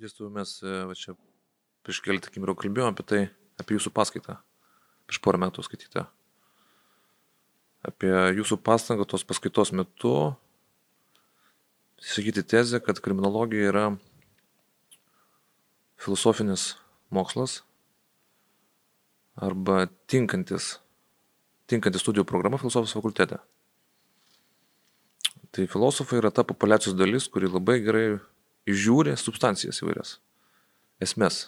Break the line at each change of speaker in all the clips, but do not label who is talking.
Dėstytojų mes e, va čia prieš keletą akimirų kalbėjome apie tai, apie jūsų paskaitą, prieš porą metų skaitytą. Apie jūsų pastangą tos paskaitos metu sakyti tezę, kad kriminologija yra filosofinis mokslas arba tinkantis, tinkantis studijų programa filosofijos fakultete. Tai filosofai yra ta populiacijos dalis, kuri labai gerai žiūri substancijas įvairias, esmes.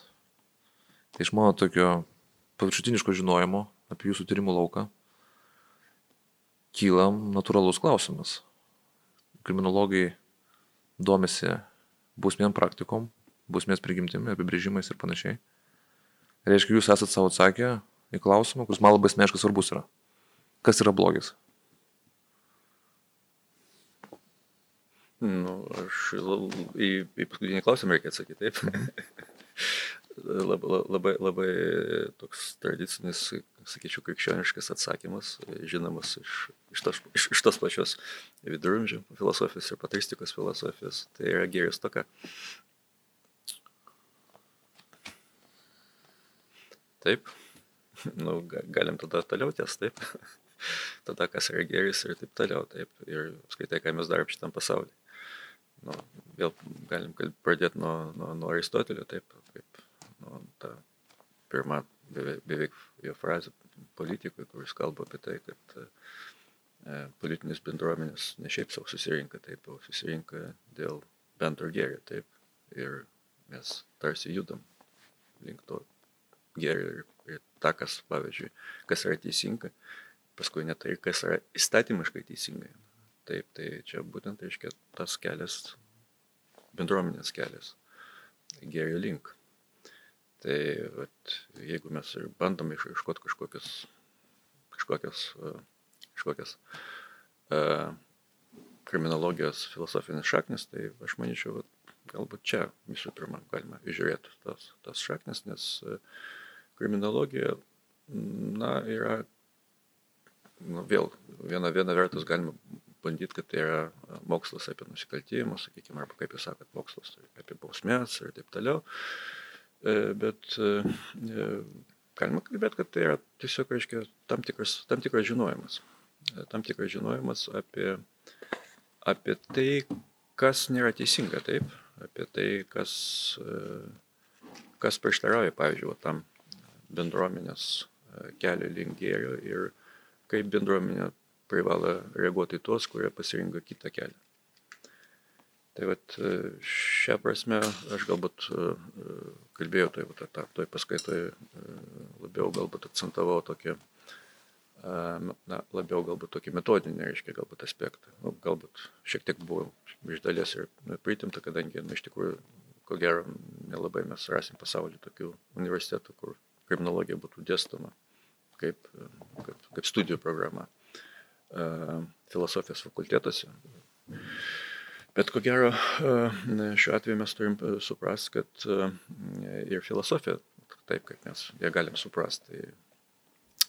Tai iš mano tokio paviršutiniško žinojimo apie jūsų tyrimų lauką kyla natūralus klausimas. Kriminologai domisi bausmėm praktikom, bausmės prigimtimi, apibrėžimais ir panašiai. Reiškia, jūs esate savo atsakę į klausimą, kuris man labai asmeniškai svarbus yra. Kas yra blogis?
Nu, aš į, į paskutinį klausimą reikia atsakyti, taip. labai, labai, labai toks tradicinis, sakyčiau, krikščioniškas atsakymas, žinomas iš, iš, tos, iš, iš tos pačios viduramžių filosofijos ir patristikos filosofijos. Tai yra gėris toka. Taip. Nu, galim tada toliau ties, taip. tada kas yra gėris ir taip toliau, taip. Ir skaitai, ką mes darom šitam pasauliu nu, vėl galim pradėti nuo, nuo, nuo Aristotelio, taip, kaip nuo ta pirma beveik, beveik jo frazė politikui, kuris kalba apie tai, kad e, politinės bendruomenės ne šiaip savo susirinka, taip, o susirinka dėl bendro gėrio, taip, ir mes tarsi judam link to gėrio ir, ir ta, kas, pavyzdžiui, kas yra teisinga, paskui net tai, kas yra įstatymiškai teisingai. Taip, tai čia būtent, reiškia, tas kelias, bendruomenės kelias, gėrio link. Tai vat, jeigu mes ir bandome išaiškoti kažkokias, kažkokias, kažkokias uh, kriminologijos filosofinės šaknis, tai aš manyčiau, vat, galbūt čia visų pirma galima žiūrėti tas, tas šaknis, nes uh, kriminologija, na, yra, nu, vėl, viena, viena vertus galima bandyti, kad tai yra mokslas apie nusikaltimus, sakykime, arba kaip jūs sakot, mokslas apie bausmės ir taip toliau. Bet galima kalbėti, kad tai yra tiesiog, reiškia, tam tikras, tam tikras žinojimas. Tam tikras žinojimas apie, apie tai, kas nėra teisinga, taip, apie tai, kas, kas prieštarauja, pavyzdžiui, tam bendruomenės kelio link gėrio ir kaip bendruomenė privalo reaguoti į tuos, kurie pasirinko kitą kelią. Tai vat e, šią prasme aš galbūt e, e, kalbėjau toj, toj, toj paskaitoje labiau galbūt akcentavau tokį, na, labiau galbūt tokį metodinį, reiškia, galbūt aspektą. Nu, galbūt šiek tiek buvo iš dalies ir pritimta, kadangi, na, iš tikrųjų, ko gero, nelabai mes rasim pasaulyje tokių universitetų, kur kriminologija būtų dėstoma kaip, kaip, kaip studijų programa filosofijos fakultetuose. Bet ko gero, šiuo atveju mes turim suprasti, kad ir filosofija, taip kaip mes ją galim suprasti,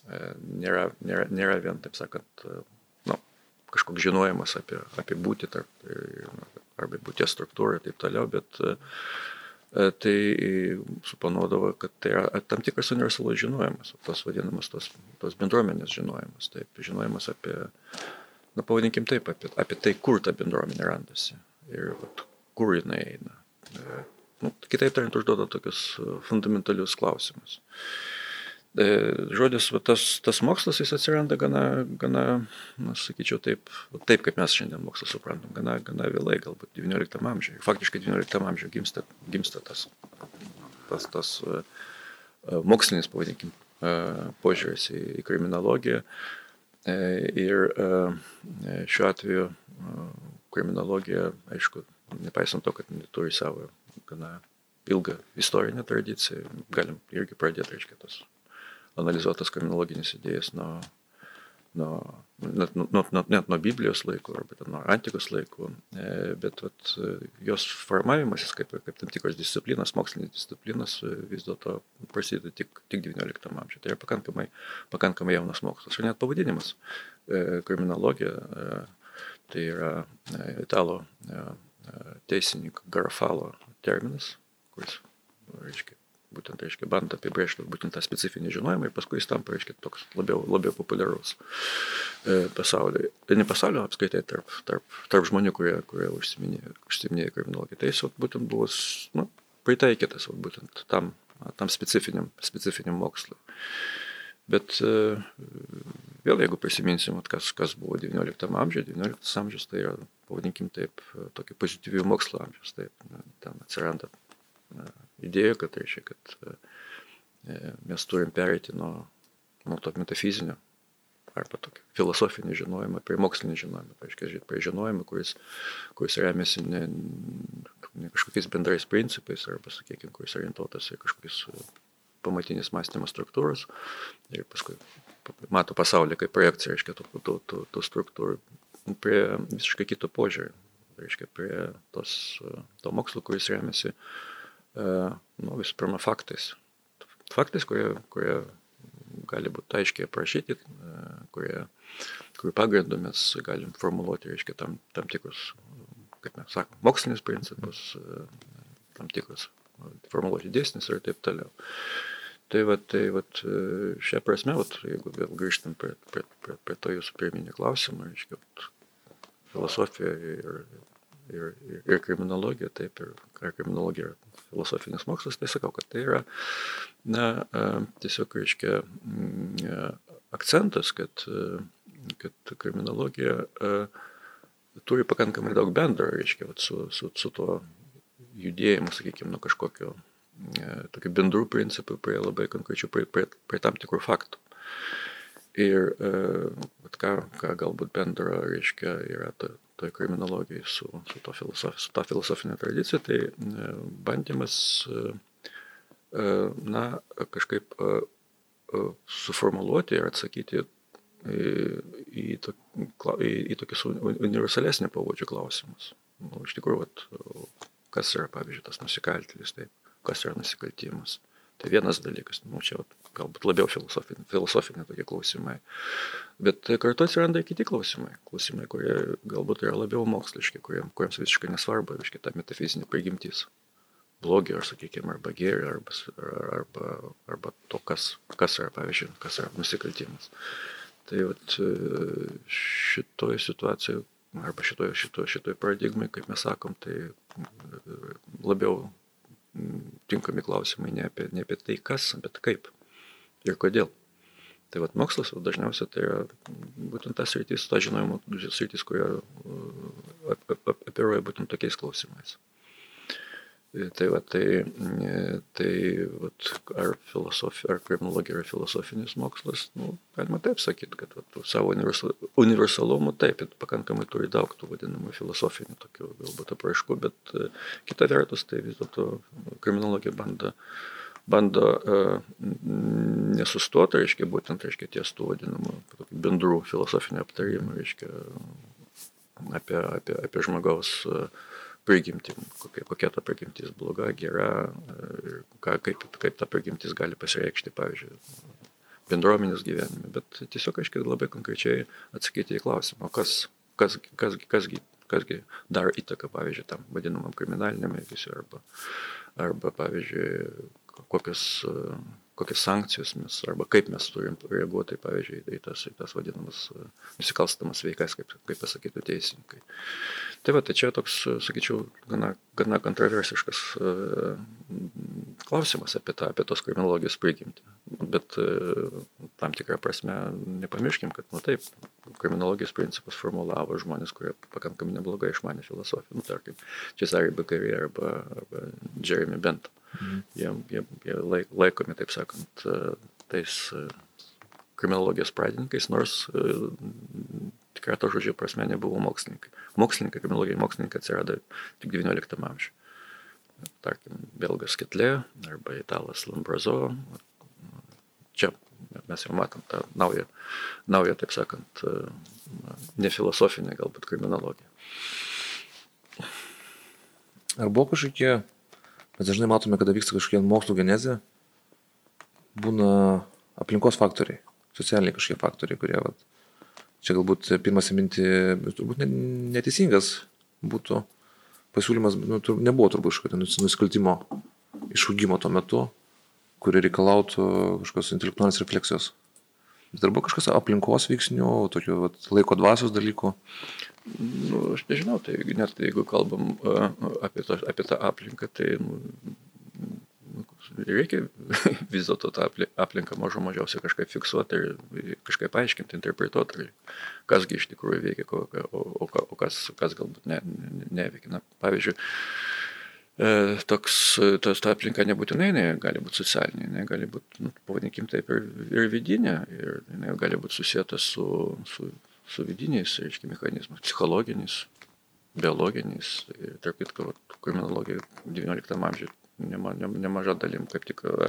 tai nėra, nėra, nėra vien, taip sakant, nu, kažkoks žinojimas apie, apie būti tarp, arba būties struktūrą ir taip toliau, bet E, tai suponuodavo, kad tai yra tam tikras universalus žinojimas, tos vadinamas tos, tos bendruomenės žinojimas, taip, žinojimas apie, na pavadinkim taip, apie, apie tai, kur ta bendruomenė randasi ir vat, kur jinai eina. E, nu, kitaip tariant, užduoda tokius fundamentalius klausimus. E, žodis, va, tas, tas mokslas jis atsiranda gana, gana na, sakyčiau, taip, taip, kaip mes šiandien mokslą suprantam, gana, gana vėlai, galbūt XIX amžiuje. Faktiškai XIX amžiuje gimsta, gimsta tas, tas, tas uh, mokslinis, pavadinkim, požiūris į, į kriminologiją. Ir šiuo atveju kriminologija, aišku, nepaisant to, kad turi savo gana ilgą istorinę tradiciją, galim irgi pradėti, reiškia, tos analizuotas kriminologinis idėjas nuo, nuo, net, nuo, nuo, net nuo Biblijos laikų arba nuo antikos laikų, e, bet vat, jos formavimasis kaip, kaip tam tikros disciplinos, mokslinės disciplinos vis dėlto prasideda tik, tik XIX amžiuje. Tai yra pakankamai, pakankamai jaunas mokslas. Ir net pavadinimas e, kriminologija, e, tai yra italo teisininko Garafalo terminas, kuris, reiškia, būtent, reiškia, bando apibrėžti būtent tą specifinį žinojimą ir paskui jis tampa, reiškia, toks labiau, labiau populiarus e, pasaulyje. Ir ne pasaulio apskaitai tarp, tarp, tarp žmonių, kurie, kurie užsiminėjo, užsiminėjo kriminologiją. Tai jis būtent buvo, nu, pritaikytas būtent tam, tam specifiniam, specifiniam mokslui. Bet e, vėl, jeigu prisiminsim, kas, kas buvo XIX amžiuje, XIX amžius tai yra, pavadinkim taip, tokio pozityvių mokslo amžius. Taip, ten atsiranda idėja, kad reiškia, kad e, mes turim pereiti nuo, nuo to metafizinio arba tokio filosofinio žinojimo prie mokslinio žinojimo, reiškia, prie žinojimo, kuris, kuris remiasi ne, ne kažkokiais bendrais principais arba, sakykime, kuris orientuotas į kažkokius e, pamatinis mąstymo struktūros ir paskui mato pasaulį kaip projekciją, reiškia, tų, tų, tų, tų struktūrų prie visiškai kito požiūrio, reiškia, prie tos, e, to mokslo, kuris remiasi uh, E, nu, visų pirma, faktais. Faktais, kurie, kurie gali būti aiškiai aprašyti, e, kurie, kurių pagrindų mes galim formuluoti, reiškia, tam, tam tikrus, kaip mes sakom, mokslinius principus, e, tam tikrus formuluoti dėsnis ir taip toliau. Tai va, tai va, šią prasme, va, jeigu vėl grįžtam prie, prie, prie, prie to jūsų pirminį klausimą, reiškia, filosofija ir, ir, ir, ir kriminologija, taip, ir ar kriminologija yra filosofinis mokslas, tai sakau, kad tai yra na, tiesiog, reiškia, akcentas, kad, kad kriminologija turi pakankamai daug bendro, reiškia, vat, su, su, su tuo judėjimu, sakykime, nuo kažkokio tokių bendrų principų prie labai konkrečių, prie, prie, prie tam tikrų faktų. Ir ką, ką galbūt bendro, reiškia, yra ta, toj kriminologijai su, su, to filosof, su ta filosofinė tradicija, tai e, bandymas, e, e, na, kažkaip suformuluoti ir atsakyti į, į, to, į, į tokius universalesnį pavadžio klausimus. Nu, iš tikrųjų, vat, kas yra, pavyzdžiui, tas nusikaltėlis, taip, kas yra nusikaltimas. Tai vienas dalykas, nu, čia galbūt labiau filosofiniai, filosofiniai tokie klausimai. Bet kartu atsiranda ir kiti klausimai. Klausimai, kurie galbūt yra labiau moksliški, kuriems, kuriems visiškai nesvarbu, reiškia, ta metafizinė prigimtis. Blogio, ar sakykime, arba gėrio, arba, arba, arba to, kas, kas yra, pavyzdžiui, kas yra nusikaltimas. Tai vat, šitoje situacijoje, arba šitoje, šitoje, šitoje paradigmai, kaip mes sakom, tai labiau tinkami klausimai ne apie, ne apie tai kas, bet kaip ir kodėl. Tai vad mokslas dažniausiai tai yra būtent tas rytis, ta žinojimo rytis, kurie operuoja būtent tokiais klausimais. Tai, va, tai, tai va, ar filosofija, ar kriminologija yra filosofinis mokslas, nu, galima taip sakyti, kad va, savo universalumu taip, pakankamai turi daug tų vadinamų filosofinių tokių galbūt apraiškų, bet kita vertus, tai vis dėlto kriminologija bando, bando uh, nesustoti, reiškia, būtent, reiškia, ties tų vadinamų bendrų filosofinių aptarimų, reiškia, apie, apie, apie žmogaus uh, prigimtim, kokia, kokia ta prigimtis bloga, gera, ką, kaip, kaip ta prigimtis gali pasireikšti, pavyzdžiui, bendruomenės gyvenime, bet tiesiog, aiškiai, labai konkrečiai atsakyti į klausimą, kas, kas, kas, kasgi, kasgi daro įtaką, pavyzdžiui, tam vadinamam kriminaliniam elgesiu arba, arba, pavyzdžiui, kokios kokias sankcijos mes arba kaip mes turim reaguoti, pavyzdžiui, į tas, į tas vadinamas e, nusikalstamas veikas, kaip, kaip pasakytų teisininkai. Tai va, tai čia toks, sakyčiau, gana, gana kontroversiškas klausimas apie, tą, apie tos kriminologijos prigimtį. Bet uh, tam tikrą prasme nepamirškim, kad, nu taip, kriminologijos principus formulavo žmonės, kurie pakankamai neblogai išmanė filosofiją, nu, tarkim, Cesare Beccaria arba, arba Jeremy Bentham. Mhm. Jie, jie, jie laikomi, taip sakant, e, tais e, kriminologijos pradininkais, nors e, tikrai to žodžio prasme nebuvo mokslininkai. Mokslininkai, kriminologijai mokslininkai atsirado tik XIX amžiuje. Tarkim, belgas Ketlė arba italas Lambrazo. Čia mes jau matom tą naują, naują taip sakant, nefilosofinę galbūt kriminologiją.
Ar buvo kažkokie Mes dažnai matome, kada vyksta kažkokia mokslo genezė, būna aplinkos faktoriai, socialiniai kažkokie faktoriai, kurie, vat, čia galbūt pirmas įminti, turbūt neteisingas būtų pasiūlymas, nu, tur, nebuvo turbūt kažkokio nusikaltimo išaugimo tuo metu, kuri reikalautų kažkokios intelektualinės refleksijos. Bet ar buvo kažkas aplinkos veiksnių, tokių vat, laiko dvasios dalykų?
Nu, aš nežinau, tai net jeigu kalbam apie, tą, apie tą aplinką, tai nu, reikia vis dėlto tą aplinką mažo mažiausiai kažkaip fiksuoti ir kažkaip paaiškinti, interpretuoti, kasgi iš tikrųjų veikia, o, o, o kas, kas galbūt ne, ne, neveikia. Na, pavyzdžiui, toks, tos, ta aplinka nebūtinai ne, gali būti socialinė, ne, gali būti, nu, pavadinkim taip, ir, ir vidinė, ir ne, gali būti susijęta su, su, su vidiniais, reiškia, mechanizmais, psichologiniais, biologiniais. Ir tarp kitko, kriminologija XIX amžiuje nema, nemaža dalim kaip tik e,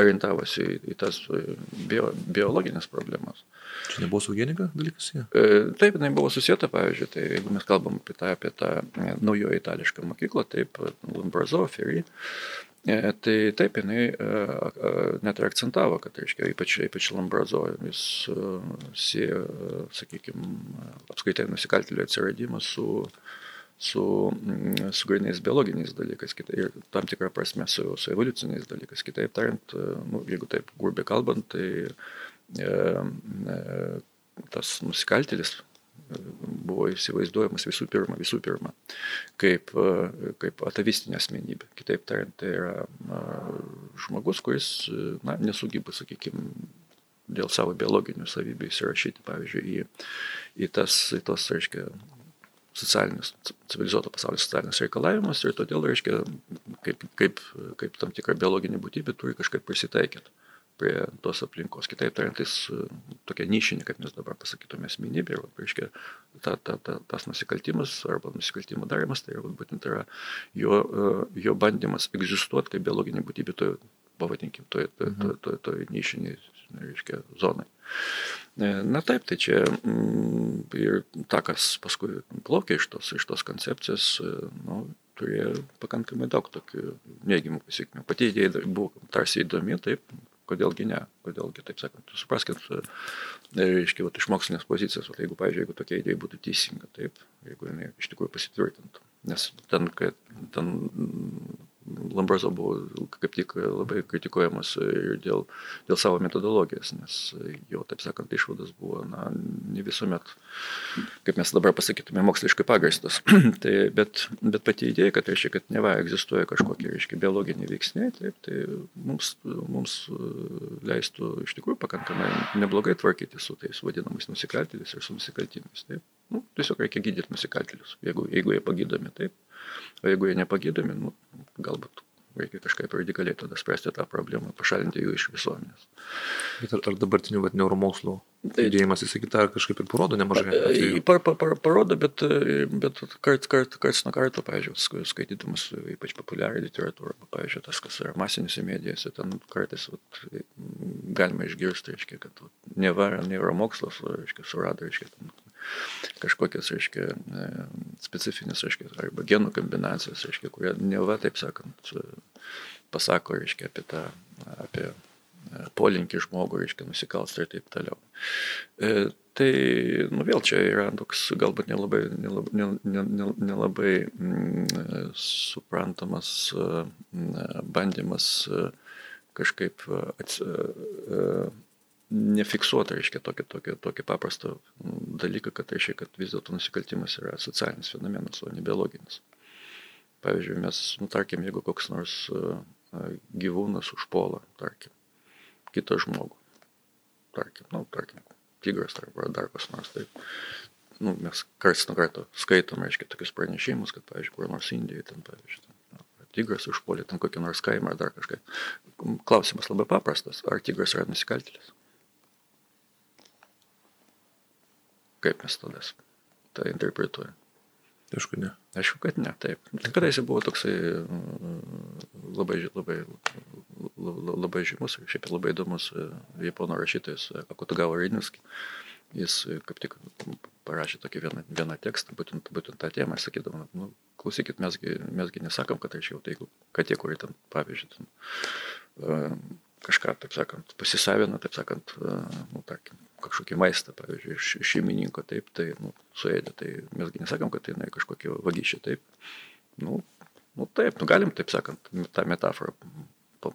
orientavosi į, į tas e, bio, biologinės problemas.
Čia nebuvo su genika dalykas? Ja.
E, taip, jinai buvo susijęta, pavyzdžiui, tai jeigu mes kalbam apie tą, apie tą naujojo itališką mokyklą, taip, Lambrazo, Ferry, tai taip, jinai net ir akcentavo, kad, reiškia, ypač, ypač Lambrazo, jis sieja, sakykime, apskaitai nusikaltėlių atsiradimą su su, mm, su grinais biologiniais dalykais kitai, ir tam tikrą prasme su, su evoliuciniais dalykais. Kitaip tariant, e, nu, jeigu taip grubiai kalbant, tai e, e, tas nusikaltėlis e, buvo įsivaizduojamas visų pirma, visų pirma, kaip, e, kaip atavistinė asmenybė. Kitaip tariant, tai yra žmogus, kuris na, nesugeba, sakykime, dėl savo biologinių savybių įsirašyti, pavyzdžiui, į, į tas, į tos, reiškia, socialinius, civilizuoto pasaulio socialinius reikalavimus ir todėl, reiškia, kaip, kaip, kaip tam tikra biologinė būtybė turi kažkaip prisitaikyti prie tos aplinkos. Kitaip tariant, jis tokia nišinė, kaip mes dabar pasakytume, asmenybė, ir, reiškia, ta, ta, ta, tas nusikaltimas arba nusikaltimo darimas, tai yra, būtent yra jo, jo bandymas egzistuoti kaip biologinė būtybė toje, pavadinkim, toje, toje, toje, toje, toje nišinėje, reiškia, zonai. E, na taip, tai čia mm, ir ta, kas paskui plaukė iš tos, iš tos koncepcijos, e, nu, turėjo pakankamai daug tokių neigiamų pasiekmių. Pati idėja buvo tarsi įdomi, taip, kodėlgi ne, kodėlgi, taip sakant, supraskit, e, reiškia, vat, iš mokslinės pozicijos, vat, jeigu, pavyzdžiui, jeigu tokia idėja būtų teisinga, taip, jeigu jinai iš tikrųjų pasitvirtintų. Nes ten, kad ten Lambrazo buvo kaip tik labai kritikuojamas ir dėl, dėl savo metodologijos, nes jo, taip sakant, išvados buvo, na, ne visuomet, kaip mes dabar pasakytume, moksliškai pagristos. tai, bet, bet pati idėja, kad reiškia, kad neva egzistuoja kažkokie, reiškia, biologiniai veiksniai, taip, tai mums, mums leistų iš tikrųjų pakankamai neblogai tvarkyti su tais vadinamais nusikaltėliais ir su nusikaltimais. Taip. Nu, tiesiog reikia gydyti nusikaltėlius, jeigu, jeigu jie pagydomi, taip. O jeigu jie nepagydomi, nu, galbūt reikia kažkaip radikaliai tada spręsti tą problemą, pašalinti jų iš visuomenės.
Bet ar, ar dabartinių vat, neuromokslų tai, judėjimas į kitą kažkaip ir parodo nemažai?
Par, par, par, parodo, bet, bet kart, kart, karts nuo karto, pavyzdžiui, skaitydamas ypač populiarią literatūrą, pavyzdžiui, tas, kas yra masinėse medijose, ten kartais vat, galima išgirsti, reiškia, kad vat, neva neuromokslas, reiškia, surado, reiškia, ten, kažkokias, reiškia, e, specifinės, reiškia, arba genų kombinacijos, reiškia, kurie neva, taip sakant, pasako, reiškia, apie tą, apie e, polinkį žmogų, reiškia, nusikalstą ir taip toliau. E, tai, nu vėl čia yra toks galbūt nelabai, nelabai, nelabai, mm, suprantamas mm, bandymas kažkaip ats, nefiksuota, reiškia, tokį, tokį, tokį paprastą dalyką, kad reiškia, kad vis dėlto nusikaltimas yra socialinis fenomenas, o ne biologinis. Pavyzdžiui, mes, nu, tarkim, jeigu koks nors gyvūnas užpuola, tarkim, kitą žmogų, tarkim, nu, tarkim, tigras arba dar kas nors, tai nu, mes karts nuo karto skaitom, reiškia, tokius pranešimus, kad, pavyzdžiui, kur nors Indijoje, ten, pavyzdžiui, ten, nu, tigras užpuolė ten kokį nors kaimą ar dar kažką. Klausimas labai paprastas, ar tigras yra nusikaltėlis? Kaip mes tada tą interpretuojam?
Aišku, ne.
Aišku, kad ne, taip. Kadaise buvo toksai mm, labai, labai, labai žymus ir šiaip labai įdomus e, japonų rašytojas e, Akutagawa Rinuski. Jis e, kaip tik parašė tokį vieną, vieną tekstą, būtent, būtent tą temą, sakydama, nu, klausykit, mesgi, mesgi nesakom, kad aš jau tai, kad tie, kurie ten, pavyzdžiui, ten, kažką, taip sakant, pasisavina, taip sakant, nu, tarkim, kažkokį maistą, pavyzdžiui, iš šeimininko, taip, tai, nu, suėdė, tai mesgi nesakom, kad tai na, kažkokie vagysčiai, taip, nu, nu, taip, nu, galim taip sakant, tą metaforą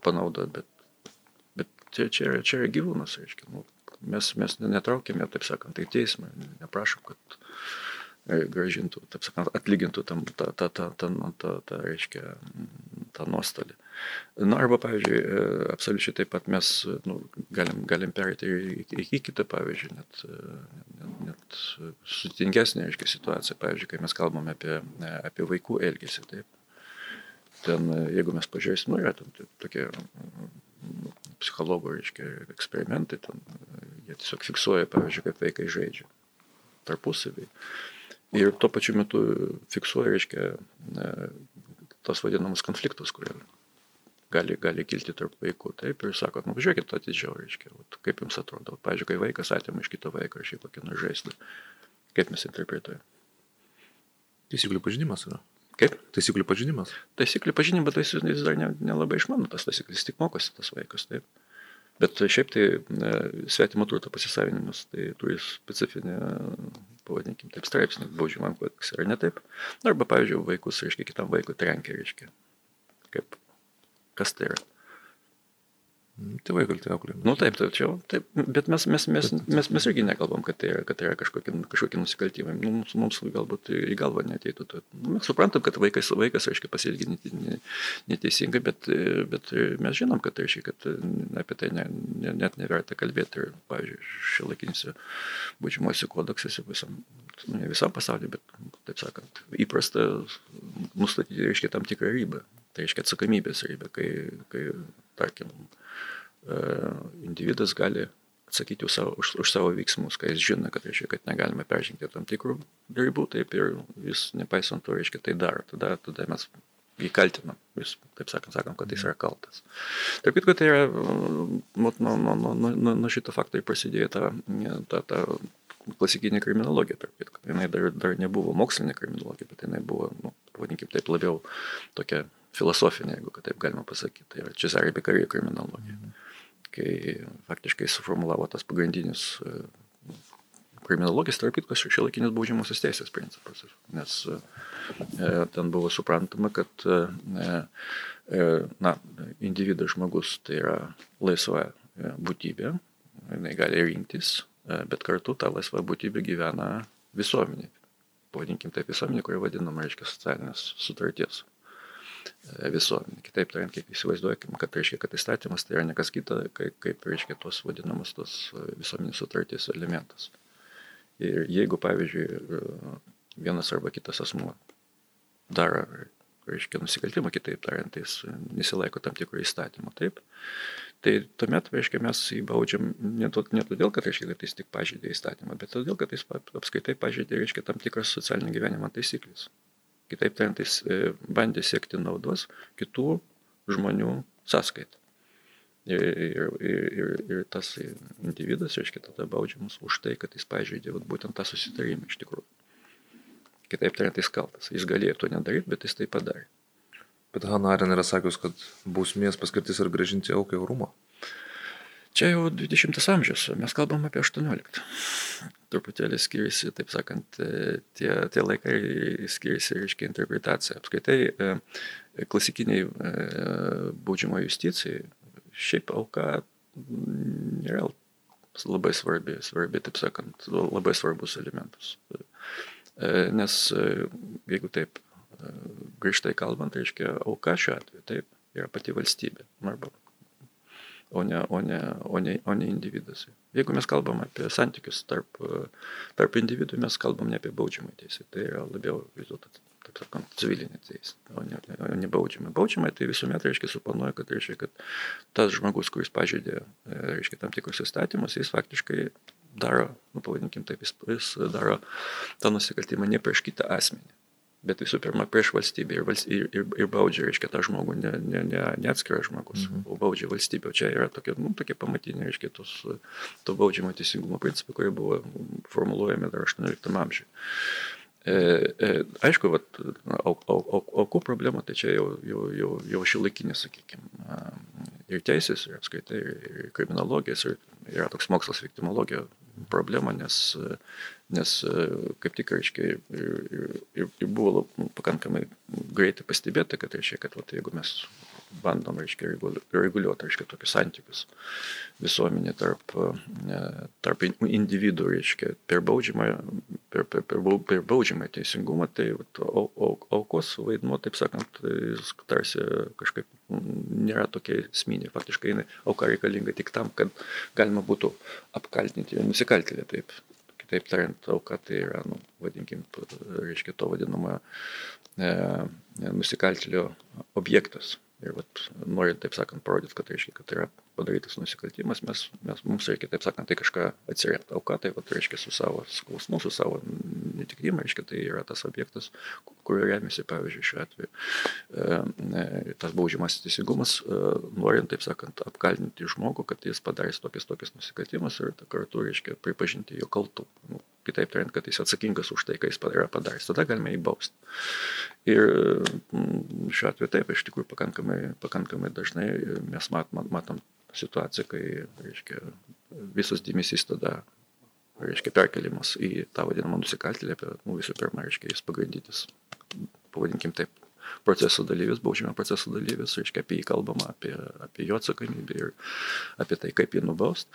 panaudoti, bet, bet čia, čia, čia yra gyvūnas, reiškia. Nu, mes, mes netraukėme, taip sakant, į teismą, neprašom, kad e, gražintų, taip sakant, atlygintų tam, tą, tą, tą, tą, tą, tą, reiškia, tą nuostolį. Na, arba, pavyzdžiui, e, absoliučiai taip pat mes nu, galim, galim perėti į, į, kitą pavyzdžių, net, net, net sutingesnė, reiškia, situacija, pavyzdžiui, kai mes kalbame apie, apie vaikų elgesį, taip. Ten, jeigu mes pažiūrėsim, nu, yra ten tokie psichologų, reiškia, eksperimentai, ten, jie tiesiog fiksuoja, pavyzdžiui, kaip vaikai žaidžia tarpusavį. Ir tuo pačiu metu fiksuoja, reiškia, tos vadinamus konfliktus, kurie gali, gali kilti tarp vaikų. Taip, ir sako, nu, žiūrėkit atidžiau, reiškia, vat, kaip jums atrodo. Pavyzdžiui, kai vaikas atima iš kito vaiko šiaip kokį nors žaislą, kaip mes interpretuojame.
Taisyklių pažinimas yra.
Kaip?
Taisyklių pažinimas.
Taisyklių pažinimas, bet jis dar nelabai ne išmano tas taisyklės, tik mokosi tas vaikas. Taip. Bet šiaip tai svetimo turto pasisavinimas, tai turi specifinę, pavadinkim, taip straipsnį, baudžiamam kodeks yra ne taip. Arba, pavyzdžiui, vaikus, reiškia, kitam vaikui trenkia, reiškia. Kaip, kas tai yra?
Tėvai kalti auklėjimai.
Nu taip, tai čia, taip, bet mes, mes, mes, mes, mes irgi nekalbam, kad tai yra, kad tai yra kažkokie, kažkokie nusikaltimai. Nu, mums, mums galbūt į galvą neteitų. Nu, mes suprantam, kad vaikas, vaikas aiškiai, pasielgia neteisingai, bet, bet mes žinom, kad reiškia, kad apie tai ne, ne, net neverta kalbėti. Ir, pavyzdžiui, šiolaikinėse būdžimuose kodeksuose visam, nu, ne visam pasauliu, bet, taip sakant, įprasta nustatyti, reiškia, tam tikrą ribą. Tai reiškia atsakomybės ribą, kai, kai tarkim, E, individas gali atsakyti už savo, už, už savo veiksmus, kai jis žino, kad, reiškia, kad negalime peržengti tam tikrų ribų, taip ir jis nepaisant to, reiškia, tai daro. Tada, tada mes jį kaltinam, vis, taip sakant, sakom, kad jis yra kaltas. Tarp kitko, tai yra, nuo, nuo, nuo, nuo, nuo šito fakto prasidėjo ta, ta, ta klasikinė kriminologija, tarp kitko. Jis dar, dar nebuvo mokslinė kriminologija, bet jinai buvo, nu, pavadinkim taip, labiau tokia filosofinė, jeigu taip galima pasakyti. Tai yra Cezarė Bekarė kriminologija. Mhm kai faktiškai suformulavo tas pagrindinius e, kriminologijos, tarp kitko, šiuolaikinis baudžiamosios teisės principas. Nes e, ten buvo suprantama, kad e, e, na, individas žmogus tai yra laisva e, būtybė, jinai gali rinktis, e, bet kartu ta laisva būtybė gyvena visuomenė. Pavadinkim taip visuomenė, kuri vadinama, reiškia, socialinės sutarties E, visuomenė. Kitaip tariant, kaip įsivaizduokim, kad reiškia, kad įstatymas tai yra nekas kita, kaip, kaip reiškia tos vadinamas tos e, visuomenės sutarties elementas. Ir jeigu, pavyzdžiui, e, vienas arba kitas asmuo daro, reiškia, nusikaltimą, kitaip tariant, jis nesilaiko tam tikrų įstatymų, taip, tai tuomet, reiškia, mes jį baudžiam ne, to, ne todėl, kad, reiškia, kad jis tik pažeidė įstatymą, bet todėl, kad jis apskaitai pažeidė, reiškia, tam tikras socialinio gyvenimo taisyklės. Kitaip tariant, jis e, bandė siekti naudos kitų žmonių sąskaitą. Ir, ir, ir, ir tas individas, reiškia, tada baudžiamas už tai, kad jis pažeidė vat, būtent tą susitarimą iš tikrųjų. Kitaip tariant, jis kaltas. Jis galėjo to nedaryti, bet jis tai padarė.
Bet Hanna Aren yra sakius, kad bausmės paskirtis yra gražinti aukai orumą.
Čia jau 20 amžius, mes kalbam apie 18. Truputėlį skiriasi, taip sakant, e, tie, tie laikai skiriasi, reiškia, interpretacija. Apskaitai, e, klasikiniai e, baudžiamo justicijai šiaip auka nėra labai svarbi, svarbi, taip sakant, labai svarbus elementas. Nes jeigu taip grįžtai kalbant, reiškia, auka šiuo atveju, taip, yra pati valstybė. Arba o ne, o ne, o ne, o ne individas. Jeigu mes kalbam apie santykius tarp, tarp individų, mes kalbam ne apie baudžiamą teisę, tai yra labiau vis dėlto, taip sakant, civilinė teisė, o ne, o ne baudžiamą. Baudžiamą tai visuomet reiškia suponuoja, kad reiškia, kad tas žmogus, kuris pažeidė, reiškia, tam tikrus įstatymus, jis faktiškai daro, nu, pavadinkim taip, jis, jis daro tą nusikaltimą ne prieš kitą asmenį bet visų pirma prieš valstybę ir, valst, ir, ir, ir baudžia, reiškia, tą žmogų, ne, ne, ne, ne atskiras žmogus, mhm. o baudžia valstybę. Čia yra tokia, nu, tokia pamatinė, reiškia, tos, to baudžiamo teisingumo principai, kurie buvo formuluojami dar 18 amžiuje. E, e, aišku, vat, aukų au, au, au problema, tai čia jau, jau, jau, jau šilaikinė, sakykime, ir teisės, ir apskaitai, ir kriminologijas, ir yra toks mokslas viktimologija, problemą, nes, nes kaip tik, reiškia, ir, ir, ir, buvo pakankamai greitai pastebėta, kad, reiškia, kad vat, jeigu mes bandom, reiškia, reguliuoti, reiškia, tokius santykius visuomenė tarp, e, tarp individų, reiškia, per baudžiamą, per, per, per, per baudžiamą teisingumą, tai aukos vaidmo, taip sakant, jis tarsi kažkaip nėra tokia esminė. Faktiškai auka reikalinga tik tam, kad galima būtų apkaltinti nusikaltėlį. Taip. Kitaip tariant, auka tai yra, nu, vadinkim, reiškia to vadinamojo e, nusikaltėlio objektas. Ir vat, norint, taip sakant, parodyti, kad, reiškia, kad tai yra padarytas nusikaltimas, mes, mes, mums reikia, taip sakant, tai kažką atsiremti. Auka, tai vat, reiškia, su savo skausmu, su savo netikrimu, reiškia, tai yra tas objektas, kuriuo remiasi, pavyzdžiui, šiuo atveju e, e, tas baudžiamas teisingumas, e, norint, taip sakant, apkaltinti žmogų, kad jis padarys tokius tokius nusikaltimus ir kartu, reiškia, pripažinti jo kaltų. Nu, kitaip tariant, kad jis atsakingas už tai, ką jis yra padaręs. Tada galime jį bausti. Ir mm, šiuo atveju taip, iš tikrųjų pakankamai, pakankamai dažnai mes mat, mat, matom situaciją, kai reiškia, visas dėmesys tada reiškia, perkeliamas į tą vadinamą nusikaltėlį, nu, visų pirma, reiškia, jis pagrindytis, pavadinkim taip, proceso dalyvis, baudžiame proceso dalyvis, reiškia, apie jį kalbama, apie, apie jo atsakomybę ir apie tai, kaip jį nubaust.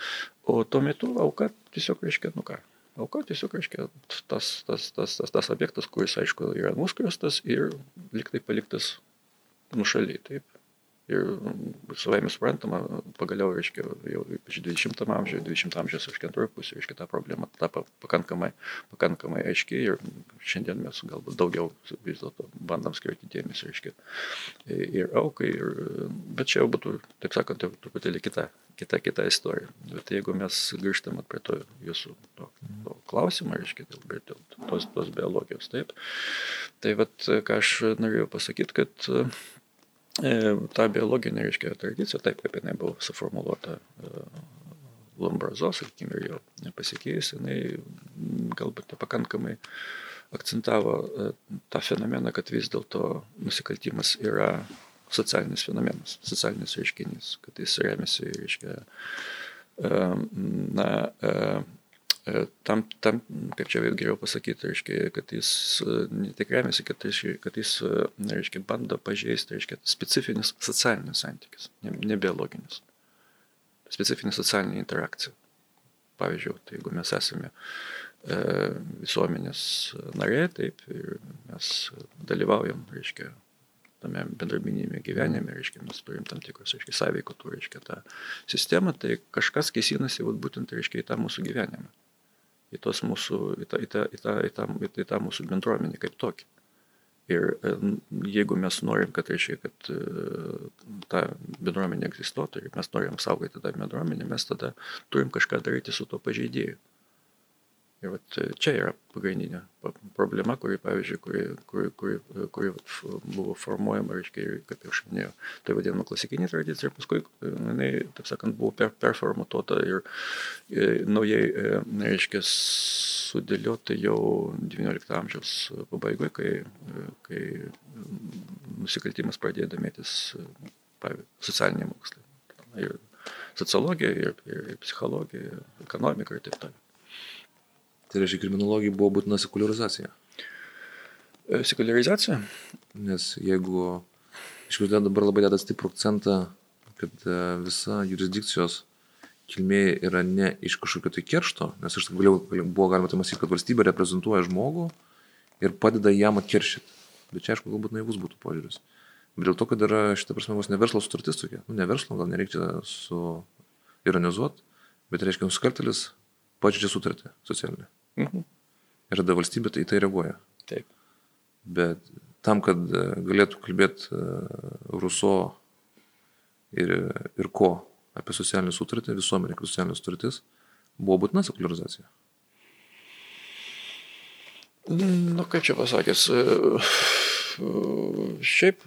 O tuo metu auka tiesiog reiškia, nu ką, auka tiesiog reiškia tas, tas, tas, tas, tas objektas, kuris, aišku, yra nuskriostas ir liktai paliktas nušaliai. Taip. Ir savai mes suprantama, pagaliau, reiškia, jau 20 amžiuje, 20 amžiaus, reiškia, antroje pusėje, reiškia, ta problema tapo pakankamai, pakankamai aiškiai ir šiandien mes galbūt daugiau vis dėlto bandom skirti dėmesį, reiškia, ir aukai, ir, bet čia jau būtų, taip sakant, truputėlį kita, kita, kita istorija. Bet jeigu mes grįžtam prie to jūsų to, to klausimo, reiškia, dėl, dėl tos, tos biologijos, taip, tai vad, ką aš norėjau pasakyti, kad E, ta biologinė, reiškia, tradicija, taip kaip jinai buvo suformuoluota e, Lambrazo, sakykime, ir jo pasikeis, jinai galbūt nepakankamai akcentavo e, tą fenomeną, kad vis dėlto nusikaltimas yra socialinis fenomenas, socialinis reiškinys, kad jis remiasi, reiškia, na, tam, tam, kaip čia geriau pasakyti, reiškia, kad jis e, tik remiasi, kad, reiškia, kad jis e, reiškia, bando pažeisti reiškia, specifinius socialinius santykius, ne, ne biologinius. Specifinė socialinė interakcija. Pavyzdžiui, tai jeigu mes esame e, visuomenės narė, taip, ir mes dalyvaujam, reiškia, tame bendraminėme gyvenime, reiškia, mes turim tam tikrus, reiškia, sąveikotų, reiškia, tą sistemą, tai kažkas kėsinasi, būtent, reiškia, į tą mūsų gyvenimą į, mūsų, į, tą, į, tą, į, tą, į, tą, į tą mūsų bendruomenį kaip tokį. Ir e, jeigu mes norim, kad reiškia, kad e, ta bendruomenė egzistuotų ir mes norim saugoti tą bendruomenę, mes tada turim kažką daryti su tuo pažeidėju. Ir vat, e, čia yra pagrindinė problema, kuri, pavyzdžiui, kuri, kuri, kuri, kuri buvo formuojama, reiškia, kaip aš minėjau, tai vadinama klasikinė tradicija ir paskui jinai, taip sakant, buvo per, performuota ir e, naujai, e, reiškia, sudėliota jau XIX amžiaus pabaigoje, kai, kai nusikaltimas pradėjo domėtis socialiniai mokslai. Ir sociologija, ir, ir, ir psichologija, ir ekonomika ir taip toliau.
Tai reiškia, kriminologijai buvo būtina sekularizacija.
E, sekularizacija?
Nes jeigu, iš tikrųjų, dabar labai deda stiprų akcentą, kad e, visa jurisdikcijos kilmė yra ne iš kažkokio tai keršto, nes aš vėliau buvo galima tai mąstyti, kad valstybė reprezentuoja žmogų ir padeda jam atkeršyti. Bet čia, aišku, galbūt naivus būtų požiūris. Bet dėl to, kad yra šitą prasme vos ne verslo sutartis tokia. Nu, ne verslo, gal nereikia su ironizuoti, bet reiškia nusikaltelis pažydžia sutartį socialinę. Mhm. Ir tada valstybė tai į tai reaguoja.
Taip.
Bet tam, kad e, galėtų kalbėti e, Ruso ir, ir ko apie socialinį sutartį, visuomenė kaip socialinė sutartis, buvo būtina sekularizacija.
Nu, kaip čia pasakęs, šiaip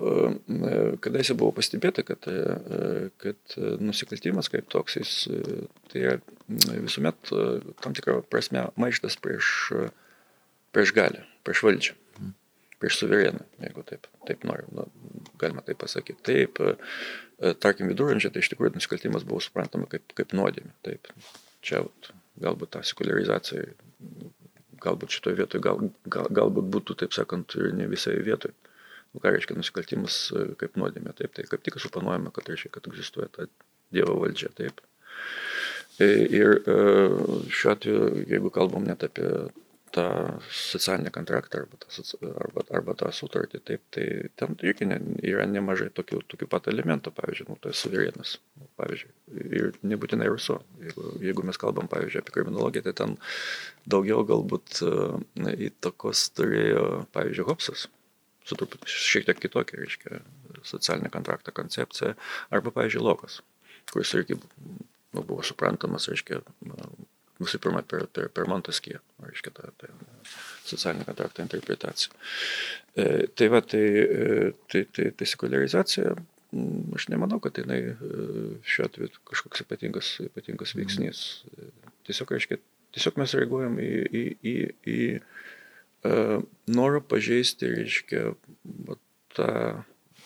kadaise buvo pastebėta, kad, kad nusikaltimas kaip toks, jis tai yra visuomet tam tikrą prasme maištas prieš, prieš galę, prieš valdžią, prieš suvereną, jeigu taip, taip norim, nu, galima taip pasakyti. Taip, tarkim, viduramžiai, tai iš tikrųjų nusikaltimas buvo suprantama kaip, kaip nuodėmė. Taip, čia galbūt ta sekularizacija, galbūt šitoje vietoje, gal, gal, galbūt būtų, taip sakant, ne visai vietoje. Nu, ką reiškia nusikaltimas e, kaip nuodėmė, taip, tai kaip tik suponuojama, kad reiškia, kad egzistuoja ta Dievo valdžia, taip. E, ir e, šiuo atveju, jeigu kalbam net apie tą socialinį kontraktą arba tą, arba, arba tą sutartį, taip, tai ten irgi ne, yra nemažai tokių, tokių pat elementų, pavyzdžiui, nu, tai suverenas, nu, pavyzdžiui, ir nebūtinai ruso. Jeigu, jeigu mes kalbam, pavyzdžiui, apie kriminologiją, tai ten daugiau galbūt įtakos turėjo, pavyzdžiui, Hopsas, su truputį šiek tiek kitokia, reiškia, socialinė kontrakto koncepcija, arba, pavyzdžiui, Lokas, kuris irgi nu, buvo suprantamas, reiškia, visų pirma, per, per, per Monteskiją, reiškia, tą, tą socialinį kontraktą interpretaciją. E, tai va, tai, e, tai, tai, tai sekularizacija, aš nemanau, kad jinai e, šiuo atveju kažkoks ypatingas, ypatingas mhm. veiksnys. Tiesiog, reiškia, tiesiog mes reaguojam į, į, į, į uh, norą pažeisti, reiškia, tą,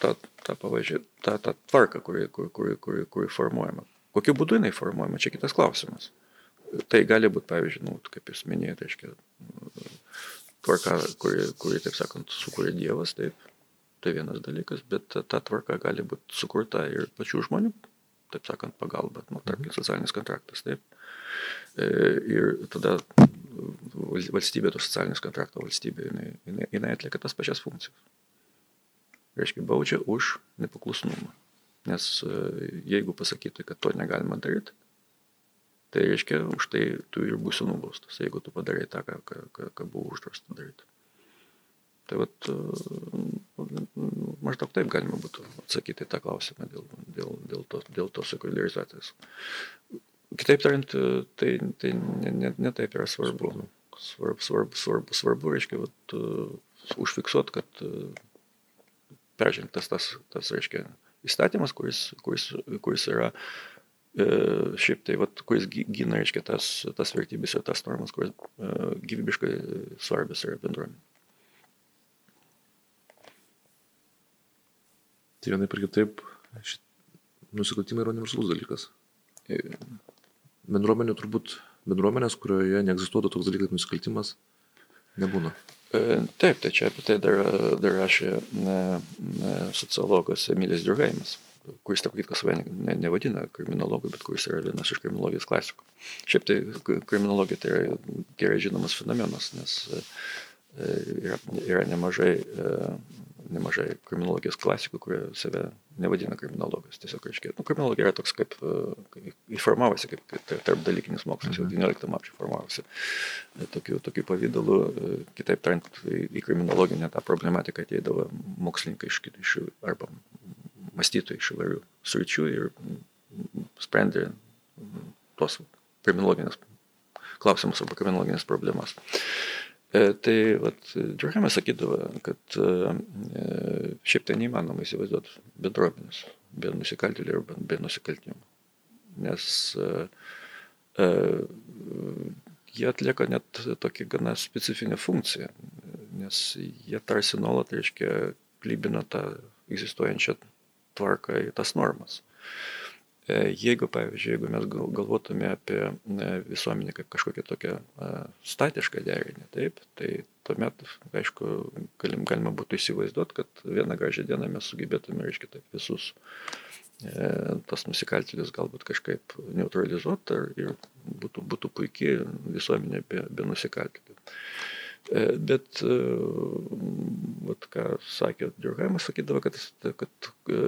tą, tą, pavadžią, tą, tą tvarką, kuri, kuri, kuri, kuri, kuri formuojama. Kokiu būdu jinai formuojama, čia kitas klausimas. Tai gali būti, pavyzdžiui, nu, kaip jūs minėjote, reiškia, tvarka, kuri, kuri, taip sakant, sukūrė Dievas, taip, tai vienas dalykas, bet ta, ta tvarka gali būti sukurta ir pačių žmonių, taip sakant, pagalba, nu, tarkim, mhm. socialinis kontraktas, taip. E, ir tada valstybė, to socialinis kontrakto valstybė, jinai, jinai, jinai atlieka tas pačias funkcijas. Reiškia, baudžia už nepaklusnumą. Nes e, jeigu pasakytų, kad to negalima daryti, Tai reiškia, už tai tu ir būsi nubaustas, jeigu tu padarai tą, ką, ką, ką, ką buvo uždrausta daryti. Tai vat, maždaug taip galima būtų atsakyti tą klausimą dėl, dėl, dėl, to, dėl tos sekuliarizacijos. Kitaip tariant, tai, tai ne, ne, ne taip yra svarbu. Svarbu, svarbu, svarbu, svarbu reiškia, vat, užfiksuot, kad peržengtas tas, tas, reiškia, įstatymas, kuris, kuris, kuris yra E, šiaip tai, vat, kuris gina, reiškia, tas, tas vertybės ir tas normas, kuris uh, gyvybiškai svarbios yra bendruomenė.
Tai vienai per kitaip, nusikaltimai yra universalus dalykas. E, bendruomenė turbūt, bendruomenės, kurioje neegzistuotų toks dalykas kaip nusikaltimas, nebūna.
Taip, tai čia apie tai dar, dar rašė sociologas Emilis Dirgaimas kuris, tarp kitko, save ne, nevadina kriminologu, bet kuris yra vienas iš kriminologijos klasikų. Šiaip tai kriminologija tai yra gerai žinomas fenomenas, nes e, yra, yra nemažai, e, nemažai kriminologijos klasikų, kurie save nevadina kriminologas. Tiesiog, reiškia, nu, kriminologija yra toks kaip, kaip įformavosi, kaip, tarp dalykinis mokslas, jau mhm. amžiuje formavosi tokiu, tokiu pavydalu. E, kitaip tariant, į kriminologinę tą problematiką ateidavo mokslininkai iš, iš arba mąstytojai iš įvairių sričių ir sprendė tos kriminologinės klausimus arba kriminologinės problemas. E, tai vat, Džohamas sakydavo, kad e, šiaip tai neįmanoma įsivaizduoti bendruomenės be nusikaltėlių ir be nusikaltimų. Nes e, e, jie atlieka net tokį gana specifinę funkciją, nes jie tarsi nuolat, reiškia, klybina tą egzistuojančią tvarką į tas normas. E, jeigu, pavyzdžiui, jeigu mes galvotume apie e, visuomenę kaip kažkokią tokią e, statišką derinį, taip, tai tuomet, aišku, galim, galima būtų įsivaizduoti, kad vieną gražią dieną mes sugebėtume, reiškia, taip visus tas nusikaltėlis galbūt kažkaip neutralizuoti ir būtų, būtų puikiai visuomenė be, be nusikaltėlių. E, bet, e, vat, ką sakė Džiurgaimas, sakydavo, kad, kad e,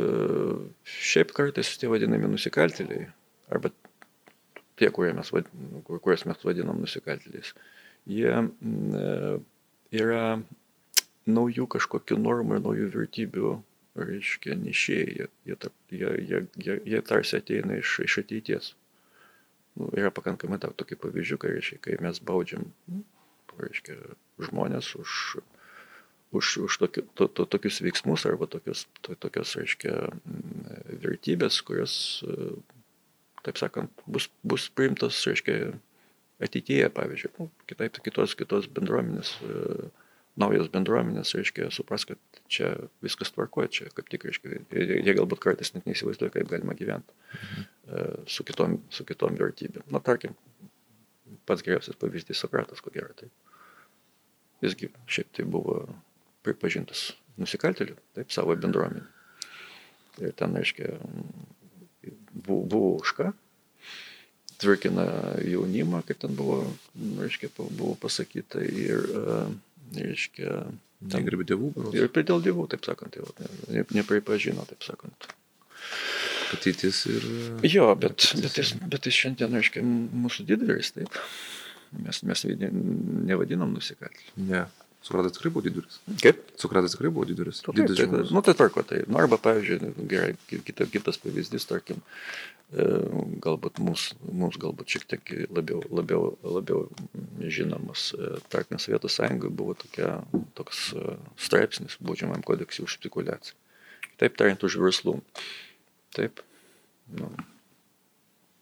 šiaip kartais tie vadinami nusikaltėliai, arba tie, mes, kuriuos mes vadinam nusikaltėliais, jie yra naujų kažkokių normų ir naujų vertybių, reiškia, nešėjai, jie, jie, jie, jie, jie tarsi ateina iš, iš ateities. Nu, yra pakankamai daug tokių pavyzdžių, kai, reiškia, kai mes baudžiam nu, reiškia, žmonės už, už, už tokiu, to, to, tokius veiksmus arba tokius, to, tokios, reiškia, mm, vertybės, kurios, taip sakant, bus, bus priimtos, reiškia, ateityje, pavyzdžiui, nu, kitaip, kitos, kitos bendruomenės, naujos bendruomenės, reiškia, supras, kad čia viskas tvarkoja, čia kaip tik, reiškia, jie galbūt kartais net neįsivaizduoja, kaip galima gyventi mhm. su, kitom, su kitom vertybėm. Na, tarkim, pats geriausias pavyzdys Sokratas, ko gero. Taip. Visgi šiaip tai buvo pripažintas nusikaltėliu, taip, savo bendruomenė. Ir ten, reiškia, buvo, buvo už ką, tvirkina jaunimą, kaip ten buvo, reiškia, buvo pasakyta ir, reiškia,
Ten
ir dėl dievų, taip sakant, jau, ne, nepripažino, taip sakant.
Ateitis ir...
Jo, bet, bet, jis, bet jis šiandien, reiškia, mūsų didvyris, taip. Mes, mes vidi- nevadinam nusikaltėlių.
Ne. Sokratas tikrai buvo didvyris.
Kaip?
Sokratas tikrai buvo didvyris.
Nu, taip, tai,
žmogus.
nu, tai tvarko, tai. Nu, arba, pavyzdžiui, gerai, ki- kita, kitas pavyzdys, tarkim, e, galbūt mums, mums galbūt šiek tiek labiau, labiau, labiau žinomas, e, tarkim, Sovietų sąjungoje buvo tokia, toks e, straipsnis baudžiamam kodeksui už spekulaciją. Taip tariant, už verslumą. Taip. Nu,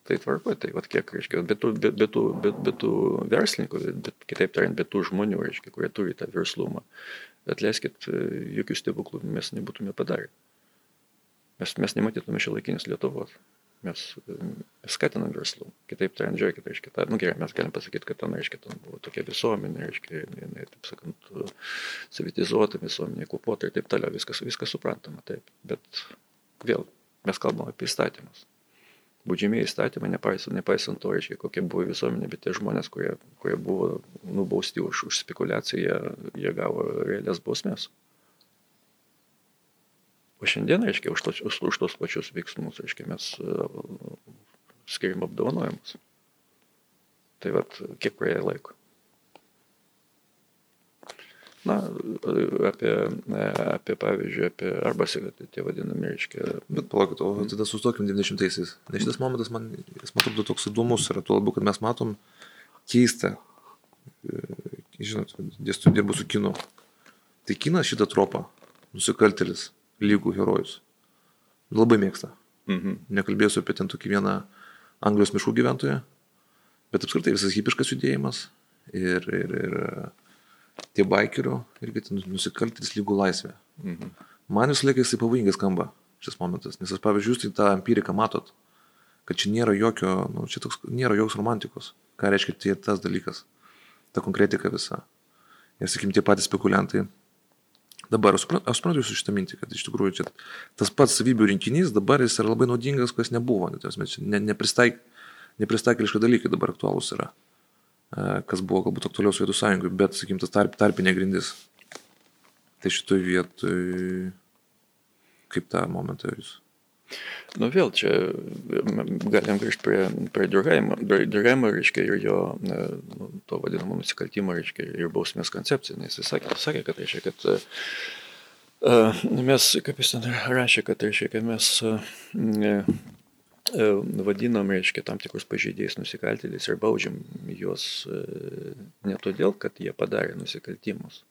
tai tvarko, tai vad kiek, reiškia, bet tų, bet, bet, bet, bet tų verslininkų, bet, kitaip tariant, bet tų žmonių, reiškia, kurie turi tą verslumą, atleiskit, jokių stebuklų mes nebūtume padarę. Mes, mes nematytume šiolaikinės Lietuvos. Mes, mes skatinam verslumą. Kitaip tariant, žiūrėkit, reiškia, ta, nu gerai, mes galim pasakyti, kad ten, reiškia, ten buvo tokia visuomenė, reiškia, jinai, taip sakant, savitizuota visuomenė, kupuota ir taip toliau, viskas, viskas suprantama, taip. Bet vėl, mes kalbam apie įstatymus baudžiamieji įstatymai, nepaisant, nepaisant to, reiškia, kokia buvo visuomenė, bet tie žmonės, kurie, kurie buvo nubausti už, už spekulaciją, jie, gavo realias bausmės. O šiandien, reiškia, už tos, už, už tos pačius veiksmus, reiškia, mes uh, skiriam apdovanojimus. Tai vad, kiek praėjo laiko. Na, apie, apie pavyzdžiui, apie arba tie vadinami, reiškia,
Bet palaukit, o tada sustokim 90-aisiais. Nes šitas momentas man, jis man atrodo toks įdomus yra, tuo labiau, kad mes matom keistą, e, žinot, dėstu dirbu su kinu. Tai kinas šitą tropą, nusikaltelis, lygų herojus, labai mėgsta.
Mhm.
Nekalbėsiu apie ten tokį vieną Anglijos miškų gyventoją, bet apskritai visas hipiškas judėjimas ir, ir, ir tie baikerių irgi ten nusikaltelis lygų laisvė.
Mhm.
Man visą laiką jisai pavojingai skamba šis momentas, nes aš pavyzdžiui, jūs tai tą empiriką matot, kad čia nėra jokio, nu, čia toks, nėra jokios romantikos. Ką reiškia tai tas dalykas, ta konkretika visa. Ir sakykim, tie patys spekuliantai. Dabar aš suprantu, jūsų šitą mintį, kad iš tikrųjų čia tas pats savybių rinkinys dabar jis yra labai naudingas, kas nebuvo. Nu, čia Ne, nepristaik, nepristaikeliški dalykai dabar aktualūs yra, e, kas buvo galbūt aktualiau Sovietų sąjungoje, bet, sakykim, tas tarp, tarpinė grindis. Tai šitoj vietoj, kaip tą momentą jūs?
Nu vėl čia galim grįžti prie, prie Durheimo, Durheimo, reiškia, ir jo e, nu, to vadinamo nusikaltimo, reiškia, ir bausmės koncepcija. Jis sakė, sakė kad, reiškia, kad uh, mes, kaip jis ten rašė, kad, reiškia, mes uh, vadinam, reiškia, tam tikrus pažeidėjus nusikaltėliais ir baudžiam juos ne todėl, kad jie padarė nusikaltimus,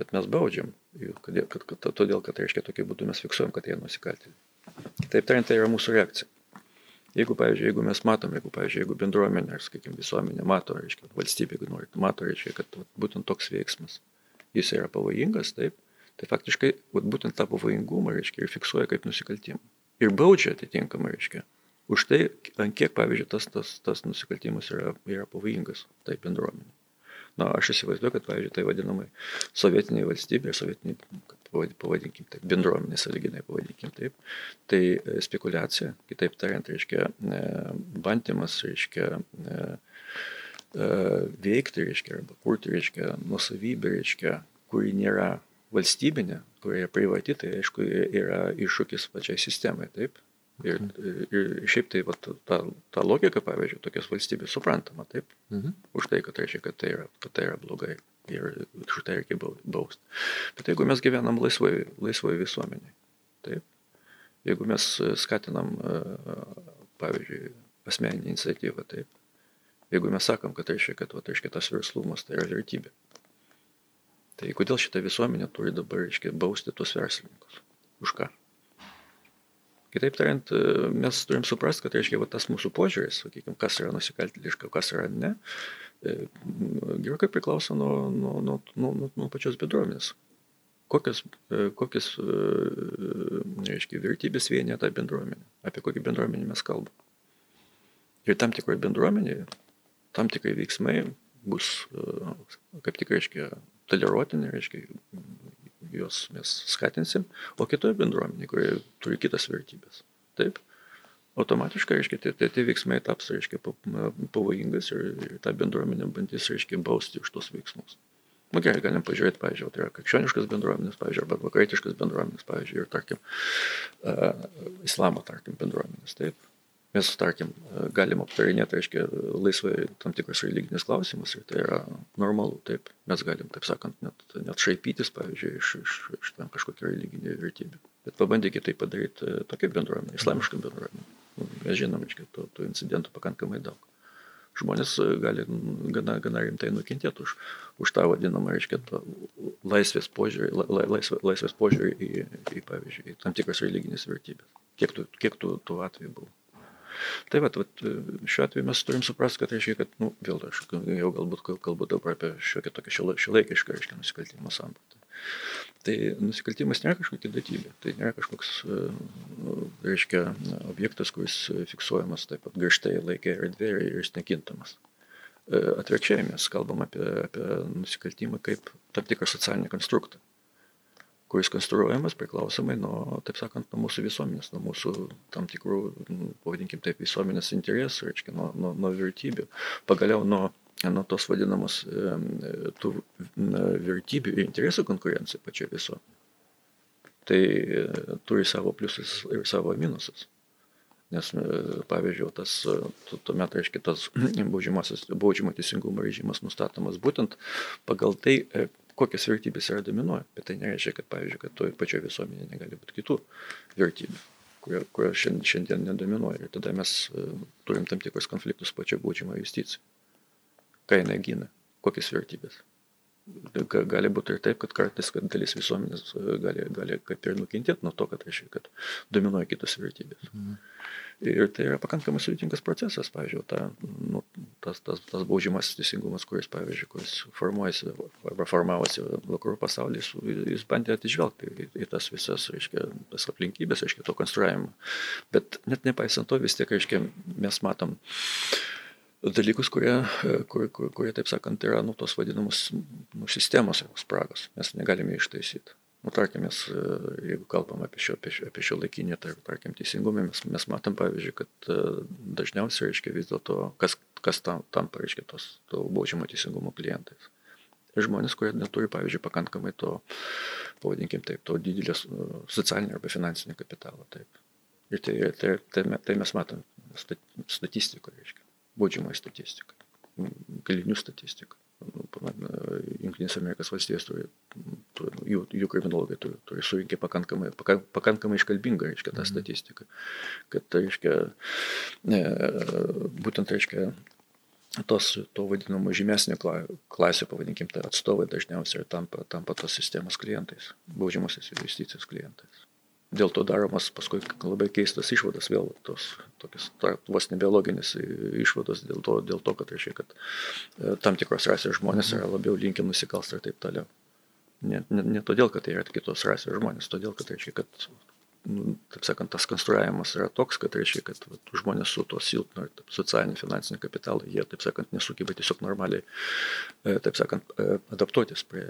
bet mes baudžiam kad, kad, kad, todėl, kad reiškia tokiu būdu mes fiksuojam, kad jie nusikaltėliai. Taip tariant, tai yra mūsų reakcija. Jeigu, pavyzdžiui, jeigu mes matom, jeigu, pavyzdžiui, jeigu bendruomenė, ar, sakykime, visuomenė mato, reiškia, valstybė, jeigu norit, mato, reiškia, kad vat, būtent toks veiksmas, jis yra pavojingas, taip, tai faktiškai, vat, būtent tą pavojingumą, reiškia, ir fiksuoja kaip nusikaltimą. Ir baudžia atitinkamai, reiškia, už tai, ant kiek, pavyzdžiui, tas, tas, tas nusikaltimas yra, yra pavojingas tai bendruomenė. Na, aš įsivaizduoju, kad, pavyzdžiui, tai vadinamai sovietiniai valstybė, sovietiniai, pavadinkim taip, bendruomenė, saliginai pavadinkim taip, tai e, spekulacija, kitaip tariant, reiškia, e, bandymas, reiškia, e, veikti, reiškia, arba kurti, reiškia, nusavybę, reiškia, kuri nėra valstybinė, kuri yra privati, tai aišku, yra iššūkis pačiai sistemai, taip. Ir, ir šiaip tai va, ta, ta logika, pavyzdžiui, tokios valstybės suprantama, taip,
Mhm.
už tai, kad reiškia, kad tai yra, kad tai yra blogai ir už tai reikia bau- bausti. Bet jeigu mes gyvenam laisvai, laisvai visuomeniai, taip, jeigu mes e, skatinam, e, pavyzdžiui, asmeninį iniciatyvą, taip, jeigu mes sakom, kad reiškia, kad va, reiškia, tas verslumas tai yra vertybė, tai kodėl šita visuomenė turi dabar, reiškia, bausti tuos verslininkus? Už ką? Kitaip tariant, e, mes turim suprasti, kad, reiškia, va, tas mūsų požiūris, sakykime, kas yra nusikaltėliška, kas yra ne, e, gerokai priklauso nuo, nuo, nuo, nuo, nuo, pačios bendruomenės. Kokios, e, kokios reiškia, vertybės vienyje tą bendruomenę, apie kokį bendruomenį mes kalbam. Ir tam tikrai bendruomeniai, tam tikrai veiksmai bus, kaip tik reiškia, toleruotini, reiškia, juos mes skatinsim, o kitoje bendruomenėje, kurie turi kitas vertybės. Taip, automatiškai, reiškia, tie, tie, tie veiksmai taps, reiškia, pavojingas ir, ir ta bendruomenė bandys, reiškia, bausti už tos veiksmus. Na nu, gerai, galim pažiūrėti, pavyzdžiui, tai yra krikščioniškas bendruomenės, pavyzdžiui, arba vakarietiškas bendruomenės, pavyzdžiui, ir, tarkim, uh, islamo, tarkim, bendruomenės. Taip. Mes, tarkim, galim aptarinėti, reiškia, laisvai tam tikrus religinės klausimus ir tai yra normalu, taip. Mes galim, taip sakant, net, net šaipytis, pavyzdžiui, iš, iš, iš tam kažkokią religinę vertybę. Bet pabandykite tai padaryti tokia bendruomenė, islamiška bendruomenė. Nu, mes žinom, reiškia, tų, tų incidentų pakankamai daug. Žmonės gali gana, gana rimtai nukentėti už, už tą vadinamą, reiškia, laisvės požiūrį, la, laisvės, laisvės požiūrį į, į, pavyzdžiui, į tam tikras religinės vertybės. Kiek tų, kiek tų, tų atvejų buvo. Tai va, vat, šiuo atveju mes turim suprasti, kad reiškia, kad, nu, vėl aš jau galbūt kalbu dabar apie šiokią tokią šilaikišką, reiškia, nusikaltimo sampratą. Tai nusikaltimas nėra kažkokia duotybė, tai nėra kažkoks, e, reiškia, objektas, kuris fiksuojamas taip pat grįžtai laikė erdvė ir jis nekintamas. E, atvirkščiai mes kalbam apie, apie nusikaltimą kaip tam tikrą socialinį konstruktą, kuris konstruojamas priklausomai nuo, taip sakant, nuo mūsų visuomenės, nuo mūsų tam tikrų, nu, pavadinkim taip, visuomenės interesų, reiškia, nuo, nuo, nuo vertybių, pagaliau nuo nuo tos vadinamos tų vertybių ir interesų konkurencija pačioje visuomenėje. Tai e, turi savo pliusus ir savo minusus. Nes, e, pavyzdžiui, tas, e, tuomet, reiškia, tas baudžiamo teisingumo režimas nustatomas būtent pagal tai, kokias vertybės yra dominuoja. Bet tai nereiškia, kad, pavyzdžiui, kad toje pačioje visuomenėje negali būti kitų vertybių, kurios kurio šiandien, šiandien nedominuoja. Ir tada mes turim tam tikrus konfliktus pačioje baudžiamo justicijoje ką jinai gina, kokias vertybės. Gali būti ir taip, kad kartais, kad dalis visuomenės e, gali, gali kaip ir nukentėti nuo to, kad, reiškia, kad dominuoja kitos vertybės. Mhm. Ir tai yra pakankamai sudėtingas procesas, pavyzdžiui, ta, nu, tas, tas, tas baudžiamas teisingumas, kuris, pavyzdžiui, kuris formuojasi arba formavosi vakarų pasaulyje, jis, jis bandė atižvelgti į, į tas visas, reiškia, tas aplinkybės, reiškia, to konstruojimo. Bet net nepaisant to, vis tiek, reiškia, mes matom, dalykus, kurie, kurie, kurie, kurie, taip sakant, yra nu, tos vadinamos nu, sistemos spragos. Mes negalime ištaisyti. Nu, tarkim, mes, jeigu kalbam apie šio, apie šio, apie šio laikinį, tai, tarkim, teisingumą, mes, mes matom, pavyzdžiui, kad dažniausiai, reiškia, vis dėlto, kas, kas tam, tam reiškia, tos to baudžiamo teisingumo klientais. Ir žmonės, kurie neturi, pavyzdžiui, pakankamai to, pavadinkim taip, to didelės socialinio arba finansinio kapitalo. Taip. Ir tai, tai, tai, tai mes matom statistikoje, reiškia baudžiamąją statistiką, kalinių statistiką. Junktinės Amerikos valstijos turi, jų, jų kriminologai turi, turi surinkę pakankamai, pakankamai iškalbingą, reiškia, tą statistiką. Kad, tai reiškia, būtent, reiškia, tos, to vadinamo žymesnė klasė, pavadinkim, tai atstovai dažniausiai tampa, tampa tos sistemos klientais, baudžiamosios investicijos klientais dėl to daromas paskui labai keistas išvadas, vėl tos tokios vos nebiologinės išvados dėl to, dėl to kad reiškia, kad e, tam tikros rasės žmonės yra labiau linkę nusikalsti ir taip toliau. Ne, ne, ne todėl, kad tai yra kitos rasės žmonės, todėl, kad reiškia, kad taip sakant, tas konstruojamas yra toks, kad reiškia, kad vat, žmonės su to silpnu socialiniu, finansiniu kapitalu, jie, taip sakant, nesugeba tiesiog normaliai, e, taip sakant, e, adaptuotis prie,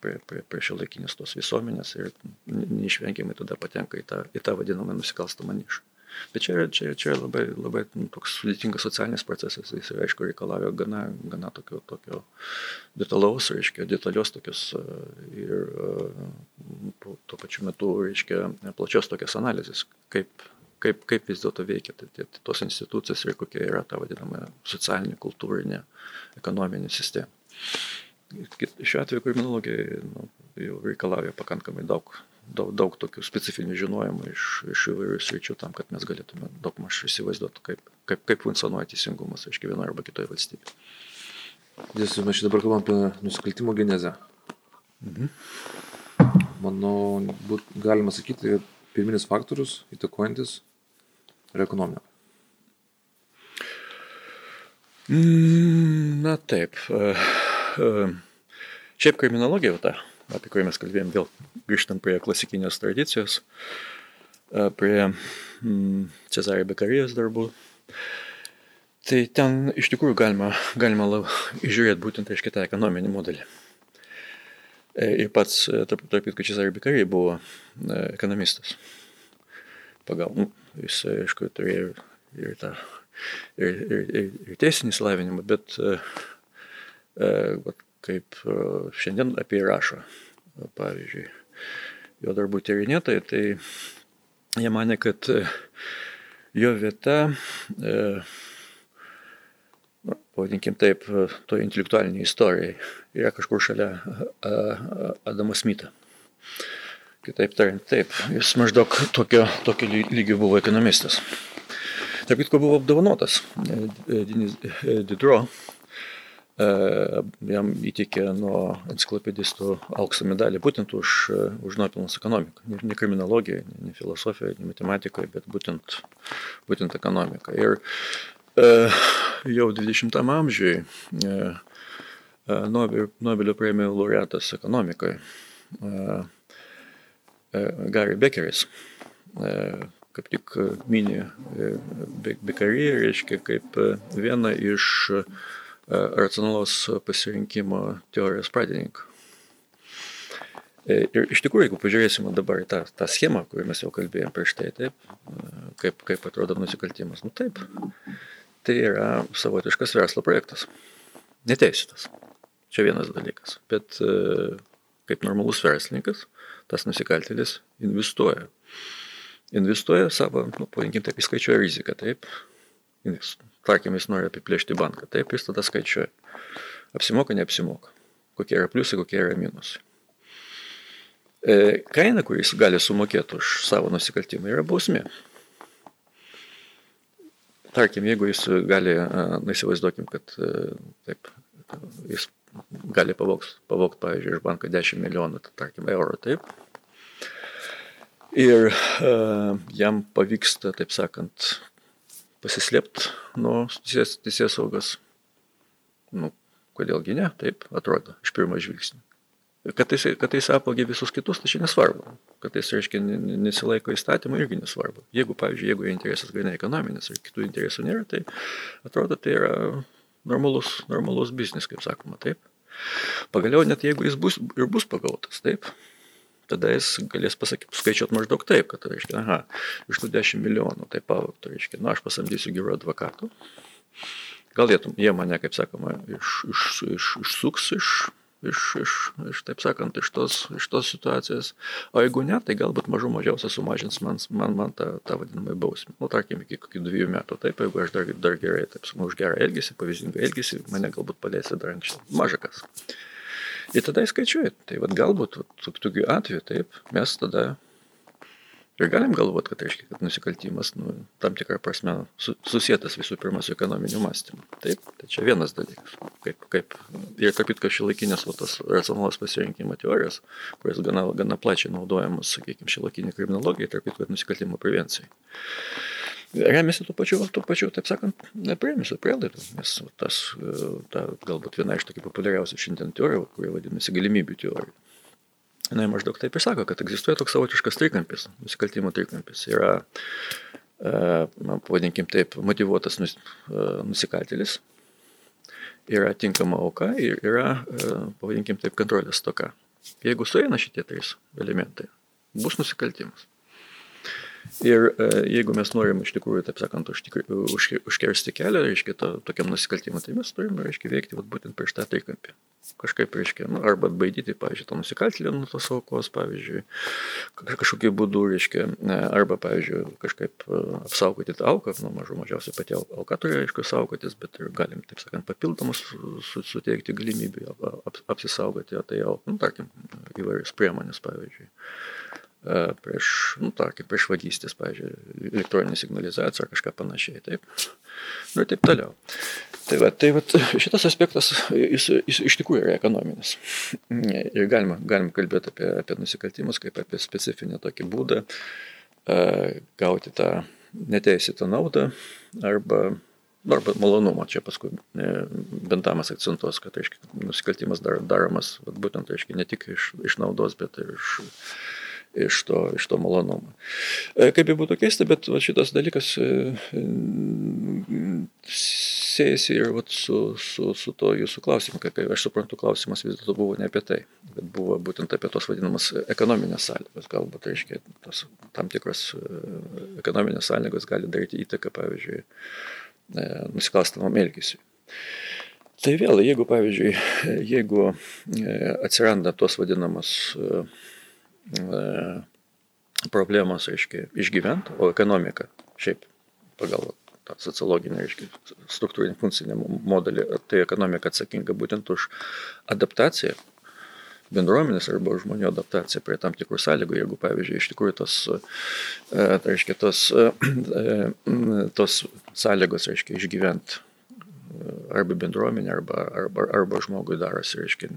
prie, prie, prie šio laikinės tos visuomenės ir neišvengiamai tada patenka į tą, į tą vadinamą nusikalstamą nišą. Bet čia čia, čia labai, labai nu, toks sudėtingas socialinis procesas, jis aišku reikalauja gana, gana tokio, tokio detalaus, reiškia, detalios tokios e, ir e, tuo pačiu metu, reiškia, plačios tokios analizės, kaip, kaip, kaip vis dėlto veikia tai, tai, tos institucijos ir kokia yra ta vadinama socialinė, kultūrinė, ekonominė sistema. Šiuo atveju kriminologija nu, jau reikalauja pakankamai daug daug, daug tokių specifinių žinojimų iš, iš įvairių sričių tam, kad mes galėtume daug maž įsivaizduoti, kaip, kaip, kaip funkcionuoja teisingumas, aiškiai, vienoje arba kitoje valstybėje.
Dės, mes dabar kalbam apie nusikaltimo genezę. Mhm. Manau, būt, galima sakyti, pirminis faktorius įtakojantis yra ekonomika.
Mm, na taip. Šiaip kriminologija ta apie kurį mes kalbėjom, vėl grįžtant prie klasikinės tradicijos, prie mm, Cezario Bekarijos darbų. Tai ten iš tikrųjų galima, galima žiūrėti būtent, reiškia, tą ekonominį modelį. E, ir pats, e, tarp, tarp kitko, Česarė Bikariai buvo e, ekonomistas. Pagal, nu, jis, aišku, turėjo ir, tą, ir, ir, ir, ir teisinį slavinimą, bet e, kaip šiandien apie rašo, pavyzdžiui, jo darbų tyrinėtojai, tai jie mane, kad jo vieta e, pavadinkim taip, to intelektualiniai istorijai yra kažkur šalia Adamo Smito. Kitaip tariant, taip, jis maždaug tokio, tokio lygio buvo ekonomistas. Tarp kitko buvo apdovanotas e, e, Dinis e, Didro, jam įteikė nuo enciklopedistų aukso medalį būtent už, už nuopilnus ekonomiką. Ne, ne kriminologijoje, ne, ne filosofijoje, ne matematikoje, bet būtent, būtent ekonomiką. Ir E, jau 20 amžiui e, e, Nobelio premijų laureatas ekonomikoje Gary Beckeris kaip tik mini Beckerį, reiškia, kaip vieną iš racionalaus pasirinkimo teorijos pradininkų. Ir iš tikrųjų, jeigu pažiūrėsime dabar į tą, tą schemą, kurią mes jau kalbėjome prieš tai, taip, kaip, kaip atrodo nusikaltimas, nu taip, tai yra savotiškas verslo projektas. Neteisėtas. Čia vienas dalykas. Bet e, kaip normalus verslininkas, tas nusikaltėlis investuoja. Investuoja savo, nu, pavadinkim taip, įskaičiuoja riziką, taip. Tarkim, jis nori apiplėšti banką, taip, jis tada skaičiuoja. Apsimoka, neapsimoka. Kokie yra pliusai, kokie yra minusai. E, kaina, kuris gali sumokėti už savo nusikaltimą, yra bausmė tarkim, jeigu jis gali, na įsivaizduokim, kad taip, jis gali pavokt, pavokt pavyzdžiui, iš banko 10 milijonų, tai, tarkim, eurų, taip. Ir uh, jam pavyksta, taip sakant, pasislėpti nuo teisės saugos. Nu, kodėlgi ne, taip atrodo, iš pirmo žvilgsnio. Kad jis, kad jis apvogė visus kitus, tai čia nesvarbu. Kad jis, reiškia, nesilaiko įstatymų, irgi nesvarbu. Jeigu, pavyzdžiui, jeigu interesas grinai ekonominis ir kitų interesų nėra, tai atrodo, tai yra normalus, normalus biznis, kaip sakoma, taip. Pagaliau, net jeigu jis bus ir bus pagautas, taip, tada jis galės pasakyti, skaičiuoti maždaug taip, kad, reiškia, aha, iš tų 10 milijonų, tai pavogtų, reiškia, na, aš pasamdysiu gerų advokatų. Gal jie, mane, kaip sakoma, iš, iš, iš, išsuks iš iš, iš, iš taip sakant, iš tos, iš tos situacijos. O jeigu ne, tai galbūt mažų mažiausia sumažins man, man, man tą, tą vadinamą bausmę. Nu, tarkim, iki kokių dviejų metų. Taip, jeigu aš dar, dar gerai, taip, už gerą elgesį, pavyzdingą elgesį, mane galbūt paleisi dar anksčiau. Mažakas. Ir tada įskaičiuoju. Tai vad galbūt tokiu atveju, taip, mes tada Ir galim galvoti, kad, reiškia, kad nusikaltimas nu, tam tikrą prasme su, susijęs visų pirma su ekonominiu mąstymu. Taip, tai čia vienas dalykas. Kaip, kaip, ir kaip kitkas šilaikinės tos racionalos pasirinkimo teorijos, kurios gana, gana plačiai naudojamos, sakykime, šilaikinė kriminologija, tarp kitko nusikaltimo prevencijai. Remiasi tuo pačiu, tuo pačiu, taip sakant, premisiu prielaidų, nes tas, ta, galbūt viena iš tokių populiariausių šiandien teorijų, kuri vadinasi galimybių teorija jinai maždaug taip ir sako, kad egzistuoja toks savotiškas trikampis, nusikaltimo trikampis. Yra, e, pavadinkim taip, motivuotas nus, e, nusikaltėlis, yra tinkama auka ir yra, e, pavadinkim taip, kontrolės toka. Jeigu sueina šitie trys elementai, bus nusikaltimas. Ir e, jeigu mes norim iš tikrųjų, taip sakant, užtikri, už, užkersti kelią, reiškia, to, tokiam nusikaltimui, tai mes turime, reiškia, veikti vat, būtent prieš tą trikampį. Kažkaip, reiškia, nu, arba atbaidyti, pavyzdžiui, tą nusikaltėlį nuo tos aukos, pavyzdžiui, kažkokiu būdu, reiškia, arba, pavyzdžiui, kažkaip e, apsaugoti tą auką, nu, mažų mažiausiai pati auka turi, aišku, saugotis, bet ir galim, taip sakant, papildomus su, suteikti galimybę ap, apsisaugoti, o tai jau, nu, tarkim, įvairius priemonės, pavyzdžiui prieš, nu, tarkim, prieš vagystės, pavyzdžiui, elektroninė signalizacija ar kažką panašiai, taip. Nu taip toliau. Tai va, tai va, šitas aspektas, jis, jis iš tikrųjų yra ekonominis. Ir galima, galima kalbėti apie, apie nusikaltimus kaip apie specifinį tokį būdą gauti tą neteisėtą naudą arba, arba malonumą. Čia paskui bentamas akcentuos, kad reiškia, nusikaltimas dar, daromas būtent reiškia, ne tik iš, iš naudos, bet ir iš iš to, iš to malonumo. E, kaip jau būtų keista, bet va, šitas dalykas e, siejasi ir vat, su, su, su to jūsų klausimu, kai aš suprantu, klausimas vis dėlto buvo ne apie tai, bet buvo būtent apie tos vadinamas ekonominės sąlygos. Galbūt, reiškia, tos tam tikros e, ekonominės sąlygos gali daryti įtaką, pavyzdžiui, e, nusikalstamam elgesiui. Tai vėl, jeigu, pavyzdžiui, jeigu atsiranda tos vadinamos problemos, aiškiai, išgyventi, o ekonomika šiaip pagal tą sociologinį, aiškiai, struktūrinį funkcinį modelį, tai ekonomika atsakinga būtent už adaptaciją bendruomenės arba žmonių adaptacija prie tam tikrų sąlygų, jeigu, pavyzdžiui, iš tikrųjų tos, tai reiškia, tos, tos sąlygos, reiškia, išgyventi arba bendruomenė, arba, arba, arba žmogui darosi, reiškia,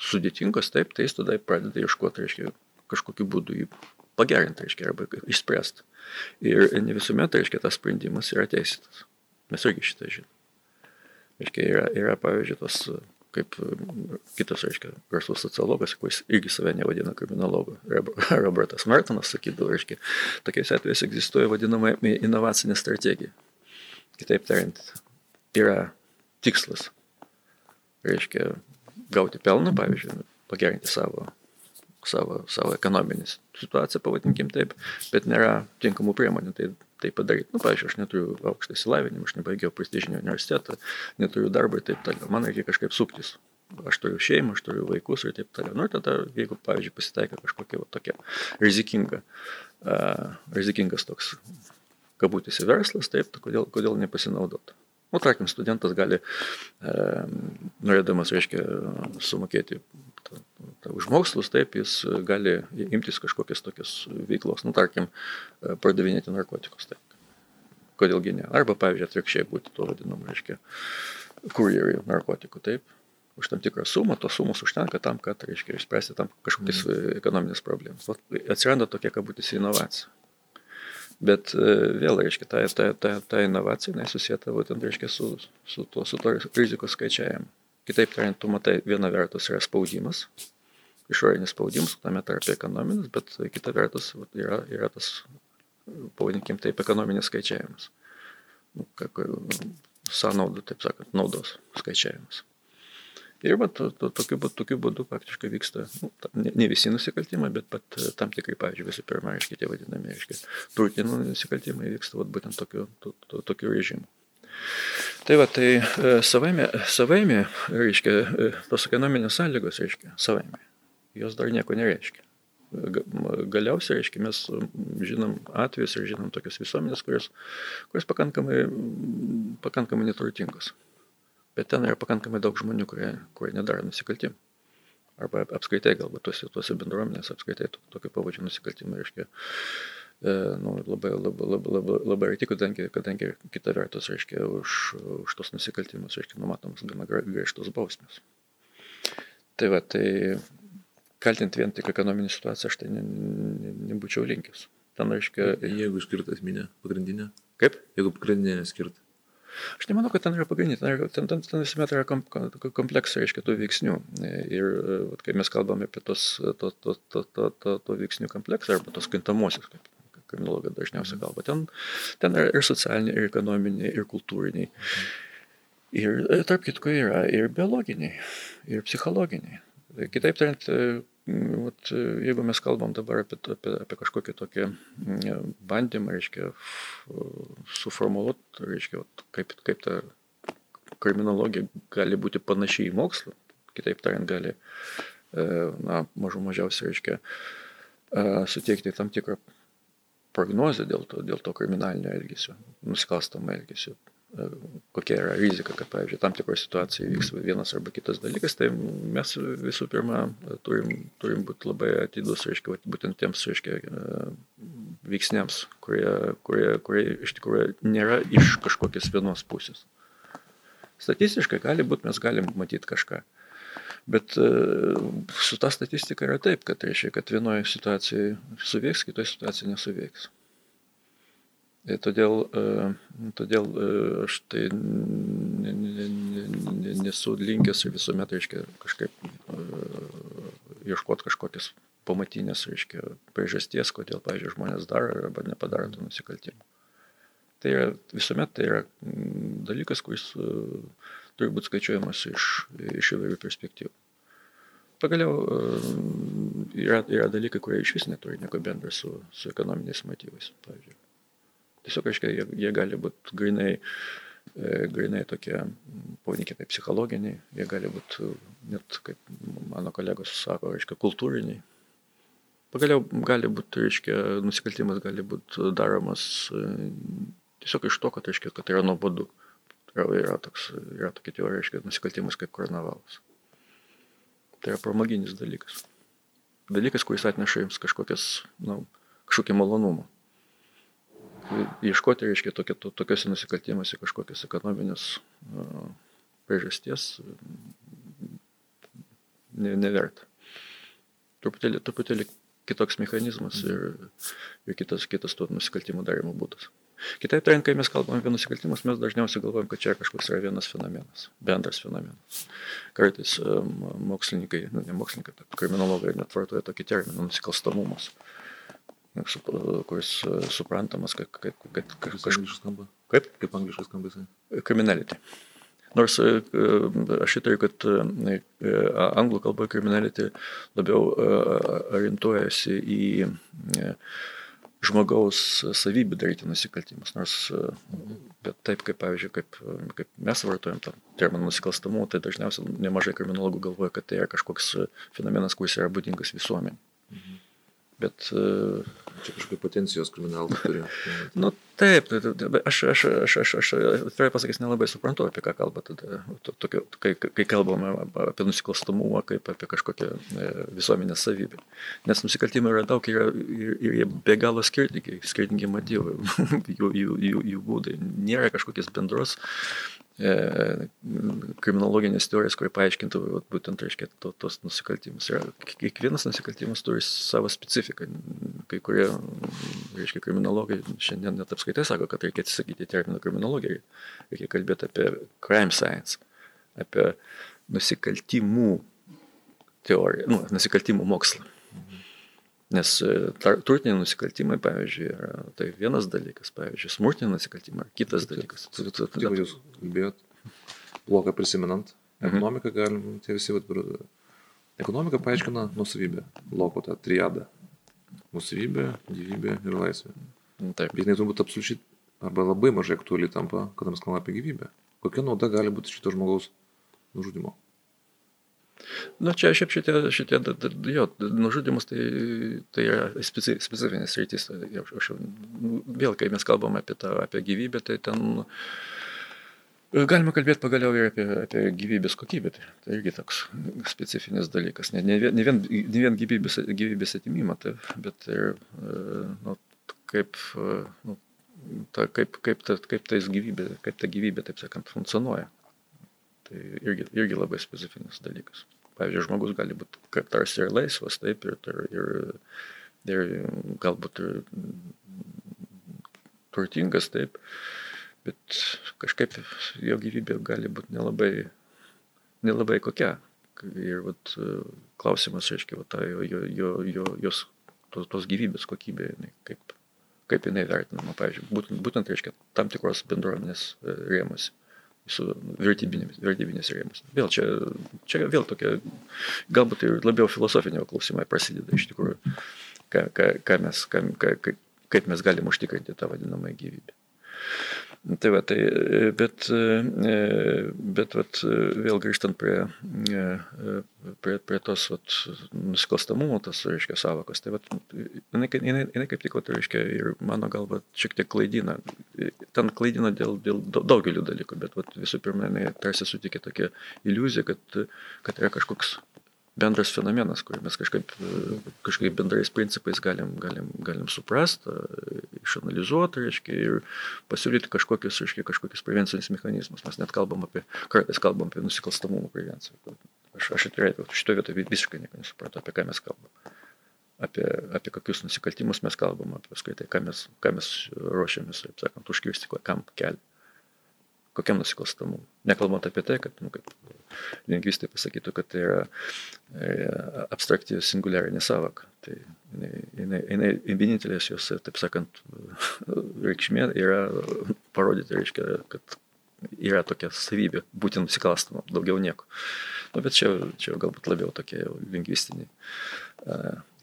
sudėtingos, taip, tai jis tada pradeda ieškoti, reiškia, kažkokiu būdu jį pagerinti, reiškia, arba išspręsti. Ir ne visuomet, reiškia, tas sprendimas yra teisėtas. Mes irgi šitą žinom. Reiškia, yra, yra pavyzdžiui, tos, kaip kitas, reiškia, garsus sociologas, kuris irgi save nevadina kriminologu, Robertas Martinas sakydavo, reiškia, tokiais atvejais egzistuoja vadinama inovacinė strategija. Kitaip tariant, yra tikslas, reiškia, gauti pelną, pavyzdžiui, pagerinti savo savo, savo ekonominį situaciją, pavadinkim taip, bet nėra tinkamų priemonių tai, tai padaryti. Na, nu, pavyzdžiui, aš neturiu aukštą įsilavinimą, aš nebaigiau prestižinio universitetą, neturiu darbo ir taip toliau. Man reikia kažkaip suktis. Aš turiu šeimą, aš turiu vaikus ir taip toliau. Nu, tada, jeigu, pavyzdžiui, pasitaiko kažkokia va, tokia rizikinga, uh, rizikingas toks kabutėsi verslas, taip, tai kodėl, kodėl nepasinaudoti. Nu, tarkim, studentas gali, e, norėdamas, reiškia, sumokėti ta, ta, už mokslus, taip, jis gali imtis kažkokios tokios veiklos, nu, tarkim, pardavinėti narkotikus, taip. Kodėlgi ne? Arba, pavyzdžiui, atvirkščiai būti tuo vadinamu, reiškia, kurjerių narkotikų, taip. Už tam tikrą sumą, tos sumos užtenka tam, kad, reiškia, išspręsti tam kažkokias mm. ekonominės problemas. Atsiranda tokia, kabutėsi, inovacija. Bet e, vėl, reiškia, ta, ta, ta, ta inovacija, jinai susijęta būtent, reiškia, su, su, tuo, su to rizikos skaičiavimu. Kitaip tariant, tu matai, viena vertus yra spaudimas, išorinis spaudimas, tame tarp ekonominis, bet kita vertus yra, yra tas, pavadinkim taip, ekonominis skaičiavimas. Nu, sąnaudų, taip sakant, naudos skaičiavimas. Ir va, to, to, tokiu, tokiu būdu faktiškai vyksta, nu, ne, ne visi nusikaltimai, bet pat e, tam tikrai, pavyzdžiui, visų pirma, reiškia tie vadinami, reiškia, turtinų nusikaltimai vyksta vat, būtent tokiu, to, to, tokiu režimu. Tai va, tai e, savaime, savaime, reiškia, e, tos ekonominės sąlygos, reiškia, savaime, jos dar nieko nereiškia. Galiausiai, reiškia, mes žinom atvejus ir žinom tokias visuomenės, kurios, kurios pakankamai, pakankamai neturtingos. Bet ten yra pakankamai daug žmonių, kurie, kurie nedaro nusikaltimų. Arba apskaitai galbūt tuose, tuose bendruomenėse apskaitai tokio pavadžio nusikaltimai, reiškia, e, nu, labai, labai, labai, labai, labai arti, kadangi, kadangi kita vertus, reiškia, už, už tos nusikaltimus, reiškia, numatomas gana griežtos bausmės. Tai va, tai kaltinti vien tik ekonominį situaciją aš tai ne, ne, nebūčiau linkęs. Ten, reiškia...
Jeigu išskirtas minė, pagrindinė.
Kaip?
Jeigu pagrindinė skirta.
Aš nemanau, kad ten yra pagrindinė, ten, ten, ten, ten visuomet yra kom, kompleksai, reiškia, tų veiksnių. Ir vat, kai mes kalbame apie tos, to, to, to, to, to, to veiksnių kompleksą arba tos kintamosius, kaip kriminologai dažniausiai kalba, ten, ten yra ir socialiniai, ir ekonominiai, ir kultūriniai. Ir tarp kitko yra ir biologiniai, ir psichologiniai. Kitaip tariant, vat, jeigu mes kalbam dabar apie, apie, apie kažkokį tokį bandymą, reiškia, suformuoluoti, reiškia, kaip, kaip ta kriminologija gali būti panašiai į mokslą, kitaip tariant, gali, e, na, mažų mažiausiai, reiškia, e, suteikti tam tikrą prognozę dėl to, dėl to kriminalinio elgesio, nusikalstamo elgesio kokia yra rizika, kad, pavyzdžiui, tam tikroje situacijoje vyks vienas arba kitas dalykas, tai mes visų pirma turim, turim būti labai atidus, reiškia, būtent tiems, reiškia, veiksniams, kurie, kurie, kurie iš tikrųjų nėra iš kažkokios vienos pusės. Statistiškai gali būti, mes galim matyti kažką. Bet su ta statistika yra taip, kad reiškia, kad vienoje situacijoje suveiks, kitoje situacijoje nesuveiks. Todėl, e, todėl e, aš tai nesu linkęs visuomet, reiškia, kažkaip e, ieškoti kažkokias pamatinės, reiškia, priežasties, kodėl, pavyzdžiui, žmonės daro arba nepadaro tų nusikaltimų. Tai yra, visuomet tai yra mm, dalykas, kuris turi būti skaičiuojamas iš, iš įvairių perspektyvų. Pagaliau yra, yra dalykai, kurie iš vis neturi nieko bendro su, su ekonominiais motyvais. Pavyzdžiui. Tiesiog, aiškiai, jie, jie gali būti grinai E, grinai tokie, pavadinkime, psichologiniai, jie gali būti net, kaip mano kolegos sako, reiškia, kultūriniai. Pagaliau gali būti, reiškia, nusikaltimas gali būti daromas e, tiesiog iš to, kad, reiškia, kad tai yra nuobodu. Yra, yra, toks, yra tokia teorija, reiškia, nusikaltimas kaip karnavalas. Tai yra pramoginis dalykas. Dalykas, kuris atneša jums kažkokias, na, kažkokį malonumą ieškoti, reiškia, tokio, to, tokiuose nusikaltimuose kažkokios ekonominės uh, priežasties ne, neverta. Truputėlį, truputėlį kitoks mechanizmas ir, ir kitas, kitas to nusikaltimo darimo būdas. Kitaip tariant, kai mes kalbame apie nusikaltimus, mes dažniausiai galvojam, kad čia kažkoks yra vienas fenomenas, bendras fenomenas. Kartais mokslininkai, nu, ne mokslininkai, kriminologai net vartoja tokį terminą nusikalstamumas. Uh, kuris suprantamas kaip, kaip, kaip, kaip
kažkas skamba.
Kaip?
Kaip angliškas skamba jisai.
Criminality. Nors aš įtariu, kad anglų kalboje criminality labiau orientuojasi į žmogaus savybių daryti nusikaltimus. Nors, bet taip kaip, pavyzdžiui, kaip, kaip mes vartojam tą terminą nusikalstamų, tai dažniausiai nemažai kriminologų galvoja, kad tai yra kažkoks fenomenas, kuris yra būdingas visuomenė. Mhm. Bet...
Uh, Čia kažkokia potencijos kriminalų turėjo.
nu, taip, tai, tai, tai, aš, aš, aš, aš, aš atvirai pasakys, nelabai suprantu, apie ką kalba tada, tokio, kai, kai kalbame apie nusikalstamumą, kaip apie kažkokią e, visuomenės savybę. Nes nusikaltimų yra daug ir, ir, ir jie be galo skirtingi, skirtingi motyvai, jų, jų, jų, jų būdai. Nėra kažkokios bendros kriminologinės teorijos, kurie paaiškintų vat, būtent, reiškia, to, tos nusikaltimus. Ir kiekvienas nusikaltimas turi savo specifiką. Kai kurie, reiškia, kriminologai šiandien net apskaitai sako, kad reikia atsisakyti termino kriminologija, reikia kalbėti apie crime science, apie nusikaltimų teoriją, nu, nusikaltimų mokslą. Nes e, turtiniai nusikaltimai, pavyzdžiui, yra tai vienas dalykas, pavyzdžiui, smurtiniai nusikaltimai yra kitas dalykas.
Kaip jūs kalbėjot, bloką prisimenant, mhm. ekonomiką galim, tie visi, ekonomika paaiškina nusavybę, loko tą triadą. Nusavybė, gyvybė ir laisvė.
Taip.
Bet jinai turbūt absoliučiai arba labai mažai aktuali tampa, kada mes kalbame apie gyvybę. Kokia nauda gali būti šito žmogaus nužudimo?
Na čia šiaip šitie, šitie jo, nužudimas tai, tai yra speci, specifinis rytis. Aš, nu, vėl, kai mes kalbame apie, tą, apie gyvybę, tai ten galima kalbėti pagaliau ir apie, apie gyvybės kokybę. Tai, tai irgi toks specifinis dalykas. Ne, ne, ne, vien, ne vien gyvybės, gyvybės atimimą, tai, bet ir nu, kaip, nu, ta, kaip, kaip, ta, kaip, tais gyvybė, kaip ta gyvybė, taip sakant, funkcionuoja. Tai irgi, irgi labai specifinis dalykas. Pavyzdžiui, žmogus gali būti tarsi ir laisvas, taip, ir, ir, ir, ir galbūt ir turtingas, taip, bet kažkaip jo gyvybė gali būti nelabai, nelabai kokia. Ir vat, klausimas, reiškia, vat, jo, jo, jo, jo, jos tos, tos gyvybės kokybė, jinai, kaip, kaip jinai vertinama, pavyzdžiui, būtent, būtent reiškia, tam tikros bendruomenės rėmose su vertybinėmis, vertybinės rėmus. Vėl čia, čia vėl tokia, galbūt ir labiau filosofinio klausimai prasideda iš tikrųjų, ką, ką, ką mes, ką, ką, kaip mes galim užtikrinti tą vadinamą gyvybę. Tai va, tai, bet, bet vat, vėl grįžtant prie, prie, prie tos vat, nusikalstamumo, tas, reiškia, savokos, tai vat, jinai, jinai, jinai kaip tik, vat, reiškia, ir mano galva šiek tiek klaidina. Ten klaidina dėl, dėl daugelių dalykų, bet vat, visų pirma, jinai tarsi sutikė tokią iliuziją, kad, kad yra kažkoks bendras fenomenas, kurį mes kažkaip, kažkaip bendrais principais galim, galim, galim suprasti, išanalizuoti, reiškia, ir pasiūlyti kažkokius, reiškia, kažkokius prevencinius mechanizmus. Mes net kalbam apie, kartais kalbam apie nusikalstamumo prevenciją. Aš, aš atvirai, šitoje vietoje visiškai nieko nesupratau, apie ką mes kalbam. Apie, apie kokius nusikaltimus mes kalbam, apie skaitai, ką mes, ką mes ruošiamės, taip sakant, užkirsti, kam kelią kokiam nusikalstamumui. Nekalbant apie tai, kad, nu, kaip lingvistai pasakytų, kad tai yra e, abstrakti singuliarinė savoka. Tai jinai, jinai, jinai vienintelės jos, taip sakant, reikšmė yra parodyti, reiškia, kad yra tokia savybė būti nusikalstama, daugiau nieko. Nu, bet čia, čia galbūt labiau tokie lingvistiniai,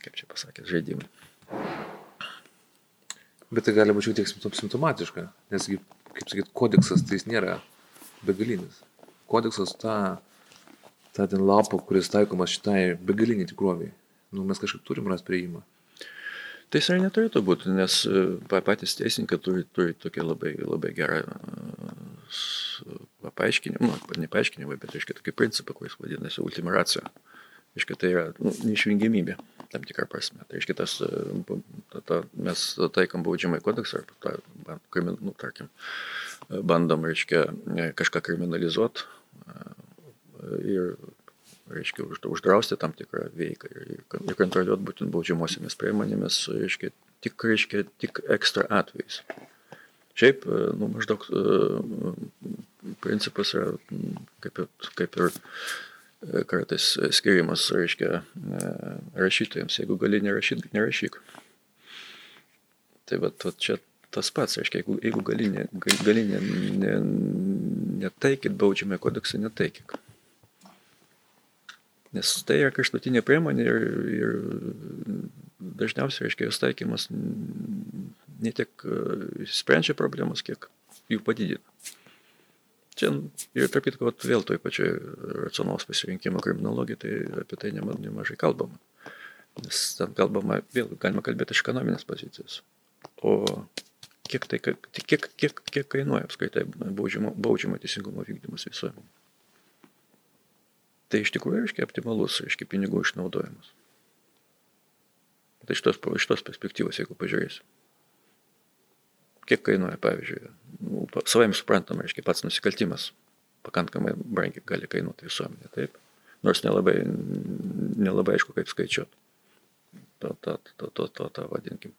kaip čia pasakė, žaidimai.
Bet tai gali būti šiek tiek simptomatiška, nes, kaip sakyt, kodeksas tai jis nėra begalinis. Kodeksas ta, ta ten lapo, kuris taikomas šitai begaliniai tikroviai. Nu, mes kažkaip turim rasti prieimą.
Tai jis ir neturėtų būti, nes e, patys teisininkai turi, turi tokią labai, labai gerą paaiškinimą, nu, ne paaiškinimą, bet, reiškia, tokį principą, kuris vadinasi ultimaracija. Reiškia, tai yra nu, neišvengiamybė tam tikrą prasme. Tai reiškia, tas, ta, ta, mes taikam baudžiamai kodeksą, ar tą, krimin, nu, tarkim, bandom, reiškia, kažką kriminalizuoti ir, reiškia, uždrausti tam tikrą veiką ir, ir kontroliuoti būtent baudžiamosiamis priemonėmis, reiškia, tik, reiškia, tik ekstra atvejais. Šiaip, nu, maždaug principas yra kaip ir, kaip ir kartais skiriamas, reiškia, rašytojams, jeigu gali nerašyt, nerašyk. Tai va, čia tas pats, reiškia, jeigu, jeigu gali, ne, gali ne, ne, netaikyt baudžiamą kodeksą, netaikyk. Nes tai yra kraštutinė priemonė ir, ir dažniausiai, reiškia, jos taikymas ne tiek sprendžia problemas, kiek jų padidina. Čia ir tarp kitko, vėl toj pačioj racionalos pasirinkimo kriminologijai, tai apie tai nemažai kalbama. Nes ten kalbama, vėl galima kalbėti iš ekonominės pozicijos. O kiek tai, kiek, kiek, kiek kainuoja apskaitai baudžiamo, baudžiamo teisingumo vykdymas visuomenė. Tai iš tikrųjų reiškia optimalus, reiškia pinigų išnaudojimas. Tai iš tos, iš tos perspektyvos, jeigu pažiūrėsiu. Kiek kainuoja, pavyzdžiui, nu, savai suprantama, reiškia pats nusikaltimas pakankamai brangiai gali kainuoti visuomenė, taip. Nors nelabai, nelabai aišku, kaip skaičiuoti. To, to, to, to, to, to vadinkim,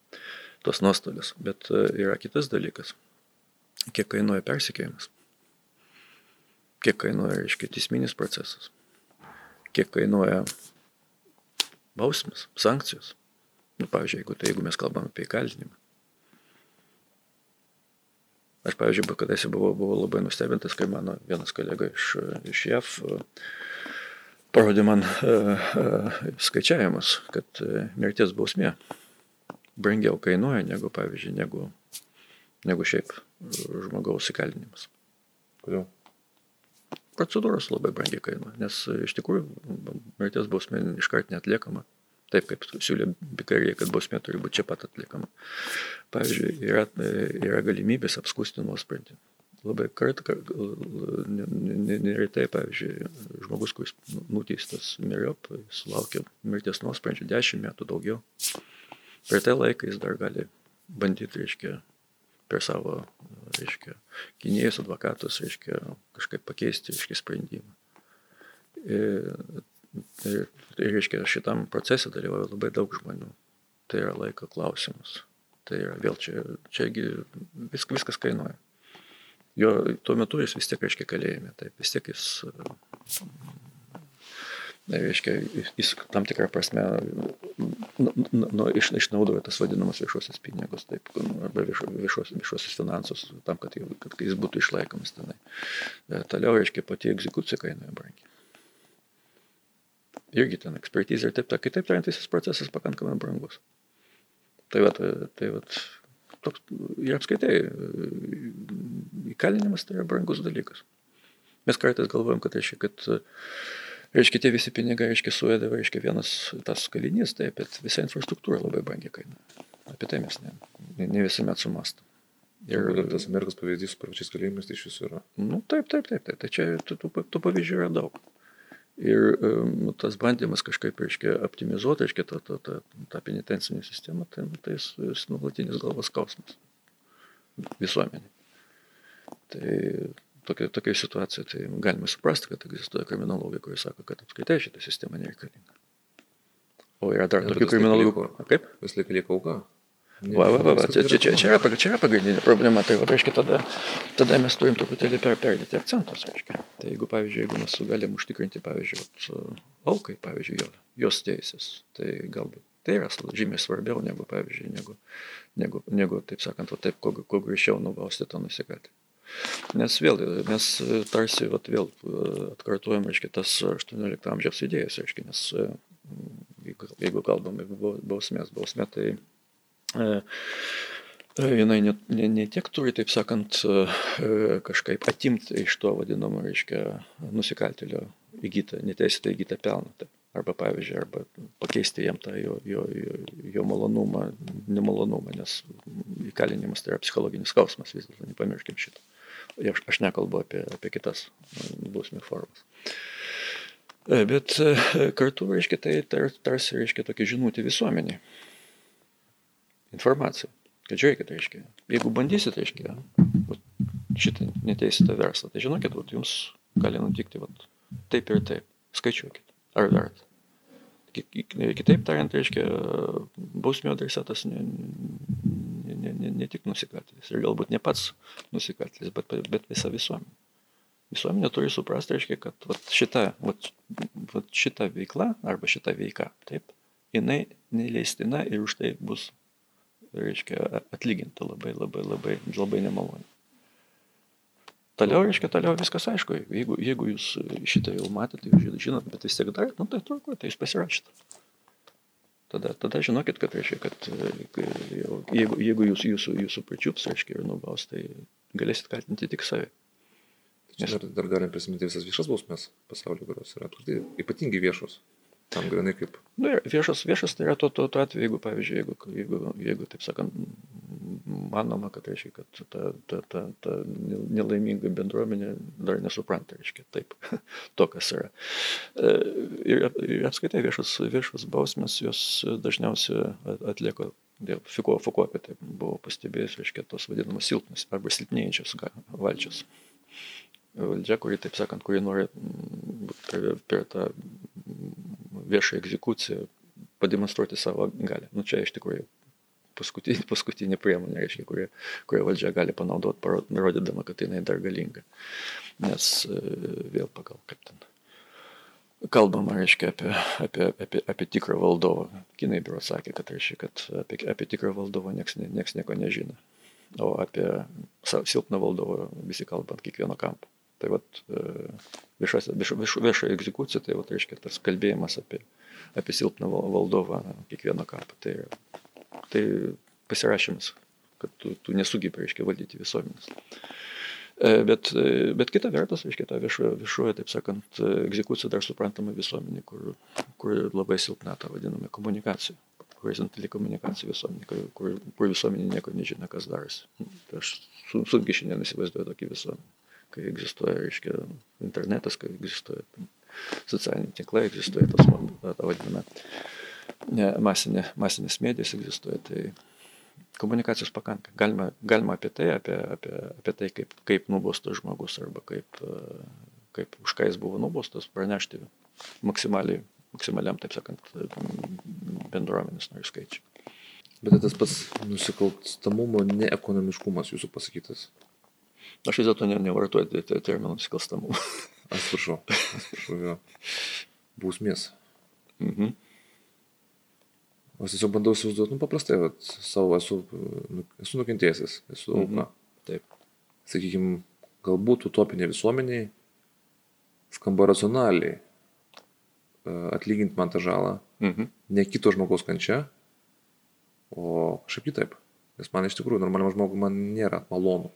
tos nuostolius. Bet e, yra kitas dalykas. Kiek kainuoja persikėjimas. Kiek kainuoja, reiškia, teisminis procesas. Kiek kainuoja bausmės, sankcijos. Nu, pavyzdžiui, jeigu, tai, jeigu mes kalbame apie įkalinimą. Aš, pavyzdžiui, kadaise buvau, buvau labai nustebintas, kai mano vienas kolega iš, iš JAV e, parodė man uh, uh, skaičiavimus, kad mirties bausmė brangiau kainuoja negu, pavyzdžiui, negu, negu šiaip žmogaus įkalinimas.
Kodėl?
Procedūros labai brangiai kainuoja, nes iš tikrųjų mirties bausmė iškart netliekama taip kaip siūlė Bikarija, kad bausmė turi būti čia pat atlikama. Pavyzdžiui, yra, yra galimybės apskusti nuosprendį. Labai kart, kart neretai, pavyzdžiui, žmogus, kuris nuteistas miriop, sulaukia mirties nuosprendžio 10 metų daugiau. Per tą laiką jis dar gali bandyti, reiškia, per savo, reiškia, gynėjus, advokatus, reiškia, kažkaip pakeisti, reiškia, sprendimą. Ir Tai, tai reiškia, šitam procese dalyvauja labai daug žmonių. Tai yra laiko klausimas. Tai yra vėl čia, čiagi vis, viskas kainuoja. Jo tuo metu jis vis tiek reiškia kalėjime, taip vis tiek jis, reiškia, jis tam tikrą prasme nu, nu, iš, išnaudoja tas vadinamas viešuosius pinigus, taip, arba viešuosius, viešuosius finansus, tam, kad, kad jis būtų išlaikomas tenai. Toliau, reiškia, pati egzekucija kainuoja brangiai irgi ten ekspertizė ir taip toliau. Kitaip tariant, visas procesas pakankamai brangus. Tai va, tai va, toks, ir apskaitai, įkalinimas tai yra brangus dalykas. Mes kartais galvojam, kad reiškia, kad reiškia, tie visi pinigai, reiškia, suėdė, reiškia, vienas tas kalinys, taip, bet visa infrastruktūra labai brangiai kainuoja. Apie tai mes ne, ne, ne visuomet sumastom.
Ir tas Amerikos pavyzdys su pačiais kalėjimais tai iš visų yra.
Nu, taip, taip, taip, taip. Tai čia tų, tų, tų pavyzdžių yra daug. Ir um, tas bandymas kažkaip, reiškia, optimizuoti, reiškia, tą, tą, tą, tą penitencinę sistemą, tai, tai jis, jis nuolatinis galvos skausmas visuomenė. Tai tokia, tokia situacija, tai galime suprasti, kad egzistuoja kriminologai, kurie sako, kad apskaitai šitą sistemą nereikalinga. O yra dar tokių kriminologų.
Kaip? Vis laik lieka auka.
Va, va, va, va. Čia, čia, čia, čia, yra, čia yra pagrindinė problema. Tai, va, reiškia, tada, tada mes turim truputėlį per, perdėti akcentus. Reiškia. Tai jeigu, pavyzdžiui, jeigu mes galim užtikrinti, pavyzdžiui, aukai, pavyzdžiui, jo, jos teisės, tai galbūt Tai yra žymiai svarbiau negu, pavyzdžiui, negu, negu, negu taip sakant, va, taip, kuo, greičiau nubausti tą nusikaltį. Nes vėl mes tarsi vat, vėl atkartuojam, reiškia, tas 18 amžiaus idėjas, reiškia, nes jeigu, kalbame bausmės, bausmė, tai jinai ne, ne, ne tiek turi, taip sakant, kažkaip atimti iš to vadinamo, reiškia, nusikaltelio įgytą, neteisėtą įgytą pelną. Arba pavyzdžiui, arba pakeisti jam tą jo, jo, jo, jo malonumą, nemalonumą, nes įkalinimas tai yra psichologinis skausmas, vis dėlto nepamirškim šitą. Aš, aš nekalbu apie, apie kitas bausmių formas. Bet kartu, reiškia, tai tar, tarsi, reiškia, tokia žinutė visuomeniai. Informacija. Kad žiūrėkit, reiškia, jeigu bandysit, reiškia, šitą neteisėtą verslą, tai žinokit, vat, jums gali nutikti vat, taip ir taip. Skaičiuokit ar verta. Kitaip tariant, reiškia, bausmio adresatas ne, ne, ne, ne tik nusikaltėlis ir galbūt ne pats nusikaltėlis, bet, bet visa visuomenė. Visuomenė turi suprasti, reiškia, kad vat, šita, vat, vat, šita veikla arba šita veika, taip, jinai neleistina ir už tai bus, reiškia, atlyginta labai, labai, labai, labai nemaloniai. Toliau, reiškia, toliau viskas aišku. Jeigu, jeigu jūs šitą jau matėte, jūs žinot, bet vis tiek darėt, nu tai tvarko, tai jūs pasirašyt. Tada, tada žinokit, kad reiškia, kad jau, jeigu, jeigu jūs, jūsų, jūsų pačiups, reiškia, ir nubaus, tai galėsit kaltinti tik save.
Nes dar, dar galim prisiminti visas viešas bausmes pasaulyje, kurios yra ypatingai viešos. Tam grinai kaip.
Nu, viešas, viešas tai yra tuo, tuo, tuo atveju, jeigu, pavyzdžiui, jeigu, jeigu, jeigu taip sakant, manoma, kad, reiškia, kad ta, ta, ta, ta nelaiminga bendruomenė dar nesupranta, reiškia, taip, to, kas yra. E, ir, ir apskaitai viešas, viešas bausmės jos dažniausiai atlieko, Fiko, Fiko apie tai buvo pastebėjęs, reiškia, tos vadinamos silpnas arba silpnėjančios valdžios valdžia, kuri, taip sakant, kuri nori per, per tą viešą egzekuciją pademonstruoti savo galę. Nu, čia iš tikrųjų paskutinė, paskutinė priemonė, reiškia, kurią, kurią valdžia gali panaudoti, nurodydama, kad jinai dar galinga. Nes vėl pagal kaip ten. Kalbama, reiškia, apie, apie, apie, apie tikrą valdovą. Kinai biuro sakė, kad, reiškia, kad apie, apie tikrą valdovą nieks, nieks nieko nežino. O apie silpną valdovą visi kalba ant kiekvieno kampo. Tai vat viešą vieš, vieš, vieš egzekuciją, tai vat reiškia tas kalbėjimas apie, apie silpną valdovą kiekvieno kapą. Tai, tai pasirašymas, kad tu, tu nesugebi, reiškia, valdyti visuomenės. E, bet, bet kita vertus, reiškia, ta viešoje, viešoje, taip sakant, egzekucija dar suprantama visuomenė, kur, kur labai silpna ta vadinama komunikacija horizontali komunikacija visuomenė, kur, kur, kur visuomenė nieko nežino, kas darosi. Tai aš sunkiai šiandien įsivaizduoju tokį visuomenę kai egzistuoja, reiškia, internetas, kai egzistuoja socialiniai tinklai, egzistuoja tas, ta vadinama, masinė, masinės medijas egzistuoja, tai komunikacijos pakanka. Galima, galima apie tai, apie, apie, apie tai, kaip, kaip nubaustas žmogus arba kaip, kaip už ką jis buvo nubaustas, pranešti maksimaliai, maksimaliam, taip sakant, bendruomenės narių skaičiui.
Bet tas pats nusikalstamumo neekonomiškumas jūsų pasakytas.
Aš vis dėlto ne, nevartoju terminų nusikalstamumą.
Atsiprašau, atsiprašau. Bausmės. Mhm. Aš tiesiog bandau įsivaizduoti, nu paprastai, vat, savo esu, nu, esu nukentėjęs, esu auka. Mhm.
Taip.
Sakykime, galbūt utopinė visuomeniai skamba racionaliai e, atlyginti man tą žalą, mhm. ne kito žmogaus kančia, o kažkaip kitaip. Nes man iš tikrųjų normaliam žmogui man nėra malonu.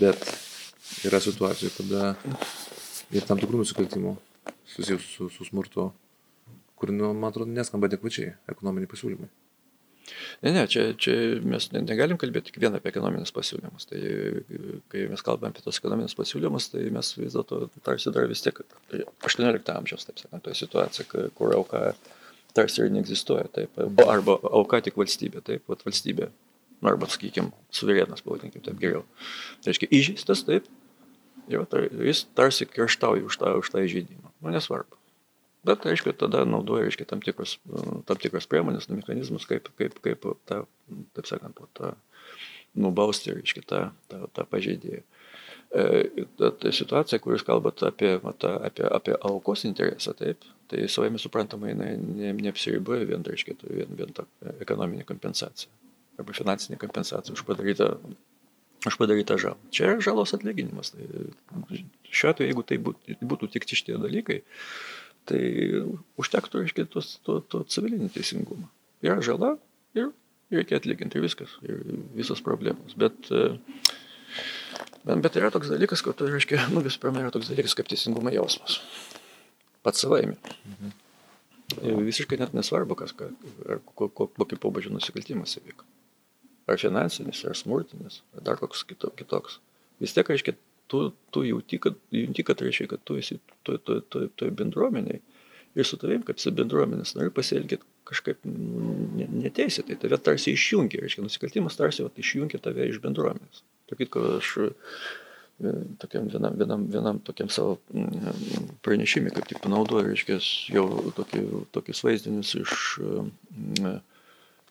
Bet yra situacijų, kada ir tam tikrų nusikaltimų susijusių su, su smurtu, kur, nu, man atrodo, neskamba adekvačiai ekonominiai pasiūlymai.
Ne, ne, čia, čia mes negalim kalbėti tik vien apie ekonominius pasiūlymus. Tai kai mes kalbame apie tos ekonominius pasiūlymus, tai mes vis dėlto tarsi dar vis tiek 18 amžiaus, taip sakant, toje situacijoje, kur auka tarsi ir neegzistuoja, taip, arba auka tik valstybė, taip, valstybė arba, sakykime, suverėnas, pavadinkim taip geriau. Tai reiškia, įžeistas taip, ir tar, jis tarsi kerštauja už tą, už tą įžeidimą. Nu, nesvarbu. Bet, reiškia, tada naudoja, reiškia, tam tikros, tam tikros priemonės, nu, mechanizmus, kaip, kaip, kaip tą, taip sakant, tą nubausti, reiškia, tą, tą, tą pažeidėją. ta, ta situacija, kur jūs kalbate apie, apie, apie, apie aukos interesą, taip, tai savame suprantama, jinai ne, neapsiriboja vien, reiškia, vien, vien tą ekonominę kompensaciją arba finansinę kompensaciją už padarytą, už padarytą žalą. Čia yra žalos atlyginimas. Tai šiuo atveju, jeigu tai būtų, būtų tik šitie dalykai, tai užtektų, reiškia, to, to, to civilinį teisingumą. Yra žala ir reikia atlyginti ir viskas, ir visos problemos. Bet Bet, bet yra toks dalykas, kad, tai reiškia, nu visų pirma, yra toks dalykas kaip teisingumo jausmas. Pats savaime. Mhm. Visiškai net nesvarbu, kas, kokio pobūdžio nusikaltimas įvyko. Ar finansinis, ar smurtinis, ar dar koks kito, kitoks. Vis tiek, reiškia, tu, tu jauti, kad, jauti, kad reiškia, kad tu esi toj to, to, to bendruomeniai ir su tavim, kaip su bendruomenės nori pasielgti kažkaip neteisėtai, tave tarsi išjungia, reiškia, nusikaltimas tarsi vat, išjungia tave iš bendruomenės. Tarkit, aš e, tokiam vienam, vienam, vienam tokiam savo mm, pranešimui kaip tik panaudoju, reiškia, jau tokius vaizdinius iš, mm,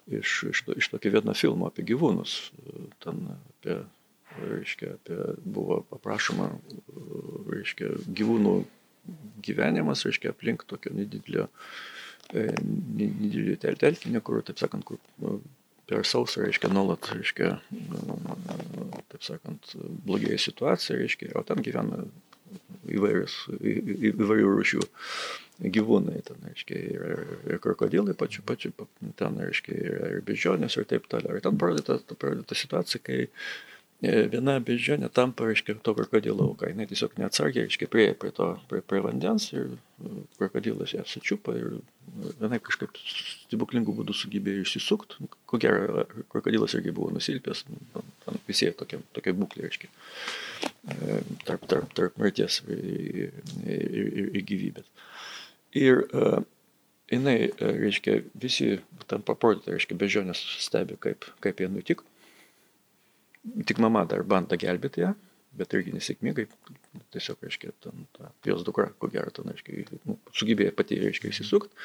iš, iš, iš tokio vieno filmo apie gyvūnus. Ten apie, reiškia, apie, buvo aprašoma, reiškia, gyvūnų gyvenimas, reiškia, aplink tokio nedidelio, e, nedidelio telkinio, kur, taip sakant, kur per sausą, reiškia, nuolat, reiškia, taip sakant, blogėja situacija, reiškia, o ten gyvena įvairius, įvairių rūšių gyvūnai, ten, reiškia, ir, ir krokodilai pačiu, pačiu, ten, reiškia, ir, ir bežionės ir taip toliau. Ir ten parodyta, parodyta situacija, kai E, viena beždžionė tampa, reiškia, to krokodilo auka. Jis tiesiog neatsargiai, reiškia, prieė prie to, prie, prie vandens ir e, krokodilas ją sučiupa ir vienai kažkaip stebuklingų būdų sugebėjo išsisukti. Ko gero, krokodilas irgi buvo nusilpęs, visieji tokia, tokia būklė, reiškia, e, tarp, tarp, tarp mirties ir, ir, ir, ir gyvybės. Ir uh, jinai, reiškia, visi tam paportą, reiškia, bežionės stebi, kaip, kaip jie nutiko tik mama dar bando gelbėti ją, bet irgi nesėkmingai, tiesiog, reiškia, ten, ta, jos dukra, ko gero, ten, reiškia, nu, sugebėjo pati, reiškia, įsisukti.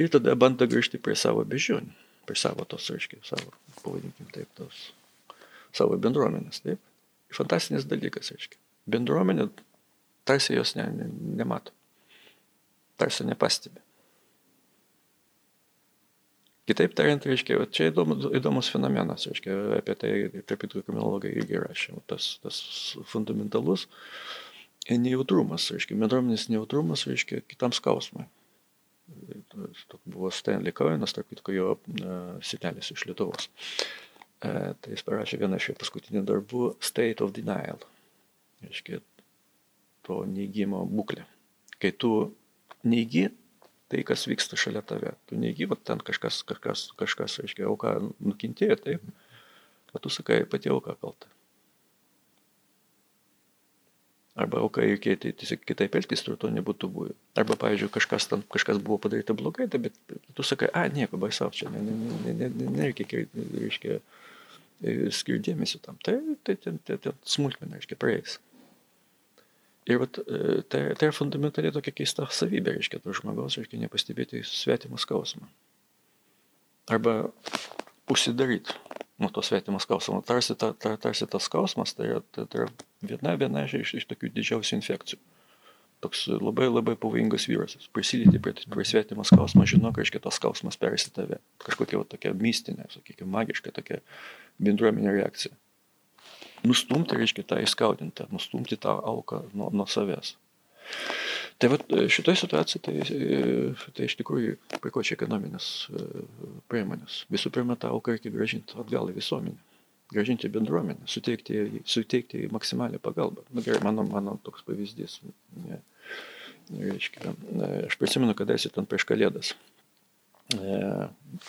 Ir tada bando grįžti prie savo beždžionių, prie savo tos, reiškia, savo, pavadinkim taip, tos, savo bendruomenės, taip. Fantastinis dalykas, reiškia. Bendruomenė tarsi jos ne, ne, nemato, tarsi nepastebi. Kitaip tariant, reiškia, čia įdomus, įdomus fenomenas, reiškia, apie tai, tarp kitų kriminologai irgi rašė, tas, tas fundamentalus nejautrumas, reiškia, bendruomenės nejautrumas, reiškia, kitam skausmui. Buvo Stanley Cohenas, tarp kitko jo sitelis iš Lietuvos. Uh, tai jis parašė vieną iš paskutinių darbų State of Denial, reiškia, to neįgymo būklę. Kai tu neįgy tai, kas vyksta šalia tave. Tu neįgy, va ten kažkas, kažkas, kažkas, aiškiai, auka nukentėjo, taip, o tu sakai, pati auka kalta. Arba auka reikėtų tiesiog kitaip elgtis, ir to nebūtų buvę. Arba, pavyzdžiui, kažkas, ten, kažkas buvo padaryta blogai, tai, bet tu sakai, a, nieko, baisau, čia nereikia, ne, ne, ne, ne, reiškia, skirti dėmesį tam. Tai, tai ten, ten, ten smulkmena, reiškia, praeis. Ir vat, e, tai, tai yra fundamentaliai tokia keista savybė, reiškia, to žmogaus, reiškia, nepastebėti svetimą skausmą. Arba užsidaryti nuo to svetimą skausmą. Tarsi, ta, ta, tarsi tas skausmas tai yra, tai, tai yra viena, viena iš, iš tokių didžiausių infekcijų. Toks labai labai pavojingas virusas. Prisilyti prie, prie svetimą skausmą, žinok, reiškia, tas skausmas persi tave. Kažkokia va, tokia mistinė, sakykime, magiška tokia bendruomenė reakcija nustumti, reiškia, tą įskaudintą, nustumti tą auką nuo, nuo savęs. Tai va, šitoje situacijoje tai, tai iš tikrųjų prikočia ekonominės e, priemonės. Visų pirma, tą auką reikia gražinti atgal į visuomenę, gražinti bendruomenę, suteikti, suteikti maksimalią pagalbą. Na gerai, mano, mano toks pavyzdys. Ne, reiškia, aš prisimenu, kada esi ten prieš kalėdas. E,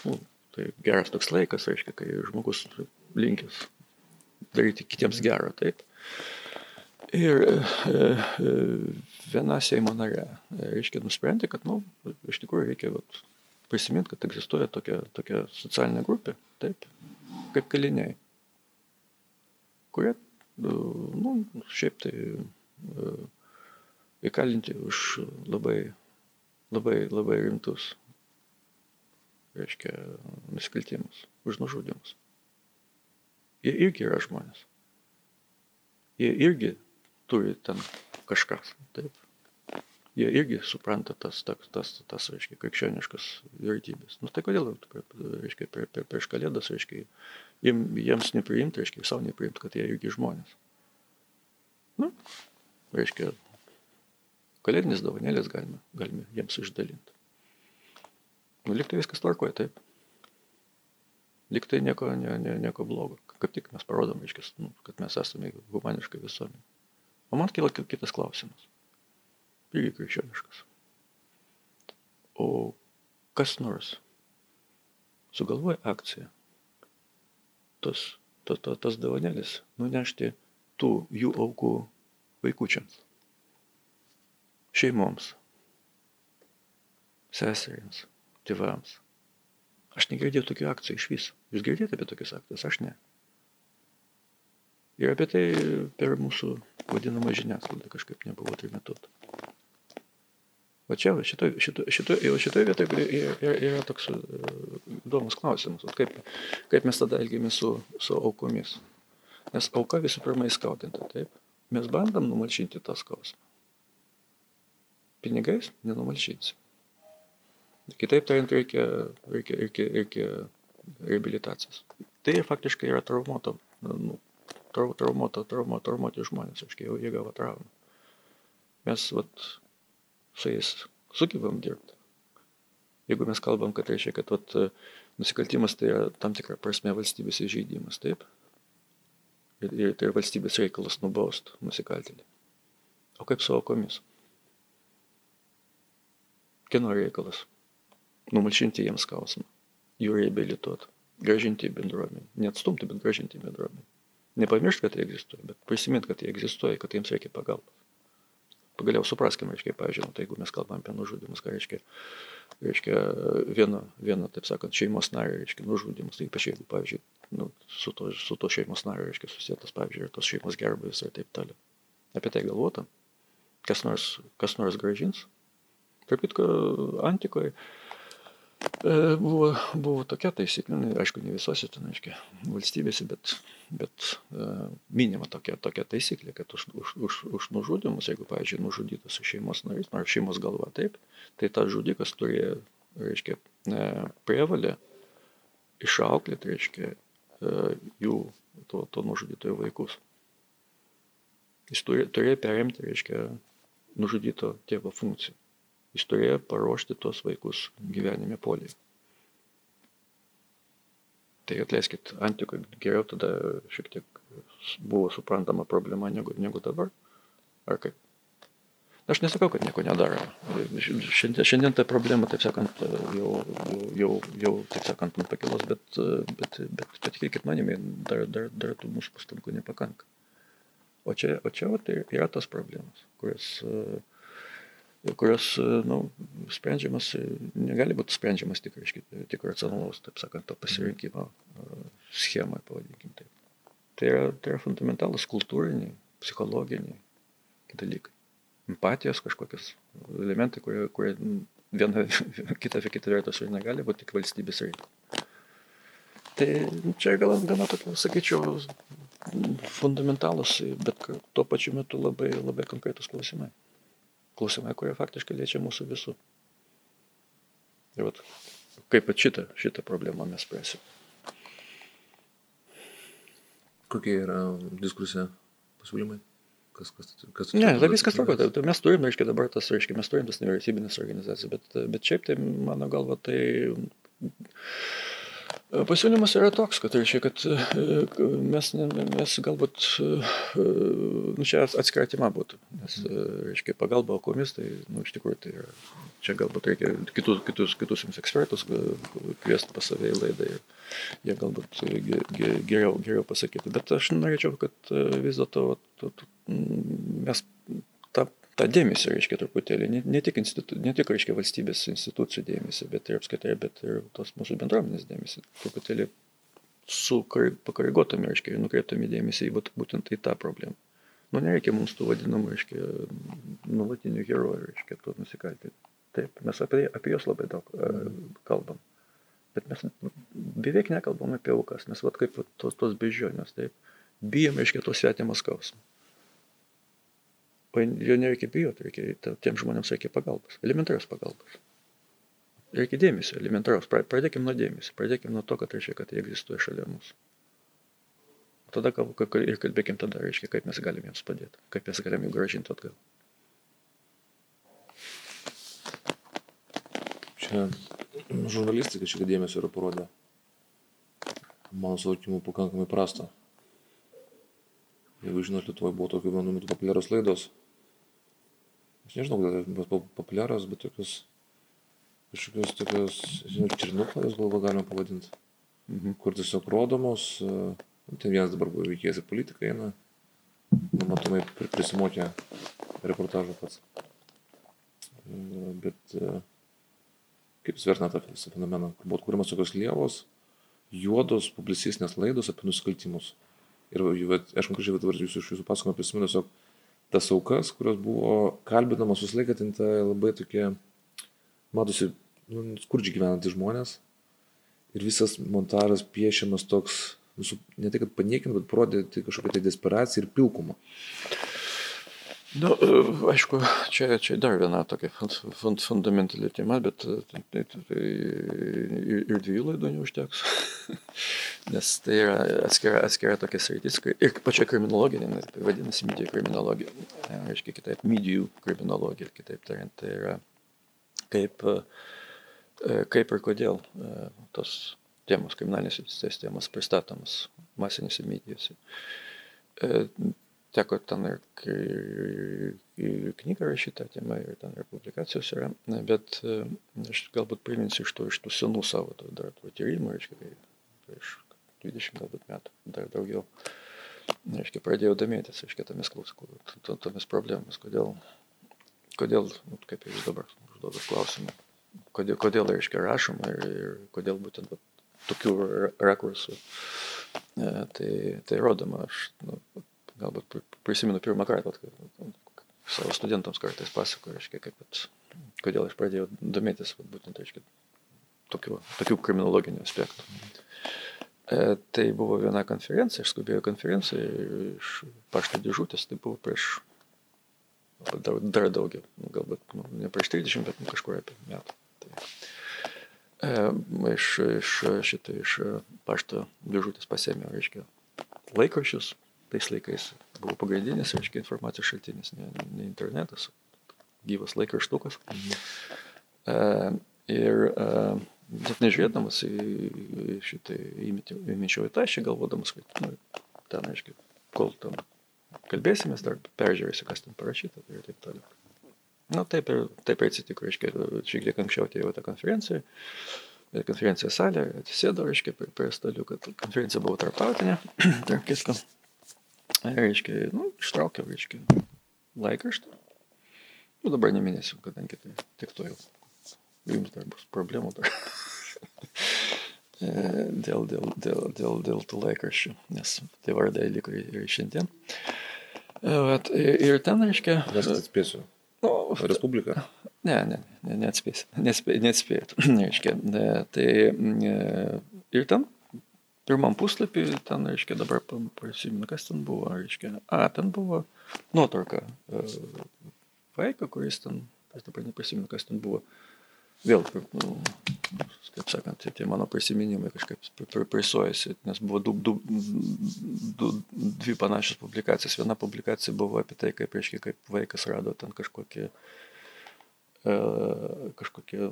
nu, tai geras toks laikas, reiškia, kai žmogus linkęs daryti kitiems gerą, taip. Ir e, e, viena Seimo narė, e, reiškia, nusprendė, kad, na, nu, iš tikrųjų reikia vat, prisiminti, kad egzistuoja tokia, tokia socialinė grupė, taip, kaip kaliniai, kurie, nu, šiaip tai įkalinti už labai, labai, labai rimtus, reiškia, nusikaltimus, už nužudimus. Jie irgi yra žmonės. Jie irgi turi ten kažkas. Taip. Jie irgi supranta tas, tas, tas, tas reiškia, krikščioniškas vertybės. Nu tai kodėl, reiškia, per, per, prieš kalėdas, reiškia, jiems nepriimti, reiškia, savo nepriimti, kad jie irgi žmonės. Nu, reiškia, kalėdinis dovanėlės galime, galime jiems išdalinti. Nu, liktai viskas tvarkoja, taip. Liktai nieko, ne, ne, nieko blogo. Kaip tik mes parodom, reiškia, nu, kad mes esame humaniškai visuomenė. O man kyla kitas klausimas irgi krikščioniškas. O kas nors sugalvoja akciją, tos, tos, tos, tos davanėlis nunešti tų jų aukų vaikučiams, šeimoms, seseriams, tėvams. Aš negirdėjau tokių akcijų iš viso. Jūs girdėjote apie tokius aktus, aš ne. Ir apie tai per mūsų vadinamą žiniasklaidą kažkaip nebuvo trimituota. Va čia, šitoje šito, šito, šito vietoje yra, yra, yra toks e, įdomus klausimas, kaip, kaip mes tada elgiamės su, su aukomis. Nes auka visų pirma įskautinta, taip? Mes bandam numalšinti tą skausmą. Pinigais nenumalšinsim. Kitaip tariant, reikia, reikia, reikia, reikia reabilitacijos. Tai faktiškai yra traumuoto, nu, traumuoto, traumuoto, traumuoti žmonės, aiškiai, jau jie gavo traumą. Mes, vat, su jais sugebam dirbti. Jeigu mes kalbam, kad reiškia, kad vat, nusikaltimas tai yra tam tikra prasme valstybės įžeidimas, taip? Ir, ir tai yra valstybės reikalas nubaust nusikaltelį. O kaip su aukomis? Kieno reikalas? Numalšinti jiems skausmą, jų reabilituoti, gražinti į bendruomenę. Neatstumti, bet gražinti į bendruomenę. Nepamiršti, kad jie egzistuoja, bet prisiminti, kad jie egzistuoja, kad jiems reikia pagalbos pagaliau supraskim, reiškia, pavyzdžiui, tai jeigu mes kalbam apie nužudimus, ką reiškia, reiškia vieno, vieno, taip sakant, šeimos nario, reiškia, nužudimus, tai ypač jeigu, pavyzdžiui, nu, su, to, su to šeimos nario, reiškia, susijęs, pavyzdžiui, ir tos šeimos gerbėvis ir taip toliau. Apie tai galvota, kas nors, kas nors gražins. Tarp kitko, antikoje buvo, buvo tokia taisyklė, nu, aišku, ne visose ten, aiškiai, valstybėse, bet, bet uh, minima tokia, tokia taisyklė, kad už, už, už, už nužudimus, jeigu, pavyzdžiui, nužudytas šeimos narys, ar šeimos galva taip, tai tas žudikas turėjo, reiškia, uh, prievalę išauklėti, reiškia, jų, to, to nužudytojo vaikus. Jis turėjo, turėjo perimti, reiškia, nužudyto tėvo funkciją jis turėjo paruošti tuos vaikus gyvenime poliai. Tai atleiskit, antikoje geriau tada šiek tiek buvo suprantama problema negu, negu dabar. Ar kaip? Aš nesakau, kad nieko nedaro. Šiandien, šiandien ta problema, taip sakant, jau, jau, jau taip sakant, ant pakilos, bet, bet, bet patikėkit manimi, dar, dar, dar tų mūsų pastangų nepakanka. O čia, o čia va, tai yra tos problemos, kurias uh, kurios nu, sprendžiamas, negali būti sprendžiamas tik, reiškia, tik racionalaus, taip sakant, to pasirinkimo schemai, pavadinkim taip. Tai yra, tai yra fundamentalus kultūriniai, psichologiniai dalykai. Empatijos kažkokios elementai, kurie, kurie viena kita, kita vertus ir negali būti tik valstybės reikalas. Tai čia gal gana tokia, sakyčiau, fundamentalus, bet tuo pačiu metu labai, labai konkretus klausimai klausimai, kurie faktiškai liečia mūsų visų. Ir vat, kaip šitą, šitą problemą mes spręsim.
Kokie yra diskusija pasiūlymai? Kas, kas, kas
ne, tai viskas tvarko. Tai mes turim, reiškia, dabar tas, reiškia, mes turim tas nevyriausybinės organizacijas, bet, bet šiaip tai, mano galva, tai Pasiūlymas yra toks, kad reiškia, kad e, mes, mes galbūt, e, nu čia atskira tema būtų, nes, e, reiškia, pagalba aukomis, tai, nu, iš tikrųjų, tai yra, čia galbūt reikia kitus, kitus, kitus jums ekspertus kviesti pas save į laidą ir jie galbūt geriau, geriau pasakytų. Bet aš norėčiau, kad vis dėlto mes tą dėmesį, reiškia, truputėlį, ne, ne tik, institu, ne tik reiškia, valstybės institucijų dėmesį, bet ir apskaitai, bet ir tos mūsų bendruomenės dėmesį, truputėlį su pakoreguotami, reiškia, nukreiptami dėmesį į būtent į tą problemą. Nu, nereikia mums tų vadinamų, reiškia, nulatinių herojų, reiškia, tų nusikaltėlių. Taip, mes apie, apie juos labai daug uh, kalbam. Bet mes beveik nekalbam apie aukas, nes vat kaip tos, tos bežionės, taip, bijom, reiškia, tos svetimas skausmą O jo nereikia bijoti, reikia, tiem žmonėms reikia pagalbos, elementarios pagalbos. Reikia dėmesio, elementaraus. Pradėkime nuo dėmesio, pradėkime nuo to, kad reiškia, kad jie egzistuoja šalia mūsų. Tada ir kalbėkime tada, reiškia, kaip mes galime jiems padėti, kaip mes galime jų gražinti atgal.
Čia žurnalistika šitą dėmesio yra parodę. Mano suvokimu pakankamai prasta. Jeigu žinot, Lietuvoje buvo tokių vienu metu populiarios laidos. Aš nežinau, kodėl populiarios, bet tokios kažkokios tokios, žinau, černuklės galva galima pavadinti, mhm. kur tiesiog rodomos, e, ten vienas dabar veikėjas ir politikai eina, nu, matomai prisimokė reportažą pats. E, bet e, kaip jūs vertinate tą visą fenomeną, kur buvo kūrimas tokios lievos, juodos publicistinės laidos apie nusikaltimus. Ir aš konkrečiai dabar jūsų iš jūsų pasakojimo prisimenu tiesiog tas aukas, kurios buvo kalbinamos visą laiką, ten ta labai tokie, matosi, nu, skurdžiai gyvenantys žmonės. Ir visas montažas piešiamas toks, nu, ne tai kad paniekint, bet parodyti kažkokią tai desperaciją ir pilkumą.
Na, nu, aišku, čia, čia dar viena tokia fund, fundamentali tema, bet tai, tai, tai, ir, ir dviejų laidų neužteks. Nes tai yra atskira, atskira tokia sritis. Ir pačia kriminologinė, tai vadinasi medijų kriminologija. Aiškiai, kitaip, medijų kriminologija, kitaip tariant, tai yra kaip uh, E, kaip ir kodėl e, tos temos, kriminalinės temos pristatomas masinėse medijose. E, teko ten ir, ir knygą rašytą temą, ir ten ir publikacijos yra, bet aš galbūt priminsiu iš tų, iš tų senų savo to, dar tų tyrimų, reiškia, prieš 20 galbūt metų, dar daugiau, reiškia, pradėjau domėtis, reiškia, tomis klausimus, tomis problemomis, kodėl, kodėl, nu, kaip jūs dabar užduodat klausimą, kodėl, kodėl reiškia rašoma ir, ir kodėl būtent va, tokių rakursų. E, tai, tai rodoma, aš nu, galbūt prisimenu pirmą kartą, kad savo studentams kartais pasakoju, reiškia, kaip, at, kodėl aš pradėjau domėtis va, būtent reiškia, tokių, tokių kriminologinių aspektų. E, tai buvo viena konferencija, aš skubėjau konferenciją iš pašto dėžutės, tai buvo prieš dar, dar daugiau, nu, galbūt nu, ne prieš 30, bet nu, kažkur apie metų. Tai, e, iš, iš šitą, iš pašto dėžutės pasėmiau, reiškia, laikraščius, tais laikais buvo pagrindinis, reiškia, informacijos šaltinis, ne, ne internetas, gyvas laikraštukas. Mhm. E, ir e, net nežiūrėdamas į, šitą įmečiau į tašį, galvodamas, kad nu, ten, aiškiai, kol tam kalbėsimės, dar peržiūrėsiu, kas ten parašyta ir taip toliau. Na taip ir, taip ir atsitiko, reiškia, šiek tiek anksčiau atėjau tą konferenciją. Konferencijos salė, atsisėdo, reiškia, prie, prie stalių, kad konferencija buvo tarptautinė, tarp kitko. Reiškia, nu, ištraukiau, reiškia, laikraštą. Nu, dabar neminėsiu, kadangi tai tik to jau. Jums dar bus problemų dar. dėl, dėl, dėl, dėl, dėl tų laikraščių, nes tie vardai liko ir šiandien. Vat, ir ten, reiškia.
Aš atspėsiu. Nu, Respublika?
Ne, ne, ne neatspės, nespė, neatspėjot. reiškia, ne, tai e, ir ten, pirmam puslapį, ten, reiškia, dabar prisimenu, kas ten buvo, reiškia, a, ten buvo nuotrauka e, vaiką, kuris ten, aš dabar neprisimenu, kas ten buvo. Vėl, nu, kaip sakant, tie, tie mano prisiminimai kažkaip prisuojasi, nes buvo du, du, du, dvi panašios publikacijos. Viena publikacija buvo apie tai, kaip, reiškia, kaip vaikas rado ten kažkokį, e, kažkokį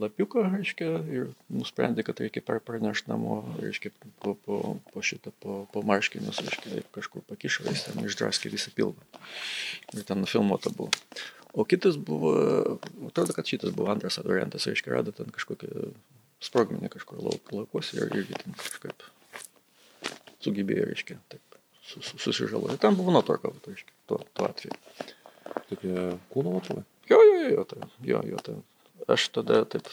lapiuką, reiškia, ir nusprendė, kad reikia pranešti namo, reiškia, po, po, po šitą, po, po marškinius, reiškia, kažkur pakišo, jis ten išdraskė visą pilvą. Ir ten nufilmuota buvo. O kitas buvo, atrodo, kad šitas buvo antras variantas, reiškia, rado ten kažkokią sprogmenį kažkur lauk, laukuose ir irgi ten kažkaip sugebėjo, reiškia, taip, susižalojo. Ten buvo nuotrauka, reiškia, tuo, tuo atveju.
Tokia kūno nuotrauka?
Jo, jo, jo, jo, tai, jo, jo, tai. Aš tada taip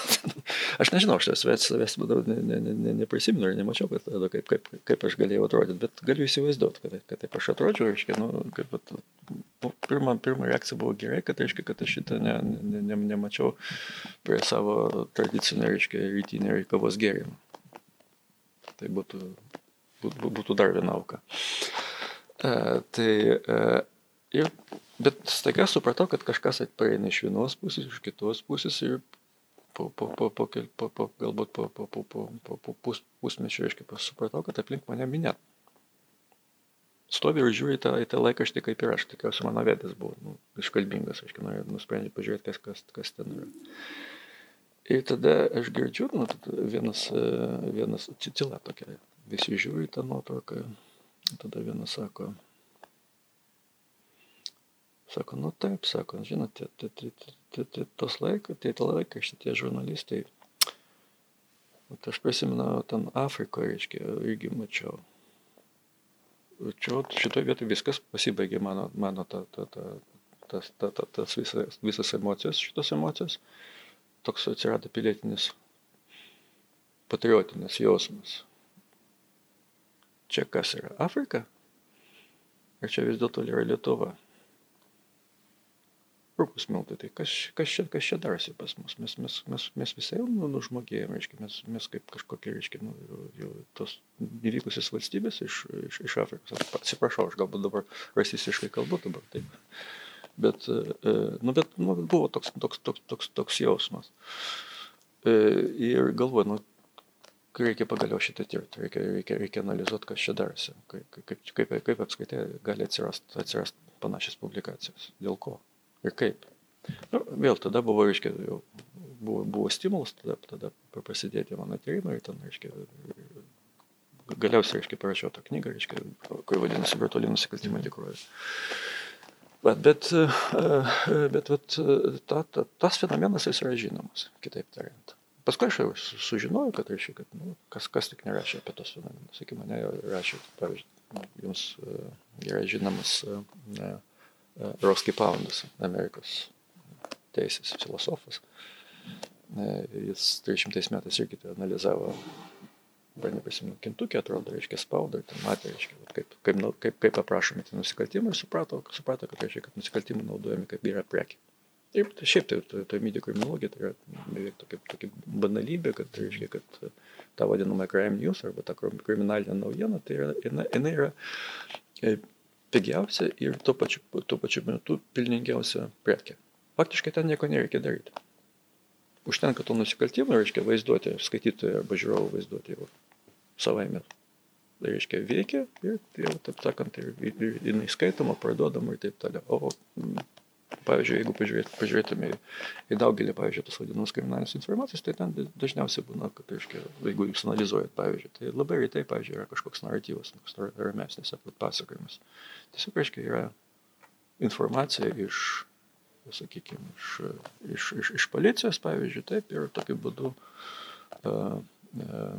aš nežinau, aš savęs, savęs ne, ne, ne, neprisimenu ir nemačiau, kad, tada, kaip, kaip, kaip aš galėjau atrodyti, bet galiu įsivaizduoti, kad, kad taip aš atrodžiau, reiškia, nu, kaip, bet, pirma, pirma reakcija buvo gerai, kad, reiškia, kad aš šitą ne, ne, ne, nemačiau prie savo tradicinio, reiškia, rytinio kavos gėrimo. Tai būtų, būtų, būtų dar viena auka. E, tai, e, Ir, bet staiga supratau, kad kažkas pareina iš vienos pusės, iš kitos pusės ir po, po, po, po, po, po galbūt po, po, po, po, po, po pus, pusmečio, aiškiai, supratau, kad aplink mane minėt. Stovi ir žiūri tą, tą laikraštį kaip ir aš, tikriausiai mano vėdas buvo nu, iškalbingas, aš nusprendžiau pažiūrėti, kas, kas, kas ten yra. Ir tada aš girdžiu, nu, vienas, vienas, tyla tokia, visi žiūri tą nuotrauką, tada vienas sako, Sako, nu taip, sako, žinote, tai, tai, tai, tai tos laikai, tai tą laiką šitie žurnalistai, tai aš prisimenu, ten Afrikoje, reiškia, irgi mačiau. Čia šitoje vietoje viskas pasibaigė mano, mano ta, ta, ta, tas, ta, ta, tas visas, visas emocijos, šitos emocijos. Toks atsirado pilietinis, patriotinis jausmas. Čia kas yra Afrika? Ar čia vis dėlto yra Lietuva? Rupūs miltai, tai kas, kas, čia, kas čia darosi pas mus? Mes, mes, mes, mes visai jau nu, nužmogėjome, reiškia, mes, mes kaip kažkokie, reiškia, nu, jau, jau tos įvykusios valstybės iš, iš, iš Afrikos. Atsiprašau, aš galbūt dabar rasistiškai kalbu dabar taip. Bet, e, nu, bet nu, buvo toks, toks, toks, toks, toks jausmas. E, ir galvoju, nu, reikia pagaliau šitą tirti, reikia, reikia, reikia analizuoti, kas čia darosi, kaip, kaip, kaip, kaip apskaitai gali atsirasti atsirast panašias publikacijos, dėl ko ir kaip. Nu, vėl tada buvo, reiškia, jau buvo, buvo stimulas, tada, tada prasidėti mano tyrimai ten, reiškia, galiausiai, reiškia, parašiau tą knygą, reiškia, kuri vadinasi virtuali nusikaltimai tikrovė. Bet, bet, bet, bet ta, ta, tas fenomenas jis yra žinomas, kitaip tariant. Paskui aš jau sužinojau, kad, reiškia, kad nu, kas, kas tik nerašė apie tos fenomenus. Sakykime, mane rašė, pavyzdžiui, jums yra žinomas ne, Roski Poundas, Amerikos teisės filosofas. Jis 300 metais irgi tai analizavo, dar neprisimenu, kintukį atrodo, reiškia spaudą, ten matė, reiškia, kaip, kaip, kaip, kaip aprašomi tie nusikaltimai ir suprato, suprato kad, reiškia, kad nusikaltimai naudojami kaip yra prekė. Ir tai šiaip tai, tai, tai mydė kriminologija, tai yra beveik tokia, tokia banalybė, kad, tai reiškia, kad ta vadinama crime news arba ta kriminalinė naujiena, tai yra, jinai, jinai yra pigiausia ir tuo pačiu, tuo pačiu metu pilningiausia prekė. Faktiškai ten nieko nereikia daryti. Užtenka to nusikaltimo, reiškia vaizduoti skaitytoją arba žiūrovų vaizduoti jau savaime. Tai reiškia veikia ir jau, taip sakant, ir, ir, ir jinai skaitoma, parduodama ir taip toliau. O pavyzdžiui, jeigu pažiūrėt, pažiūrėtume į, į daugelį, pavyzdžiui, tos vadinamus kriminalinės informacijos, tai ten dažniausiai būna, kad, reiškia, jeigu jūs analizuojat, pavyzdžiui, tai labai retai, pavyzdžiui, yra kažkoks naratyvas, kažkoks ramesnis pasakojimas. Tiesiog, reiškia, yra informacija iš, sakykime, iš, iš, iš, iš policijos, pavyzdžiui, taip, ir tokiu būdu uh, uh,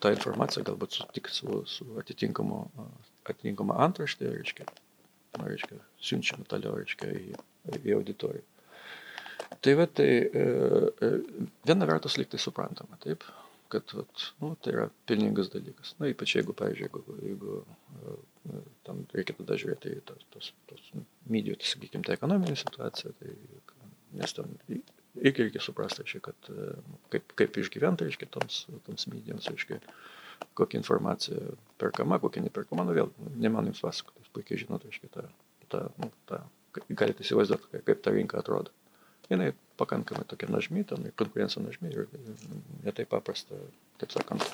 tą informaciją galbūt sutiks su, su atitinkamu, atitinkama antraštė, reiškia, reiškia, siunčiama toliau, reiškia, į, į auditoriją. Tai va, tai e, e, viena vertus liktai suprantama, taip, kad vat, nu, tai yra pelningas dalykas. Na, ypač jeigu, pavyzdžiui, jeigu, jeigu e, tam reikia tada žiūrėti į tos, tos, tos medijų, tai, sakykime, tą ekonominę situaciją, tai, nes tam irgi reikia suprasti, reiškia, kad kaip, kaip išgyventi, reiškia, toms, toms medijoms, reiškia, kokia informacija perkama, kokia neperkama, nu vėl, ne man jums pasakoti puikiai žinot, reiškia, tą, tą, nu, tą, galite įsivaizduoti, kaip ta rinka atrodo. Jinai pakankamai tokia nažmi, ten konkurencija nažmi ir netaip paprasta, taip sakant,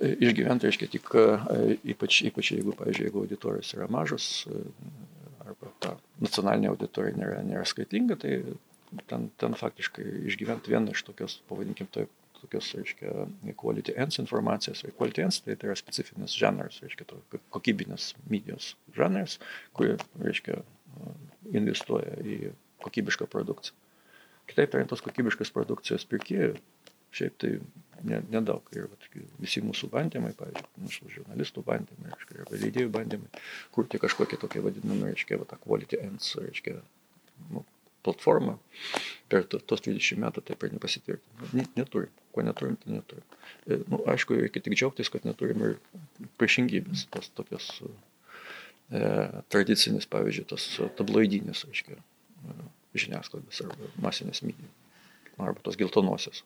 išgyventi, reiškia, tik ypač, ypač jeigu, pavyzdžiui, jeigu auditorijos yra mažos arba ta nacionalinė auditorija nėra, nėra skaitinga, tai ten, ten faktiškai išgyventi vieną iš tokios, pavadinkim, taip, tokios, reiškia, quality ends informacijos. Quality ends tai, tai yra specifinis žanras, reiškia, to, kokybinės medijos žanras, kuri, reiškia, investuoja į kokybišką produkciją. Kitaip tariant, tos kokybiškos produkcijos pirkėjų šiaip tai nedaug. Ir vat, visi mūsų bandymai, pavyzdžiui, mūsų žurnalistų bandymai, reiškia, arba leidėjų bandymai, kurti kažkokie tokie vadinami, reiškia, va, quality ends, reiškia, nu, platformą per tos 20 metų taip ir nepasitvirtino. Neturim. Ko neturim, tai neturim. E, nu, aišku, reikia tik džiaugtis, kad neturim ir priešingybės, tos tokios e, tradicinės, pavyzdžiui, tos tabloidinės, aiškiai, e, žiniasklaidos arba masinės medijos, arba tos geltonosios.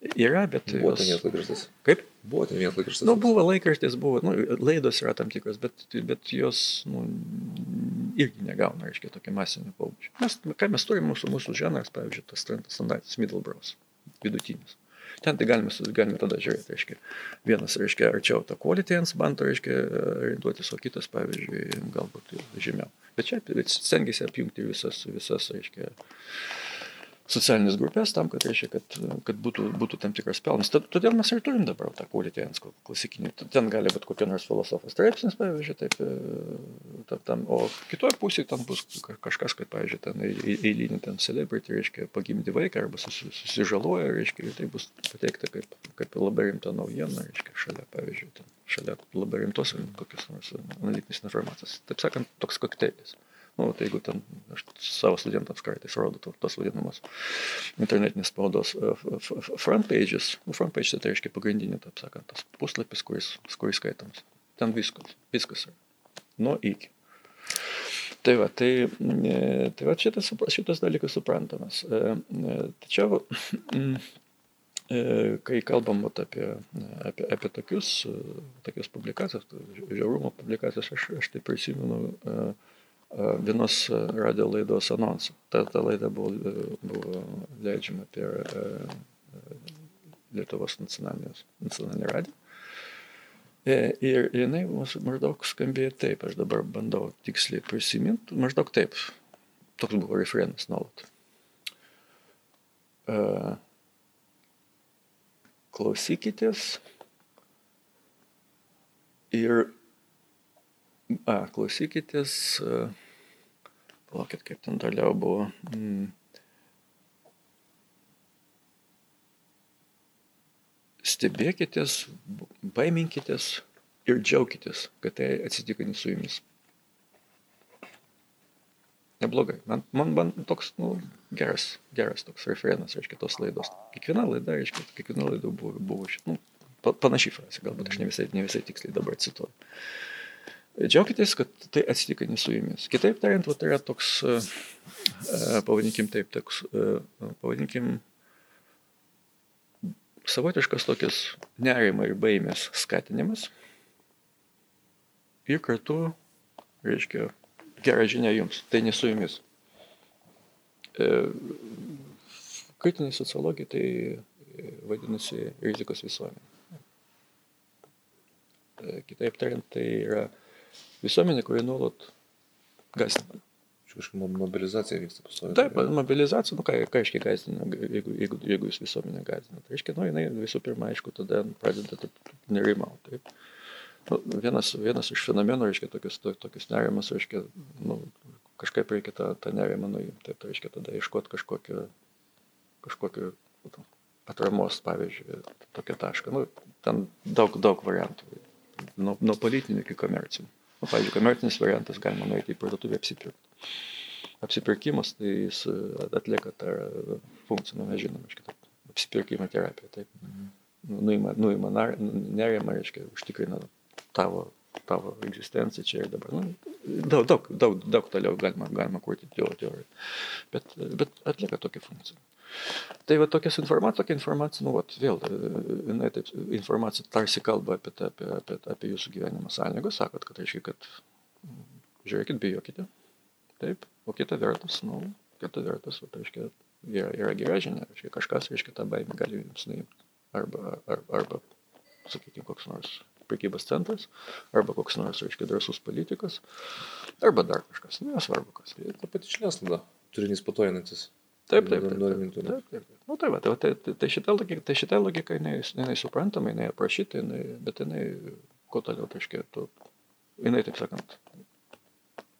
Yra, bet...
Buvo ten
jos-
vienas laikraštis.
Kaip?
Buvo ten vienas laikraštis.
Nu, buvo laikraštis, buvo, nu, laidos yra tam tikros, bet, bet jos nu, irgi negauna, reiškia, tokio masinio pobūdžio. Mes, ką mes turime, mūsų, mūsų žanras, pavyzdžiui, tas standartinis Middlebrows, vidutinis. Ten tai galime, galime tada žiūrėti, reiškia, vienas, reiškia, arčiau tą quality ends bando, reiškia, orientuotis, o kitas, pavyzdžiui, galbūt žemiau. Bet čia stengiasi apjungti visas, visas, reiškia, socialinės grupės tam, kad, reiškia, kad, kad būtų, būtų tam tikras pelnas. Todėl mes ir turim dabar tą ends klasikinį. Ten gali būti kokia nors filosofas straipsnis, pavyzdžiui, taip, e, tam, tam, o kitoje pusėje ten bus ka- kažkas, kad, pavyzdžiui, ten ei- ei- eilinį ten celebrity, reiškia, pagimdė vaiką arba susi, susižaloja, reiškia, ir tai bus pateikta kaip, kaip labai rimta naujiena, reiškia, šalia, pavyzdžiui, ten, šalia labai rimtos kokios nors analitinės informacijos. Taip sakant, toks kokteilis. Nu, tai jeigu ten, aš savo studentams kartais rodau to- tos vadinamos internetinės spaudos e, front pages, nu, front page tai reiškia pagrindinį, taip sakant, tas puslapis, kuris, kuris skaitomas. Ten viskas, viskas yra. Nuo iki. Tai va, tai, e, tai va šitas, šitas dalykas suprantamas. E, Tačiau, mm, kai kalbam apie, apie, apie tokius, tokias publikacijas, žiaurumo publikacijas, aš, aš tai prisimenu e, vienos e, radio laidos anonsą. Ta, ta laida buvo, e, buvo leidžiama per e, e, Lietuvos nacionalinį radiją. E, Ir jinai maždaug skambėjo taip, aš dabar bandau tiksliai prisiminti, maždaug taip. Toks buvo refrenas nuolat. E, Klausykitės ir, a, klausykitės, palaukit, kaip ten toliau buvo. Mm. Stebėkitės, baiminkitės ir džiaukitės, kad tai atsitiko ne su jumis. Neblogai. Man, man, man toks, nu, geras, geras toks referenas, reiškia, tos laidos. Kiekviena laida, reiškia, kiekviena laida buvo, buvo šit, nu, pa- panaši frazė, galbūt aš ne visai, ne visai tiksliai dabar cituoju. Džiaukitės, kad tai atsitiko ne su jumis. Kitaip tariant, tai yra toks, e, e, pavadinkim taip, toks, e, pavadinkim, savotiškas tokias nerimo ir baimės skatinimas. Ir kartu, reiškia, gera žinia jums, tai ne su jumis. Kritinė sociologija tai vadinasi rizikos visuomenė. Kitaip tariant, tai yra visuomenė, kuri nuolat gazdina.
Čia kažkokia mo- mobilizacija vyksta pastoviai.
Taip, mobilizacija, nu ką, ką reiškia gazdina, jeigu, jeigu, jeigu jūs visuomenę gazdina. Tai reiškia, nu, jinai visų pirma, aišku, tada pradeda nerimauti. Nu, vienas, vienas iš fenomenų, reiškia, tokius, to, tokius nerimas, reiškia, nu, kažkaip reikia tą, tą nerimą nuimti. Taip, tai reiškia, tada ieškoti kažkokio, kažkokio nu, atramos, pavyzdžiui, tokią tašką. Nu, ten daug, daug variantų. Nuo, nuo politinių iki komercinių. Nu, pavyzdžiui, komercinis variantas galima nueiti į parduotuvę apsipirkti apsipirkimas, tai jis atlieka tą funkciją, nu, mes žinom, reiškia, taip, apsipirkimo terapija, taip. Nu, Nuima, nuima nerimą, reiškia, užtikrina tavo, tavo egzistenciją čia ir dabar. Nu, daug, daug, daug, daug toliau galima, galima kurti teo- teoriją, bet, bet atlieka tokią funkciją. Tai va tokias informacija, tokia informacija, nu, vat, vėl, jinai taip, informacija tarsi kalba apie, apie, apie, apie jūsų gyvenimo sąlygas, sakot, kad reiškia, kad mm, žiūrėkit, bijokite, Taip, o kita vertus, nu, kita vertus, va, reiškia, yra, yra gera žinia, reiškia, kažkas, reiškia, tą baimę gali jums nuimti. Arba, ar, arba sakykime, koks nors prekybos centras, arba koks nors, reiškia, drąsus politikas, arba dar kažkas, nesvarbu kas.
Ir ta pati žiniasklaida, turinys patoinantis.
Taip, taip, taip.
Norimintų,
Taip,
ne?
taip, taip. Nu, tai, va, tai, tai, tai, tai šita logika, tai šita logika, jinai, jinai suprantama, jinai aprašyta, jinai, bet jinai, kuo toliau, tai reiškia, tu, jinai, taip sakant,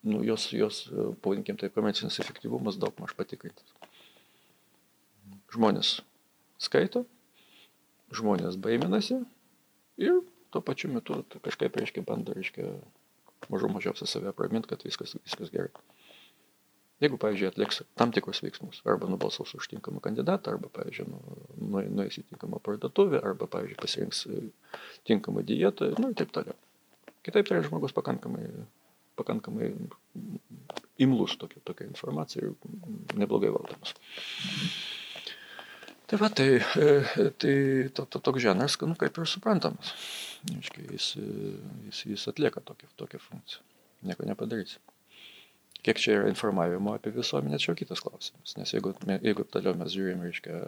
nu, jos, jos, e, pavadinkim, tai komercinis efektyvumas daug maž patikrintas. Žmonės skaito, žmonės baiminasi ir tuo pačiu metu kažkaip, reiškia, bando, reiškia, mažų mažiausiai save praminti, kad viskas, viskas gerai. Jeigu, pavyzdžiui, atliks tam tikrus veiksmus, arba nubalsaus už tinkamą kandidatą, arba, pavyzdžiui, nu, nu, nueis į tinkamą parduotuvę, arba, pavyzdžiui, pasirinks e, tinkamą dietą, nu ir taip toliau. Kitaip tariant, žmogus pakankamai, pakankamai imlus tokia, tokia informacija ir neblogai valdomas. Tai va, tai, e, tai to, to, toks žanras, nu, kaip ir suprantamas. Aiškiai, jis, jis, jis atlieka tokią, tokią funkciją. Nieko nepadarysi. Kiek čia yra informavimo apie visuomenę, čia kitas klausimas. Nes jeigu, jeigu toliau mes žiūrime, reiškia,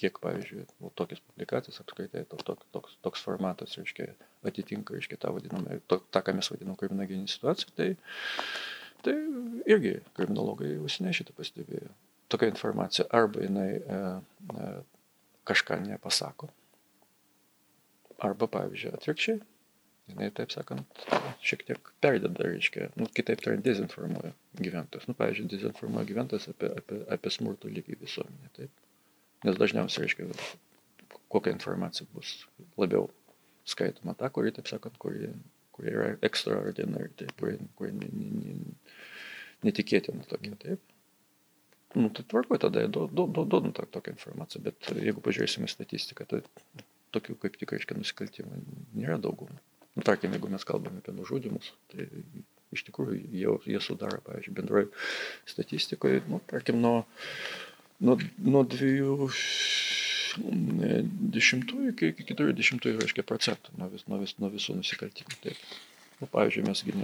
kiek, pavyzdžiui, nu, tokias publikacijas apskritai, to, to, toks, toks formatas, reiškia, atitinka, reiškia, tą vadinamą, to, tą, ką mes vadinam kriminogeninį situaciją, tai, tai irgi kriminologai užsienė šitą pastebėjo. Tokia informacija arba jinai e, e, kažką nepasako, arba, pavyzdžiui, atvirkščiai, jinai, taip sakant, šiek tiek perdeda, reiškia, nu, kitaip tariant, dezinformuoja gyventojus. Nu, pavyzdžiui, dezinformuoja gyventojus apie, apie, apie smurto lygį visuomenė. Taip. Nes dažniausiai, reiškia, kokia informacija bus labiau skaitoma, ta, kuri, taip sakant, kuri, kuri yra extraordinary, taip, kuri, kuri netikėtina tokia, taip. Nu, tai tvarko tada, duodam do, do, do, tokią informaciją, bet jeigu pažiūrėsime statistiką, tai tokių kaip tik, reiškia, nusikaltimų nėra daugumą. Nu, tarkim, jeigu mes kalbame apie nužudimus, tai iš tikrųjų jie, jie sudaro, pavyzdžiui, bendroje statistikoje, nu, tarkim, nuo, nuo, nuo dviejų dešimtųjų iki, iki keturių dešimtųjų, reiškia, procentų nuo, vis, nuo, vis, nuo visų nusikaltimų. Taip. Nu, pavyzdžiui, mes gi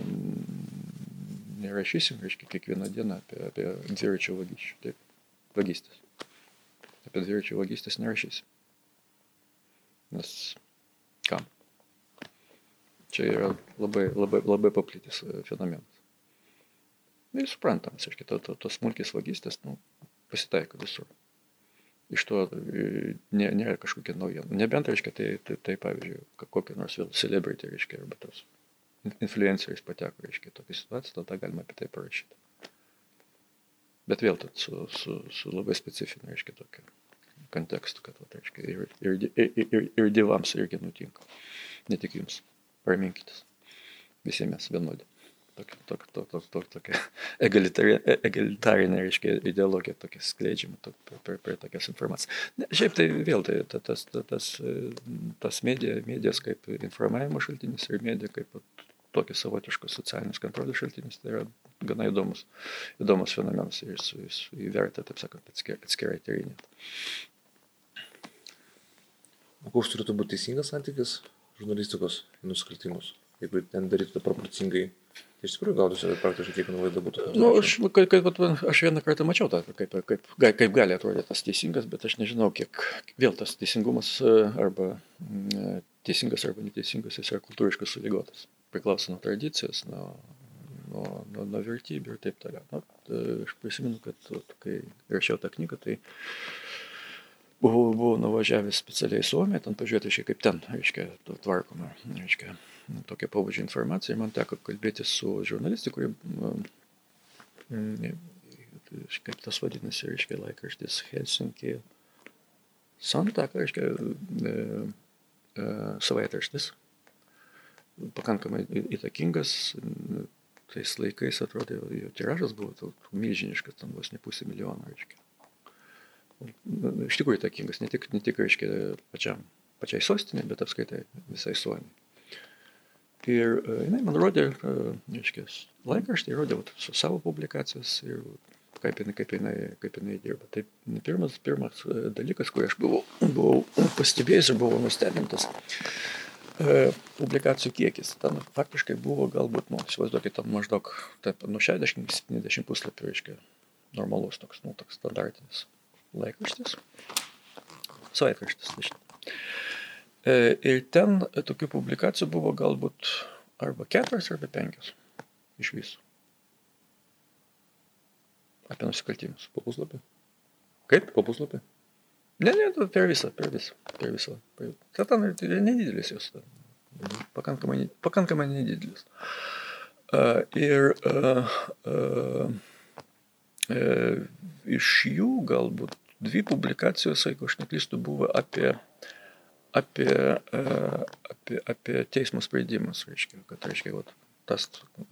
nerašysim, reiškia, kiekvieną dieną apie, apie dviračio vagysčių, taip, vagystės. Apie dviračio vagystės nerašysim. Nes kam? Čia yra labai, labai, labai paplitęs e, fenomenas. Ir suprantamas, aiškiai, tos to, to smulkės vagystės nu, pasitaiko visur. Iš to e, nė, nėra kažkokia naujiena. Nebent, reiškia, tai, tai, tai pavyzdžiui, kokia nors vėl celebrity, reiškia, arba tos influenceris pateko, reiškia, tokia situacija, tada galima apie tai parašyti. Bet vėl tad su, su, su labai specifiniu, reiškia, tokiu kontekstu, kad, va, reiškia, ir, ir, ir, ir, ir dievams irgi nutinka, ne tik jums raminkitės. Visi mes vienodi. Tokia, tokia, tokia, tokia, tokia egalitarinė, egalitarinė reiškia, ideologija tokia skleidžiama to, per, per, per tokias informacijas. Ne, šiaip tai vėl tai tas, tas, tas medija, medijas kaip informavimo šaltinis ir medija kaip tokis savotiškas socialinis kontrolės šaltinis, tai yra gana įdomus, įdomus fenomenas ir jis, jis įvertė, taip sakant, atskirai tyrinėti.
O koks turėtų būti teisingas santykis žurnalistikos nusikaltimus, jeigu ten darytų proporcingai. Tai iš tikrųjų gautųsi praktiškai kiekviena laida būtų.
Na, nu, aš, kaip, kaip, aš vieną kartą mačiau tą, kaip, kaip, kaip gali atrodyti tas teisingas, bet aš nežinau, kiek vėl tas teisingumas e, arba e, teisingas arba neteisingas, jis yra kultūriškai sulygotas. Priklauso nuo tradicijos, nuo, nuo, nuo, nuo vertybių ir taip toliau. Na, aš prisimenu, kad kai rašiau tą knygą, tai uh, buvau, buvau nuvažiavęs specialiai į Suomiją, ten pažiūrėti, aiškiai, kaip ten, aiškiai, tvarkoma, aiškiai, tokia pavadžia informacija. Man teko kalbėti su žurnalistu, kuri, mm, kaip tas vadinasi, aiškiai, laikraštis Helsinki Santaka, aiškiai, e, e, savaitraštis, pakankamai įtakingas, tais laikais atrodė, jo tiražas buvo milžiniškas, ten vos ne pusė milijono, aiškiai iš tikrųjų įtakingas, ne tik, ne tik reiškia, pačiam, pačiai sostinė, bet apskaitai visai Suomijai. Ir uh, jinai man rodė, uh, reiškia, laikraštį, rodė vat, su savo publikacijos ir kaip jinai, kaip jinai, kaip jinai dirba. Tai pirmas, pirmas uh, dalykas, kurį aš buvau, buvau pastebėjęs ir buvau nustebintas. Publikacijų kiekis. Ten faktiškai buvo galbūt, nu, įsivaizduokit, ten maždaug taip, nuo 60-70 puslapių, reiškia, normalus toks, nu, toks standartinis laikraštis, savaitraštis. Tai ir ten tokių publikacijų buvo galbūt arba keturios, arba penkios iš visų. Apie nusikaltimus.
Po puslapį?
Kaip?
Po puslapį?
Ne, ne, per visą, per visą. Per visą. Per... Ten nedidelis jos. Pakankamai, pakankamai nedidelis. Uh, ir uh, uh, E, iš jų galbūt dvi publikacijos, jeigu aš neklystu, buvo apie, apie, e, apie, apie teismo sprendimus, reiškia, kad, reiškia, vat, tas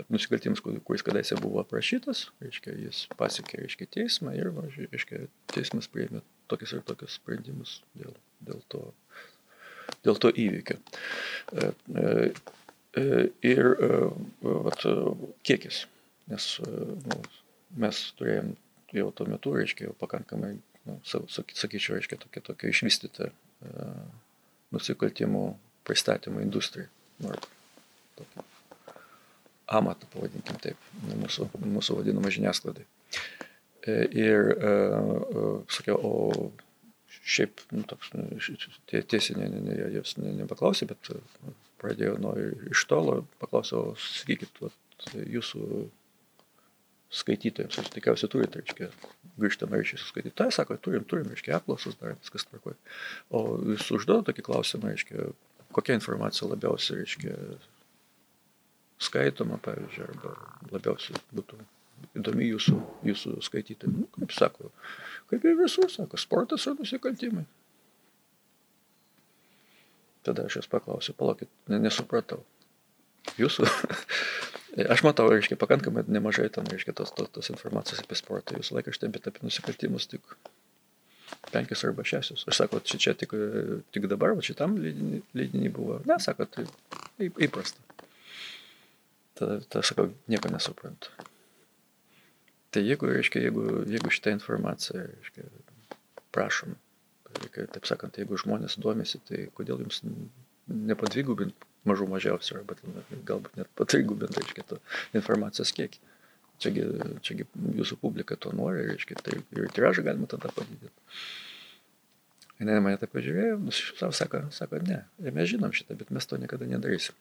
nusikaltimas, kuris kadaise buvo aprašytas, reiškia, jis pasiekė, reiškia, teismą ir, reiškia, teismas priėmė tokius ir tokius sprendimus dėl, dėl, to, dėl to įvykio. E, ir vat, kiekis, nes nu, mes turėjom jau tuo metu, reiškia, jau pakankamai nu, sakyčiau, reiškia tokia, tokia išvystyta e, nusikaltimų pristatymo industrija. Nu, tokį amatą, pavadinkim taip, mūsų, mūsų vadinamą žiniasklaidai. E, ir, sakiau, o šiaip, nu, toks, nu, tiesiai ne, ne, ne, jos ne, nepaklausė, bet pradėjau nuo iš tolo, paklausiau, sakykit, vat, jūsų skaitytojams, jūs tikriausiai turite, reiškia, grįžtamą ryšį su skaitytojai, sako, turim, turim, reiškia, apklausus dar viskas tvarkoja. O jūs užduodat tokį klausimą, reiškia, kokia informacija labiausiai, reiškia, skaitoma, pavyzdžiui, arba labiausiai būtų įdomi jūsų, jūsų skaitytojai. Nu, kaip sako, kaip ir visur, sako, sportas ar nusikaltimai. Tada aš jas paklausiu, palaukit, ne, nesupratau. Jūsų Aš matau, reiškia, pakankamai nemažai ten, reiškia, tos, tos, tos informacijos apie sportą. Jūs laikraštė, bet apie nusikaltimus tik penkias arba šešios. Aš sakau, čia, čia tik, tik dabar, va šitam leidinį, buvo. Ne, sako, tai įprasta. Tada, tada sakau, nieko nesuprantu. Tai jeigu, reiškia, jeigu, jeigu šitą informaciją, reiškia, prašom, reikia, taip sakant, jeigu žmonės duomėsi, tai kodėl jums nepadvigubint mažų mažiausiai, arba galbūt net patrigubint, reiškia, to informacijos kiekį. Čiagi, čiagi jūsų publika to nori, reiškia, tai ir tiražą galima tada padidinti. Ir mane taip pažiūrėjo, savo sako, sako, ne, mes žinom šitą, bet mes to niekada nedarysim.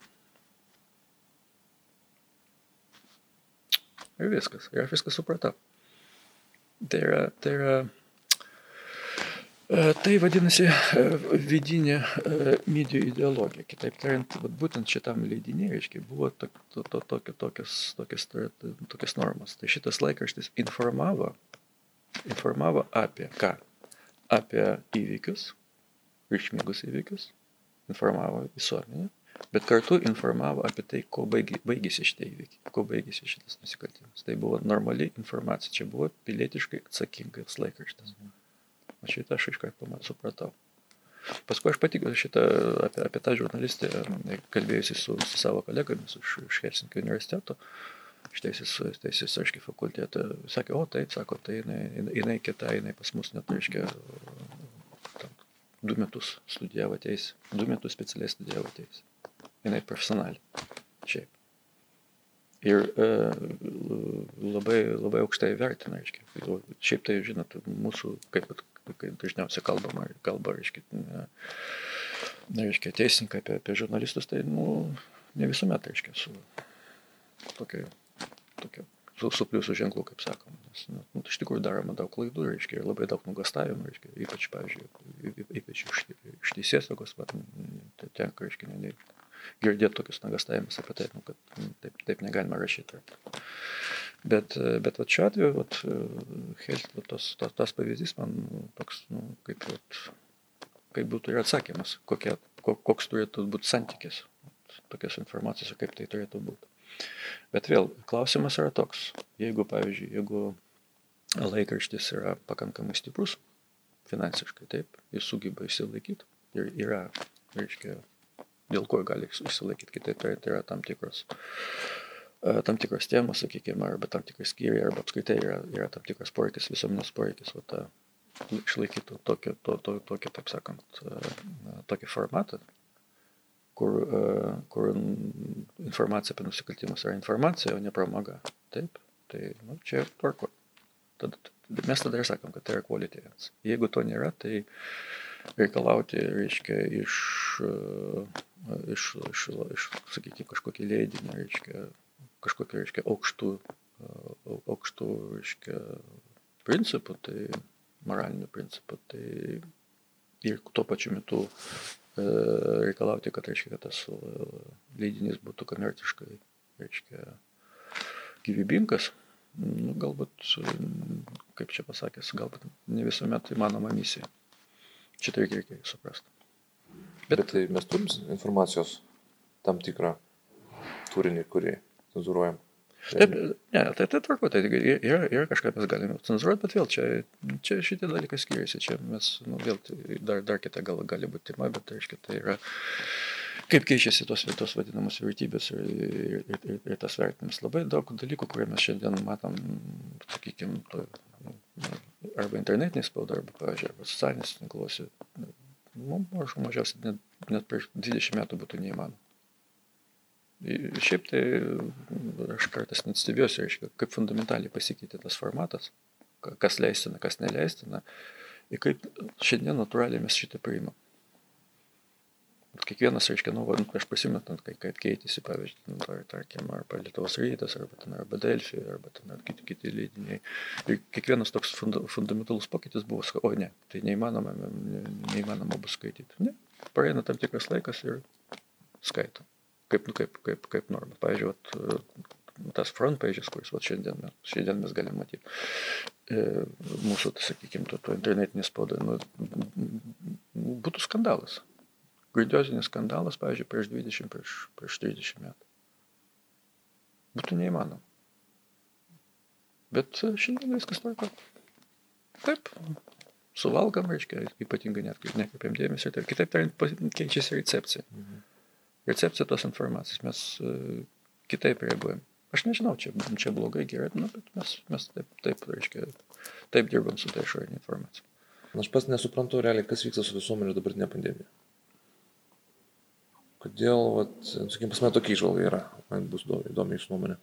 Ir viskas, ir aš viską supratau. Tai yra, tai yra tai vadinasi vidinė medijų ideologija. Kitaip tariant, būtent šitam leidinė, reiškia, buvo to, to, to, tokio, tokios, tokios, tokios normos. Tai šitas laikraštis informavo, informavo apie ką? Apie įvykius, reikšmingus įvykius, informavo visuomenę, bet kartu informavo apie tai, baigi, baigėsi šitie įvykiai, ko baigėsi šitas nusikaltimas. Tai buvo normali informacija, čia buvo pilietiškai atsakingas laikraštis. Mhm. Šitą aš iš karto supratau. Paskui aš patikiu šitą apie, apie tą žurnalistę, kalbėjusi su, su savo kolegomis iš, iš Helsinkio universiteto, iš teisės, teisės aiškiai fakultetą, sakė, o taip, sako, tai jinai, jinai kita, jinai pas mus net, reiškia, tam, du metus studijavo teisę, du metus specialiai studijavo teisę. Jinai profesionaliai. Šiaip. Ir e, labai, labai aukštai vertina, reiškia. Šiaip tai, žinot, mūsų, kaip kaip dažniausiai kalbama, kalba, reiškia, reiškia teisininkai apie, apie žurnalistus, tai, nu, ne visuomet, reiškia, su tokia, tokia su, su pliusų ženklu, kaip sakoma. Nes, nu, nu, iš tikrųjų daroma daug klaidų, reiškia, ir labai daug nugastavimų, reiškia, ypač, pavyzdžiui, ypač iš, iš teisės saugos, tai tenka, reiškia, ne, girdėti tokius nugastavimus apie tai, nu, kad nu, taip, taip negalima rašyti. Bet, bet vat šiuo atveju, vat, Helt, vat, tas, tas, tas pavyzdys man toks, nu, kaip, vat, kaip būtų ir atsakymas, kokie, koks turėtų būti santykis tokios informacijos ir kaip tai turėtų būti. Bet vėl, klausimas yra toks, jeigu, pavyzdžiui, jeigu laikraštis yra pakankamai stiprus finansiškai, taip, jis sugeba išsilaikyti ir yra, reiškia, dėl ko gali išsilaikyti, kitaip tai yra tam tikros E, tam tikros temos, sakykime, arba tam tikras skyriai, arba apskritai yra, yra tam tikras poreikis, visuomenės poreikis, va, ta, išlaikytų tokį, to, to, tokį, taip sakant, e, tokį formatą, kur, e, kur informacija apie nusikaltimus yra informacija, o ne pramoga. Taip, tai nu, čia tvarko. Tada, mes tada ir sakom, kad tai yra events. Jeigu to nėra, tai reikalauti, reiškia, iš, iš, iš, iš sakykime, kažkokį leidinį, reiškia, kažkokiu, reiškia, aukštų, aukštų, reiškia, principų, tai moralinių principų, tai ir tuo pačiu metu e, reikalauti, kad, reiškia, kad tas e, leidinys būtų komerciškai, reiškia, gyvybingas, nu, galbūt, kaip čia pasakęs, galbūt ne visuomet įmanoma misija. Šitą reikia, reikia suprasti.
Bet, Bet tai mes turim informacijos tam tikrą turinį, kurį cenzūruojam.
Taip, ne, tai tai tvarko, tai yra, yra kažką mes galime cenzūruoti, bet vėl čia, čia šitie dalykai skiriasi, čia mes, nu, vėl tai dar, dar kita gal, gali būti tema, bet reiškia, tai yra, kaip keičiasi tos vietos vadinamos vertybės ir, ir, ir, ir tas vertinimas. Labai daug dalykų, kurie mes šiandien matom, sakykime, nu, arba internetinė spauda, arba, pavyzdžiui, arba socialinės tinkluose, mums mažų mažiausiai net, net prieš 20 metų būtų neįmanoma. Šiaip tai aš kartais net stebiuosi, reiškia, kaip fundamentaliai pasikeitė tas formatas, kas leistina, kas neleistina, ir kaip šiandien natūraliai mes šitą priimam kiekvienas, reiškia, nu, aš pasimetant, kai, kad keitėsi, pavyzdžiui, nu, tar, tarkim, arba Lietuvos rytas, arba, ten, arba Delfi, arba ten, ar kiti, kiti leidiniai. Ir kiekvienas toks funda, fundamentalus pokytis buvo, o ne, tai neįmanoma, ne, neįmanoma bus skaityti. Ne, praeina tam tikras laikas ir skaito. Kaip, nu, kaip, kaip, kaip norma. Pavyzdžiui, vat, tas front pages, kuris vat, šiandien, šiandien mes galime matyti. E, mūsų, tai, sakykime, to, to internetinė spauda, nu, būtų skandalas grandiozinis skandalas, pavyzdžiui, prieš 20, prieš, prieš 30 metų. Būtų neįmanoma. Bet e, šiandien viskas tvarko. Taip, suvalgam, reiškia, ypatingai nekreipiam dėmesio. Tai kitaip tariant, keičiasi recepcija. Mhm. Recepcija tos informacijos. Mes uh, kitaip reaguojam. Aš nežinau, čia, čia blogai, gerai, nu, bet mes, mes taip, taip, reiškia, taip dirbam su ta išorinė informacija.
Aš pas nesuprantu realiai, kas vyksta su visuomenė dabartinė pandemija. Kodėl, vat, sakykime, pas mane tokia išvalga yra, man bus įdomi jūsų nuomonė.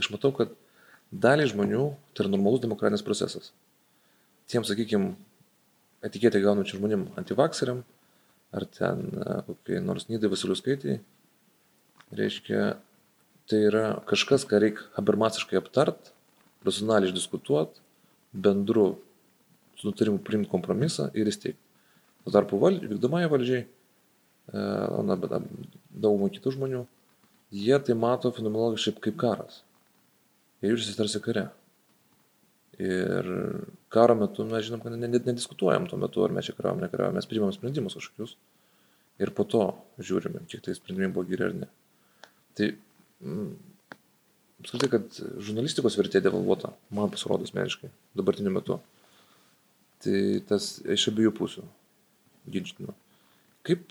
Aš matau, kad daliai žmonių tai yra normalus demokratinis procesas. Tiem, sakykime, etiketę gaunančių žmonėm antivakseriam, ar ten kokie nors Nydai Vasiliuskaitai, reiškia, tai yra kažkas, ką reikia habermasiškai aptart, racionaliai išdiskutuoti, bendru nutarimu priimti kompromisą ir įsteigti. Tuo tarpu val, vykdomąją valdžiai E, na, bet daugumą kitų žmonių, jie tai mato fenomenologiškai kaip karas. Jie jaučiasi tarsi kare. Ir karo metu mes žinom, kad nediskutuojam tuo metu, ar mes čia kariavom, nekariavom, mes priimam sprendimus kažkokius. Ir po to žiūrime, kiek tai sprendimai buvo geri ar ne. Tai, mm, apskritai, kad žurnalistikos vertė devalvuota, man pasirodo asmeniškai, dabartiniu metu. Tai tas iš abiejų pusių ginčytina. Kaip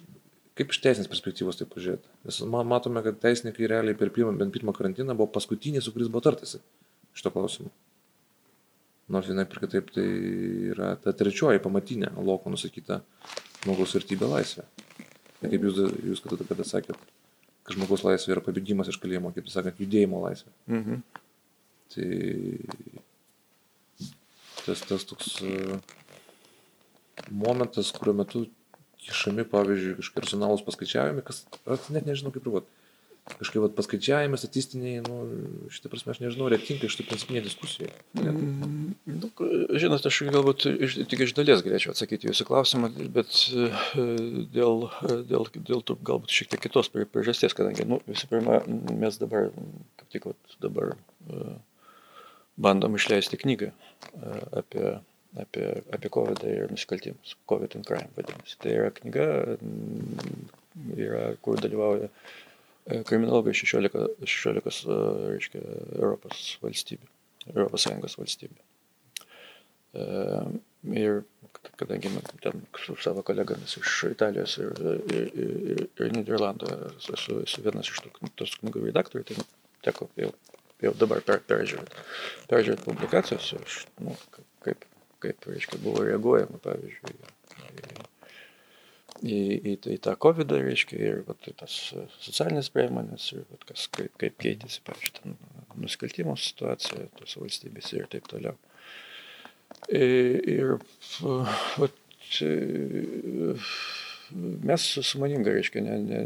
Kaip iš teisinės perspektyvos tai pažiūrėti? Nes matome, kad teisininkai realiai per pirmą, bent pirmą karantiną buvo paskutiniai, su kuriais buvo tartasi šito klausimu. Nors vienai per kitaip tai yra ta trečioji pamatinė loko nusakyta žmogaus vertybė laisvė. Ir kaip jūs, jūs kada, kada sakėt, kad žmogaus laisvė yra pabėgimas iš kalėjimo, kaip jūs sakėt, judėjimo laisvė. Mhm. Tai tas, tas toks uh, momentas, kuriuo metu kišami, pavyzdžiui, kažkokie racionalūs paskaičiavimai, kas, aš net nežinau kaip privat. Kažkaip vat, paskaičiavimai, statistiniai, nu, šitą prasme, aš nežinau, ar tinka iš tų principinė diskusija.
Mm, nu, žinot, aš galbūt iš, tik iš dalies galėčiau atsakyti jūsų klausimą, bet e, dėl, dėl, dėl tų galbūt šiek tiek kitos priežasties, kadangi, nu, visų pirma, mes dabar, kaip tik vat, dabar e, bandom išleisti knygą e, apie apie, apie COVID ir nusikaltimus. COVID and Crime vadinasi. Tai yra knyga, yra, kur dalyvauja e, kriminologai 16, 16 e, reiškia, Europos valstybių, Europos Sąjungos valstybių. E, ir kadangi ten su savo kolegomis iš Italijos ir, ir, ir, ir Niderlandų esu, esu vienas iš tų, tos knygų redaktorių, tai teko jau, jau dabar per, peržiūrėti, peržiūrėti publikacijos, aš, nu, kaip kaip reiškia, buvo reaguojama, pavyzdžiui, į, į, į tą COVID, reiškia, ir vat, tas socialinės priemonės, ir vat, kas, kaip, kaip keitėsi, pavyzdžiui, nusikaltimo situacija tose valstybėse ir taip toliau. Ir, ir vat, mes sumoningai, reiškia, ne, ne,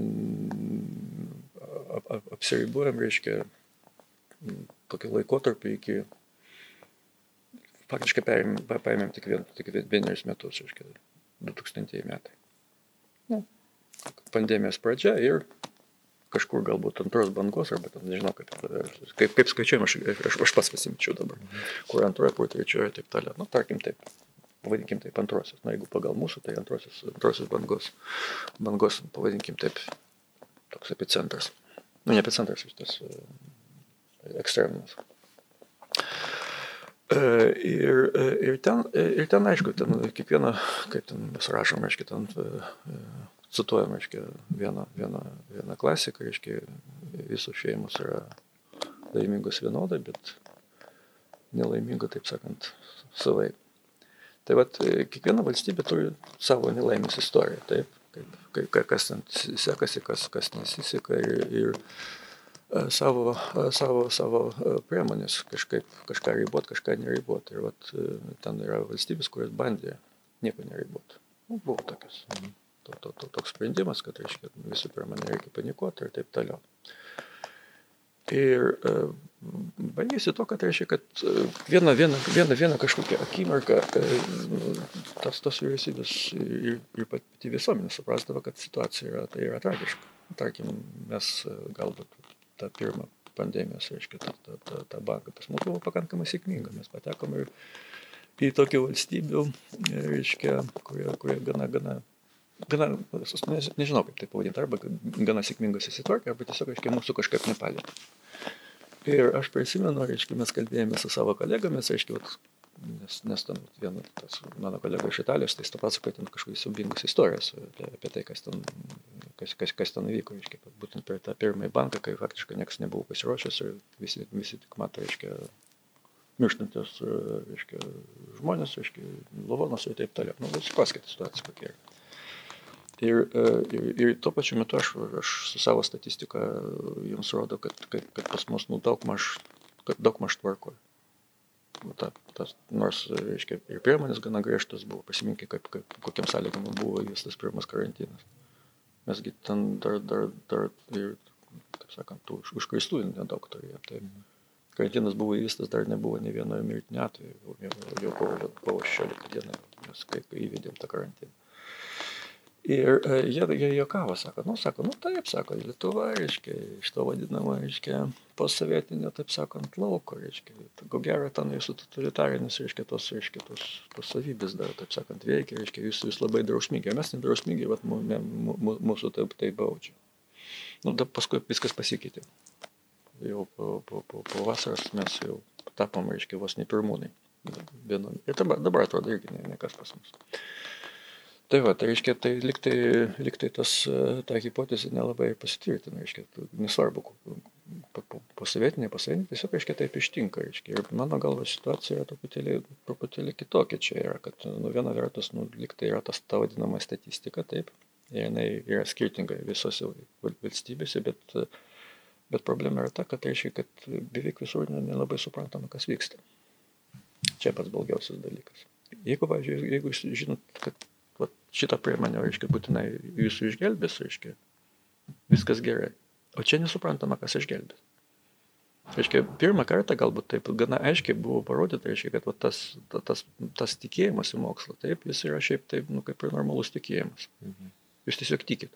ap, ap, apsiribuojam, reiškia, tokį laikotarpį iki faktiškai paėmėm, paėmėm tik, vien, tik vienerius metus, reiškia, 2000 metai. Pandemijos pradžia ir kažkur galbūt antros bangos, arba ten, nežinau, kaip, kaip, kaip skaičiuojam, aš, aš, aš pats pasimčiau dabar, kur antroje, kur trečioje ir taip toliau. Nu, tarkim taip, pavadinkim taip antrosios. Na, jeigu pagal mūsų, tai antrosios, antrosios bangos, bangos, pavadinkim taip, toks epicentras. Nu, ne epicentras, tas uh, ekstremumas. E, ir, e, ir, ten, e, ir ten, aišku, ten kiekvieną, kaip ten mes rašom, aišku, ten cituojam, aišku, vieną, vieną, vieną klasiką, aišku, visos šeimos yra laimingos vienodai, bet nelaimingų, taip sakant, savai. Tai vad, kiekviena valstybė turi savo nelaimės istoriją, taip, kaip, kaip, kas ten sekasi, kas, kas nesiseka ir, ir savo, savo, savo priemonės kažkaip, kažką ribot, kažką neribot. Ir vat, ten yra valstybės, kurios bandė nieko neribot. Nu, buvo tokios. Mhm. To, to, to, toks sprendimas, kad reiškia, visų pirma, nereikia panikuoti ir taip toliau. Ir uh, baigėsi to, kad reiškia, kad vieną, vieną, vieną, vieną kažkokią akimirką uh, tas, tas vyriausybės ir, ir pati visuomenė suprasdavo, kad situacija yra, tai yra tragiška. Tarkim, mes galbūt tą pirmą pandemijos, reiškia, tą, tą, tą, tą banką, pas mus buvo pakankamai sėkminga, mes patekom ir į tokių valstybių, reiškia, kurie, kurie gana, gana gana, nežinau kaip tai pavadinti, arba gana sėkmingai susitvarkė, arba tiesiog, reiškia, mūsų kažkaip nepalėtė. Ir aš prisimenu, reiškia, mes kalbėjome su savo kolegomis, reiškia, vat, nes, nes ten viena, tas mano kolega iš Italijos, tai jis pasakoja ten kažkokius siubingus istorijas apie, apie tai, kas ten, kas, kas, kas ten vyko, reiškia, būtent per tą pirmąjį banką, kai faktiškai niekas nebuvo pasiruošęs ir visi, visi tik mato, reiškia, mirštantis, reiškia, žmonės, reiškia, lavonas ir taip toliau. Nu, supraskite situaciją kokia yra. Ir, e, ir, ir tuo pačiu metu aš, aš su savo statistika jums rodo, kad, kad, kad pas mus nu, daug maž, daug maž tvarkoja. Ta, tas, nors, reiškia, ir priemonės gana griežtas buvo, pasiminkite, kaip, kaip, kokiam sąlygom buvo įvestas pirmas karantinas. Mesgi ten dar, dar, dar ir, taip sakant, tų užkristų nedaug turėjo. Tai karantinas buvo įvestas, dar nebuvo ne vieno mirtinio atveju, jau, jau po 16 dienų, mes kaip įvedėm tą karantiną. Ir e, jie, jie juokavo, sako, nu, sako, nu taip, sako, Lietuva, reiškia, iš to vadinamo, reiškia, posovietinio, taip sakant, lauko, reiškia, ko gero ten jūsų totalitarinis, reiškia, tos, reiškia, tos, tos savybės dar, taip sakant, veikia, reiškia, jūs, jūs labai drausmingi, mes nedrausmingi, bet mūsų taip, taip baudžia. Nu, da, paskui viskas pasikeitė. Jau po, po, po, po vasaros mes jau tapom, reiškia, vos ne pirmūnai. Ir dabar, dabar atrodo irgi ne, ne pas mus. Tai va, tai reiškia, tai liktai, liktai tas, ta hipotezė nelabai pasitvirtina, reiškia, nesvarbu, pasavietinė, pasavietinė, tiesiog, reiškia, taip ištinka, reiškia. Ir mano galva situacija yra truputėlį, truputėlį kitokia čia yra, kad, nu, viena vertus, nu, liktai yra tas ta vadinama statistika, taip, ir jinai yra skirtinga visose valstybėse, bet, bet problema yra ta, kad reiškia, kad beveik visur nelabai suprantama, kas vyksta. Čia pats blogiausias dalykas. Jeigu, pavyzdžiui, jeigu žinot, kad vat, šitą priemonę, reiškia, būtinai jūsų išgelbės, reiškia, viskas gerai. O čia nesuprantama, kas išgelbės. Reiškia, pirmą kartą galbūt taip gana aiškiai buvo parodyta, reiškia, kad va, tas, tas, tas tikėjimas į mokslą, taip, jis yra šiaip taip, nu, kaip ir normalus tikėjimas. Mhm. Jūs tiesiog tikit.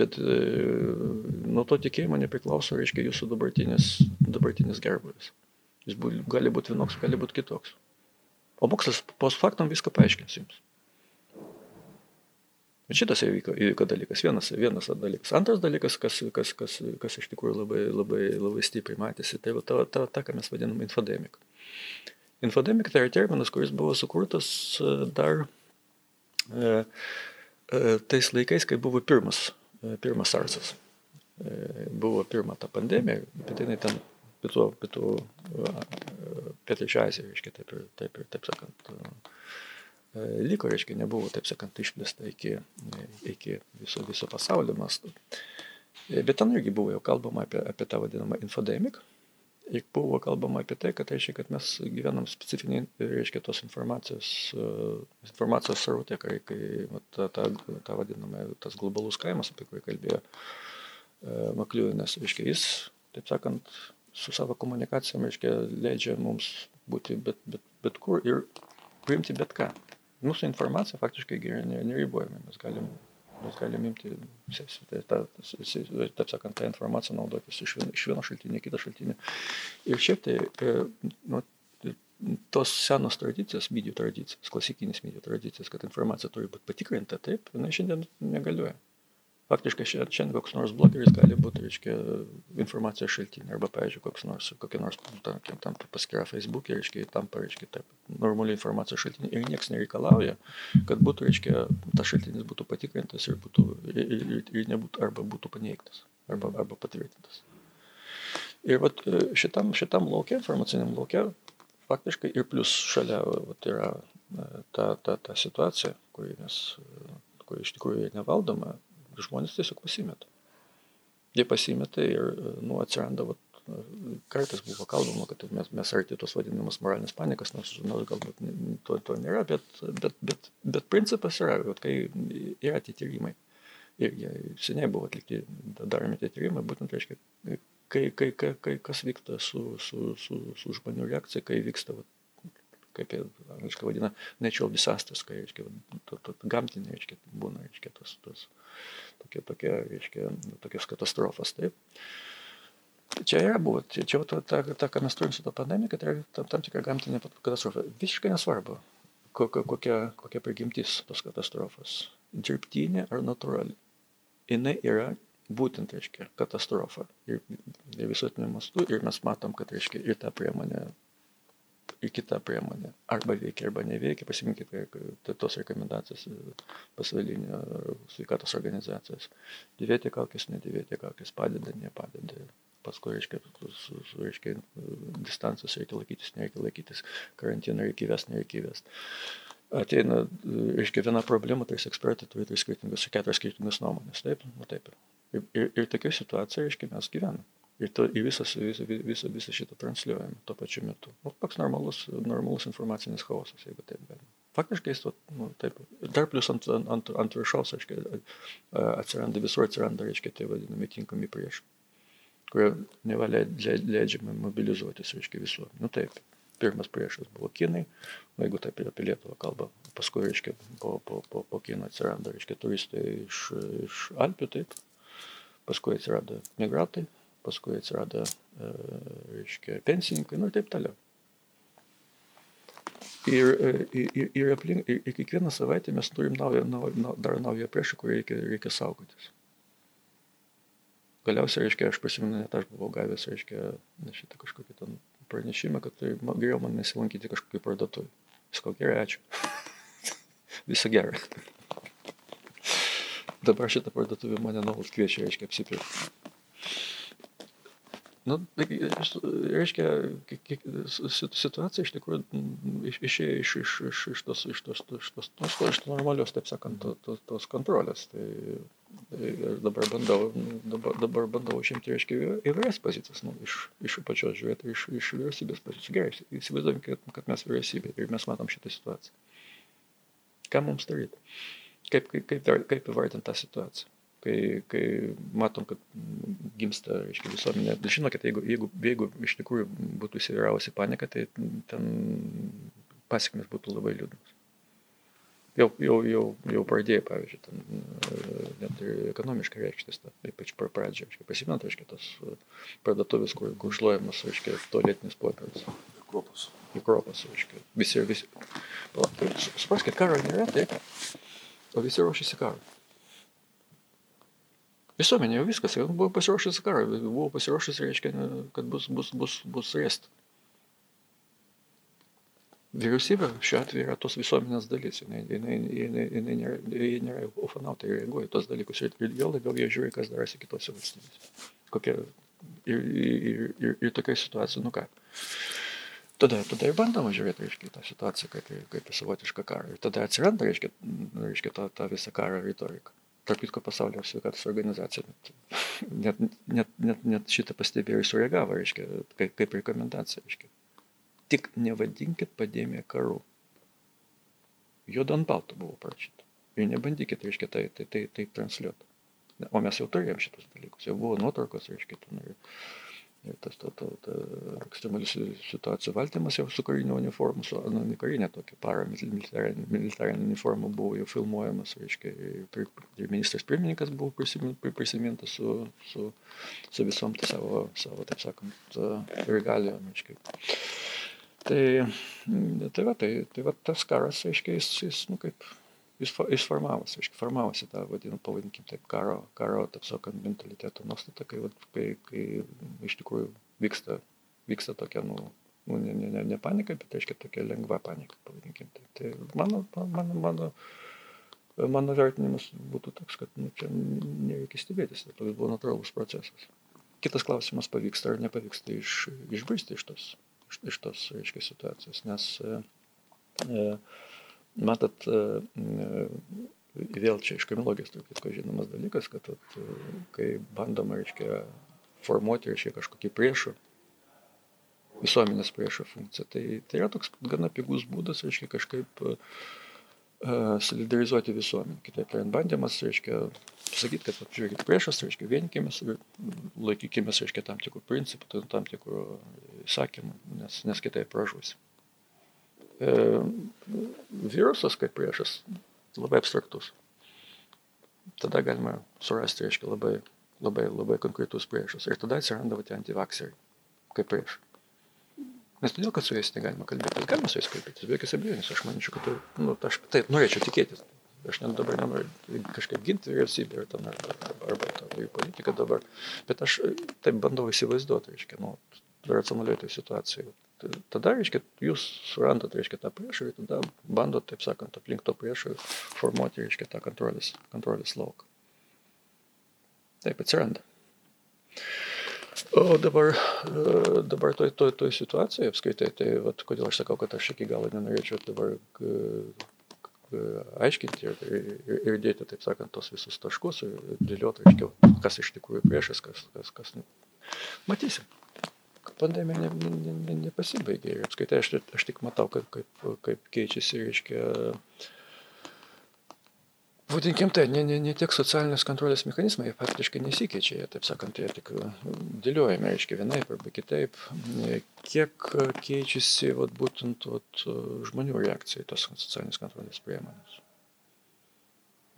Bet e, nuo to tikėjimo nepriklauso, reiškia, jūsų dabartinis, dabartinis gerbuvis. Jis bu, gali būti vienoks, gali būti kitoks. O mokslas post faktam viską paaiškins jums. Bet šitas įvyko, įvyko dalykas, vienas, vienas dalykas. Antras dalykas, kas, kas, kas, kas iš tikrųjų labai, labai, labai stipriai matėsi, tai va ta, ta, ta, ką mes vadiname infodemika. Infodemika tai yra terminas, kuris buvo sukurtas e, dar e, e, tais laikais, kai buvo pirmas, e, pirmas SARSas. E, buvo pirma ta pandemija, bet jinai ten pietų, pietų, pietričio Azijoje, reiškia, taip ir taip, ir, taip sakant, E, liko, reiškia, nebuvo, taip sakant, išplėsta iki, iki viso, viso pasaulio masto. E, bet ten irgi buvo jau kalbama apie, apie tą vadinamą infodemic. Ir buvo kalbama apie tai, kad reiškia, kad mes gyvenam specifinį, reiškia, tos informacijos, e, informacijos srautė, kai, kai ta, ta, ta vadinama, tas globalus kaimas, apie kurį kalbėjo Makliuvinas, reiškia, jis, taip sakant, su savo komunikacijom, reiškia, leidžia mums būti bet, bet, bet kur ir priimti bet ką mūsų informacija faktiškai neribojama. Mes galim, mes galim imti, ta, taip sakant, tą informaciją naudotis iš vieno, iš vieno šaltinio į kitą šaltinį. Ir šiaip tai, e, nu, tos senos tradicijos, medijų tradicijos, klasikinės medijų tradicijos, kad informacija turi būti patikrinta, taip, jinai šiandien negalioja faktiškai šiandien koks nors blogeris gali būti, reiškia, informacijos šaltinė, arba, pavyzdžiui, koks nors, kokia nors, tarkim, tam paskyra Facebook'e, reiškia, tampa, reiškia, taip, normaliai informacijos šaltinė ir niekas nereikalauja, kad būtų, reiškia, tas šaltinis būtų patikrintas ir, būtų, ir, ir, ir nebūtų, arba būtų paneigtas, arba, arba patvirtintas. Ir vat, e, šitam, šitam laukia, informaciniam laukia, faktiškai ir plus šalia vat, yra e, ta, ta, ta situacija, kuri, mes, kuri iš tikrųjų nevaldoma, žmonės tiesiog pasimeta. Jie pasimeta ir nu, atsiranda vat, kartais buvo kalbama, kad mes, mes arti tos vadinamas moralinės panikas, nors, nors galbūt to, to nėra, bet, bet, bet, bet principas yra, kad kai yra tie tyrimai, ir jie seniai buvo atlikti, daromi tie tyrimai, būtent reiškia, kai, kai, kai, kai kas vyksta su, su, su, su žmonių reakcija, kai vyksta, va, kaip jie angliškai vadina, natural disasters, kai, reiškia, to, to, gamtinė, reiškia, būna, reiškia, tos, tos, tokie, tokie, reiškia, tokios katastrofos, taip. Čia yra buvo, čia, čia ta, ta, ta, ką mes turim su tą pandemiją, kad yra tam, tam tikra gamtinė katastrofa. Visiškai nesvarbu, kokia, kokia, kokia prigimtis tos katastrofos. Dirbtinė ar natūrali. Jis yra būtent, reiškia, katastrofa. Ir, ir visuotiniu mastu. Ir mes matom, kad, reiškia, ir ta priemonė, ir kita priemonė. Arba veikia, arba neveikia. Pasiminkite tos rekomendacijos pasaulinio sveikatos organizacijos. Dėvėti kaukės, nedėvėti kaukės, padeda, nepadeda paskui, reiškia, reiškia, distancijos reikia laikytis, nereikia laikytis, karantiną reikia įvesti, nereikia įvesti. Ateina, reiškia, viena problema, tai ekspertai turi tris skirtingas, keturias skirtingas nuomonės, taip, nu taip. Ir, ir, ir tokia situacija, reiškia, mes gyvename. Ir, to, ir visas, visą, visą, visą šitą transliuojame tuo pačiu metu. Nu, toks normalus, normalus informacinis chaosas, jeigu taip galima. Faktiškai jis to, nu, taip, dar plus ant, ant, ant viršaus, reiškia, atsiranda, visur atsiranda, reiškia, tai vadinami tinkami priešai kurie neva leidžiama mobilizuotis, reiškia, visuomenė. Nu taip, pirmas priešas buvo kinai, o jeigu taip apie Lietuvą kalba, paskui, reiškia, po, po, po, po kino atsiranda, reiškia, turistai iš, iš Alpių, taip, paskui atsirado migrantai, paskui atsirado, e, reiškia, pensininkai, nu ir taip toliau. Ir, e, ir, ir, aplink, ir, ir kiekvieną savaitę mes turim naują, naują, dar naują priešą, kurį reikia, reikia saugotis galiausiai, reiškia, aš prisimenu, net aš buvau gavęs, reiškia, šitą kažkokį ten pranešimą, kad tai geriau man nesilankyti kažkokį parduotuvį. Visko gerai, ačiū. Viso gero. Dabar šitą parduotuvę mane nuolat kviečia, reiškia, apsipirkti. Nu, tai, reiškia, situacija iš tikrųjų išėjo iš, iš, iš, iš tos, iš tos, iš tos, tos, iš tos normalios, taip sakant, tos, tos kontrolės. Tai, tai dabar bandau, dabar, dabar bandau užimti, reiškia, įvairias pozicijas, nu, iš, iš pačios žiūrėti, iš, iš vyriausybės pozicijos. Gerai, įsivaizduojam, kad, kad mes vyriausybė ir mes matom šitą situaciją. Ką mums daryti? Kaip, kaip, kaip įvardinti tą situaciją? Kai, kai matom, kad gimsta, reiškia, visuomenė. Žinokit, jeigu, jeigu, jeigu iš tikrųjų būtų įsivyravusi panika, tai ten pasiekmes būtų labai liūdnas. Jau, jau, jau, jau pradėjo, pavyzdžiui, ten, net ir ekonomiškai reikštis, ta, ypač per pradžią, reiškia, pasimint, reiškia, tos parduotuvės, kur, kur šluojamas, reiškia, tualetinis popierius.
Kruopas.
Į kruopas, reiškia, visi, visi. Palauk, tai supraskite, karo nėra, taip, o visi ruošiasi karui. Visuomenė jau viskas, jau buvo pasiruošęs karą, buvo pasiruošęs, reiškia, kad bus, bus, bus, bus rest. Vyriausybė šiuo atveju yra tos visuomenės dalis, jinai, jinai, jinai, jinai nėra, jinai nėra ufanautai, reaguoja tos dalykus ir, ir jo labiau jie žiūri, kas darosi kitose valstybėse. Kokia, ir, ir, ir, ir tokia situacija, nu ką. Tada, tada ir bandoma žiūrėti, reiškia, tą situaciją kaip, kaip savotišką karą. Ir tada atsiranda, reiškia, reiškia ta, ta visa karo retorika tarp kitko pasaulio sveikatos organizacija net, net, net, net šitą pastebėjo ir sureagavo, reiškia, kaip, kaip rekomendacija. Reiškia. Tik nevadinkit pandemiją karu. Juodo ant balto buvo parašyta. Ir nebandykit, reiškia, tai, tai, tai, tai transliuoti. O mes jau turėjom šitus dalykus, jau buvo nuotraukos, reiškia, ten ir, ir tas ta, ta, ta ekstremalių situacijų valdymas jau su kariniu uniformu, su nu, karinė tokia paramilitarinė militarinė uniforma buvo jau filmuojamas, reiškia, ir, ir ministras pirmininkas buvo prisimintas su, su, su visom tai savo, savo, taip sakant, regalijom, reiškia. Tai, tai va, tai, tai va tas karas, reiškia, jis, jis nu, kaip jis, jis formavosi, aiškiai, formavosi tą, vadinu, pavadinkim taip, karo, karo, taip sakant, mentaliteto nuostata, kai, kai, kai iš tikrųjų vyksta, vyksta tokia, nu, nu ne, ne, ne, ne panika, bet, aiškiai, tokia lengva panika, pavadinkim taip. Tai mano, mano, mano, mano vertinimas būtų toks, kad nu, čia nereikia stebėtis, tai buvo natūralus procesas. kitas klausimas pavyksta ar nepavyksta iš, išbristi iš tos, iš, iš tos reiškia, situacijos. Nes, e, e matot, e, vėl čia iš kriminologijos tokia žinomas dalykas, kad at, kai bandoma, reiškia, formuoti, reiškia, kažkokį priešą, visuomenės priešo funkciją, tai, tai yra toks gana pigus būdas, reiškia, kažkaip uh, solidarizuoti visuomenę. Kitaip tariant, bandymas, reiškia, pasakyti, kad, žiūrėkit, priešas, reiškia, vienykimės ir laikykimės, reiškia, tam tikrų principų, tam tikrų įsakymų, nes, nes kitaip pražuosi. E, virusas kaip priešas labai abstraktus. Tada galima surasti, reiškia, labai, labai, labai konkretus priešus. Ir tada atsiranda tie antivakseriai kaip prieš. Nes todėl, kad su jais negalima kalbėti. Galima su jais kalbėti, be jokios abejonės. Aš manyčiau, kad, nu, aš taip norėčiau tikėtis. Aš net dabar nenoriu kažkaip ginti vyriausybę ar ten, arba, arba, arba tą politiką dabar. Bet aš taip bandau įsivaizduoti, reiškia, nu, racionaliai tai situacijai tada, reiškia, jūs surandat, reiškia, tą priešą ir tada bandot, taip sakant, aplink to priešą formuoti, reiškia, tą kontrolės, kontrolės lauką. Taip atsiranda. O dabar, dabar toj, toj, toj situacijoje apskaitai, tai vat, kodėl aš sakau, kad aš iki galo nenorėčiau dabar aiškinti ir, ir, ir dėti, taip sakant, tos visus taškus ir dėlioti, aiškiau, kas iš tikrųjų priešas, kas, kas, kas. Matysim pandemija ne, ne, ne, nepasibaigė ir apskaitai aš, aš tik matau, kaip, kaip, kaip keičiasi, reiškia, vadinkim tai, ne, ne, ne tiek socialinės kontrolės mechanizmai, jie faktiškai nesikeičia, jie, taip sakant, jie tik dėliojami, reiškia, vienaip arba kitaip, kiek keičiasi, vat, būtent, vat, žmonių reakcija į tos socialinės kontrolės priemonės.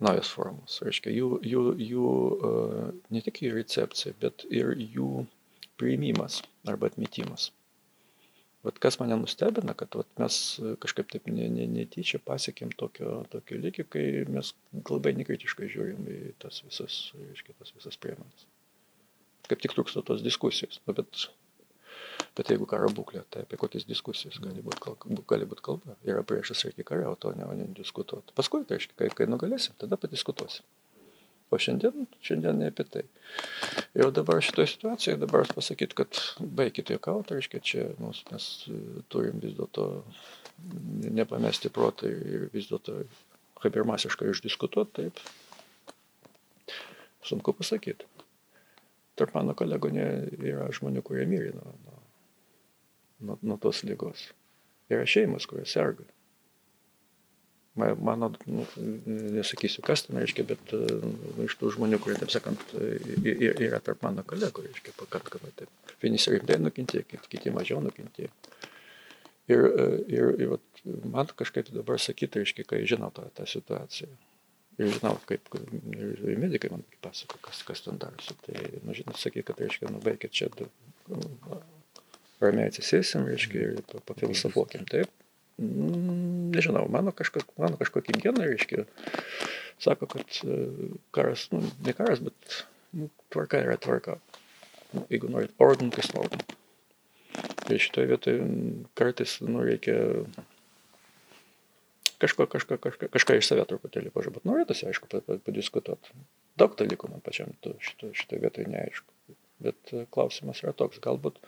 Naujas formos, reiškia, jų, jų, jų ne tik jų recepcija, bet ir jų priėmimas arba atmetimas. Vat kas mane nustebina, kad vat mes kažkaip taip ne, ne, netyčia pasiekėm tokio, tokio lygio, kai mes labai nekritiškai žiūrim į tas visas, reiškia, tas visas priemonės. Kaip tik trūksta tos diskusijos. Nu, bet, bet jeigu karo būklė, tai apie kokias diskusijas gali būti. Gali būt kalba. Yra priešas, reikia kariauti, o ne, ne diskutuoti. Paskui, tai reiškia, kai, kai nugalėsim, tada padiskutuosim. O šiandien, šiandien ne apie tai. Ir dabar šitoje situacijoje dabar pasakyti, kad baigite juokauti, reiškia, čia mums, mes e, turim vis dėlto nepamesti protą ir vis dėlto kaip ir masiškai išdiskutuoti, taip. Sunku pasakyti. Tarp mano kolegų yra žmonių, kurie mirė nuo, nuo, nuo, nuo tos lygos. Yra šeimos, kurie serga mano, nu, nesakysiu, kas ten reiškia, bet nu, iš tų žmonių, kurie, taip sakant, yra tarp mano kolegų, reiškia, pakankamai taip. Vieni rimtai nukentėjo, kiti mažiau nukentėjo. Ir, ir, ir vat, man kažkaip dabar sakyti, reiškia, kai žinau tą, tą situaciją. Ir žinau, kaip ir medikai man pasako, kas, kas ten darosi. Tai, nu, žinot, sakyti, kad, reiškia, nu, baigit čia, ramiai atsisėsim, reiškia, ir pafilosofuokim, taip nežinau, mano, kažkas, mano kažkokie genai, reiškia, sako, kad e, karas, nu, ne karas, bet nu, tvarka yra tvarka. Jeigu norit, ordin, kas ordin. Tai šitoje vietoje kartais, nu, reikia kažko, kažko, kažko, kažką iš save truputėlį bet norėtųsi, aišku, padiskutuoti. Daug dalykų man pačiam šito, šitoje vietoje neaišku. Bet e, klausimas yra toks, galbūt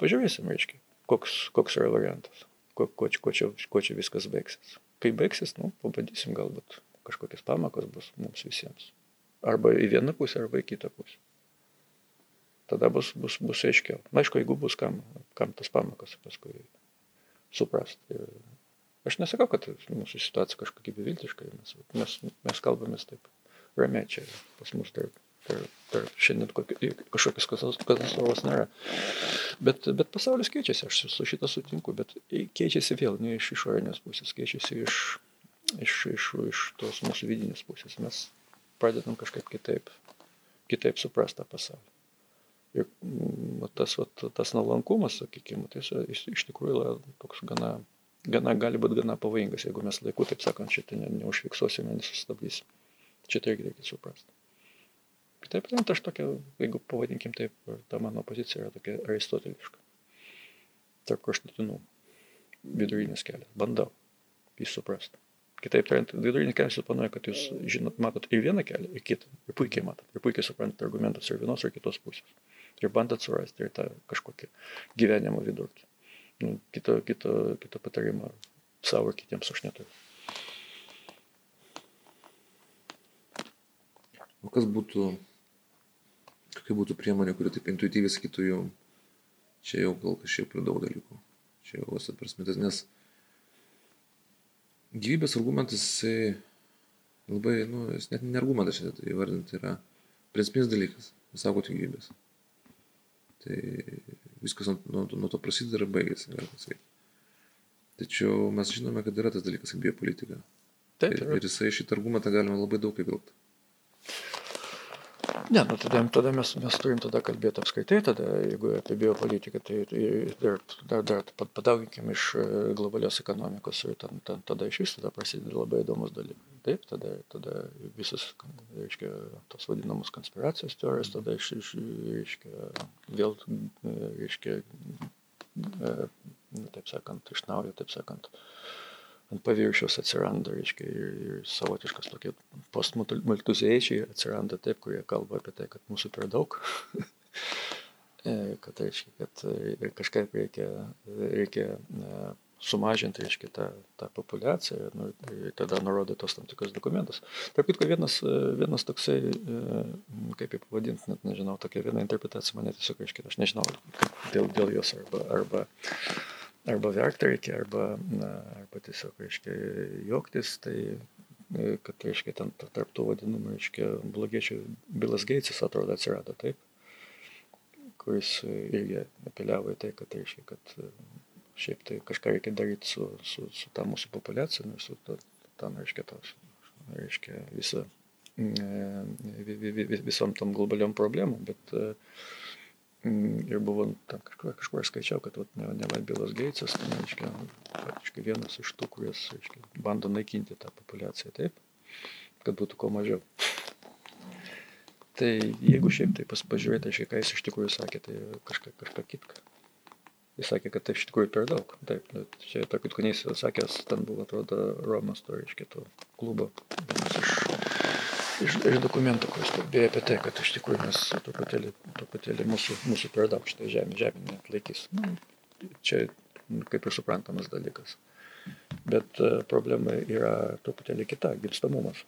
pažiūrėsim, reiškia, koks, koks yra variantas kuo, kuo, kuo, čia, kuo čia viskas baigsis. Kai baigsis, nu, pabandysim galbūt kažkokias pamokos bus mums visiems. Arba į vieną pusę, arba į kitą pusę. Tada bus, bus, bus aiškiau. Na, aišku, jeigu bus kam, kam tas pamokas paskui suprast. Ir aš nesakau, kad mūsų situacija kažkokia beviltiška, mes, mes, mes kalbamės taip ramiai čia pas mus tarp per, per šiandien kažkokios katastrofos nėra. Bet, bet pasaulis keičiasi, aš su šitą sutinku, bet keičiasi vėl ne iš išorinės pusės, keičiasi iš, iš, iš, iš tos mūsų vidinės pusės. Mes pradedam kažkaip kitaip, kitaip suprasti tą pasaulį. Ir mm, tas, vat, tas nuolankumas, sakykime, tai iš, iš tikrųjų toks gana, gana, gali būti gana pavojingas, jeigu mes laiku, taip sakant, šitą ne, neužfiksuosime, nesustabdysim. Šitą irgi reikia suprasti. Kitaip tariant, aš tokia, jeigu pavadinkim taip, ta mano pozicija yra tokia aristoteliška. Tarp kraštutinų. Vidurinis kelias. Bandau jį suprasti. Kitaip tariant, vidurinis kelias suponuoja, kad jūs žinot, matot ir vieną kelią, ir kitą. Ir puikiai matot. Ir puikiai suprantate argumentus ir vienos, ir kitos pusės. Ir bandot surasti ir tą kažkokį gyvenimo vidurkį. Nu, kito, kito, kito patarimo savo ir kitiems aš neturiu.
O kas būtų, kokia būtų priemonė, kuri taip intuityviai sakytų jau, čia jau gal kažkiek per daug dalykų. Čia jau vos prasmitas, nes gyvybės argumentas, labai, nu, jis net ne argumentas šitą įvardinti yra principinis dalykas - saugoti gyvybės. Tai viskas nuo, nuo, to prasideda ir baigėsi, galima pasakyti. Tačiau mes žinome, kad yra tas dalykas kaip biopolitika.
Taip,
Ir,
yra.
ir jisai šitą argumentą galima labai daug įvilkti.
Ne, nu tada, tada mes, mes turim tada kalbėti apskaitai, tada, jeigu apie biopolitiką, tai, dar, dar, dar pad- padauginkim iš e, globalios ekonomikos ir ten, ten, tada iš vis tada prasideda labai įdomus dalykai. Taip, tada, tada visas, reiškia, tos vadinamos konspiracijos teorijos, tada iš, iš reiškia, vėl, reiškia, e, nu, taip sakant, iš naujo, taip sakant, ant paviršiaus atsiranda, reiškia, ir, ir savotiškas tokie postmaltuziečiai atsiranda taip, kurie kalba apie tai, kad mūsų per daug. E, kad, reiškia, kad e, kažkaip reikia, reikia e, sumažinti, reiškia, tą, tą populiaciją nu, ir tada nurodo tos tam tikrus dokumentus. Tarp kitko, vienas, vienas toksai, kaip jį pavadinti, net nežinau, tokia viena interpretacija mane tiesiog, reiškia, aš nežinau dėl, dėl jos arba, arba arba verkti reikia, arba, na, arba tiesiog, reiškia, juoktis, tai e, kad, reiškia, ten ta- tarp tų vadinamų, reiškia, blogiečių Bilas Geitsas atrodo atsirado taip, kuris e, irgi apeliavo į tai, kad, reiškia, kad e, šiaip tai kažką reikia daryti su, su, su ta mūsų populiacija, nu, su ta, tam, reiškia, tos, reiškia, visą, vi- vi- vi- visom tom globaliom problemom, bet Mm, Ir buvo ten kažkur, kažkur skaičiau, kad vat, ne, ne Bilas Geitsas, tai reiškia, praktiškai vienas iš tų, kuris reiškia, bando naikinti tą populiaciją taip, kad būtų kuo mažiau. Tai jeigu šiaip tai pas- pažiūrėti, reiškia, ką jis iš tikrųjų sakė, tai kažką, kažką kitką. Jis sakė, kad tai iš tikrųjų per daug. Taip, čia kitko neis sakęs, ten buvo, atrodo, Romas, to reiškia, to klubo. vienas Iš, iš, iš dokumentų, kuris kalbėjo apie tai, kad iš tikrųjų mes truputėlį, truputėlį mūsų, mūsų daug šitą žemę, žemė net laikys. Nu, čia nu, kaip ir suprantamas dalykas. Bet e, problema yra truputėlį kita - gimstamumas.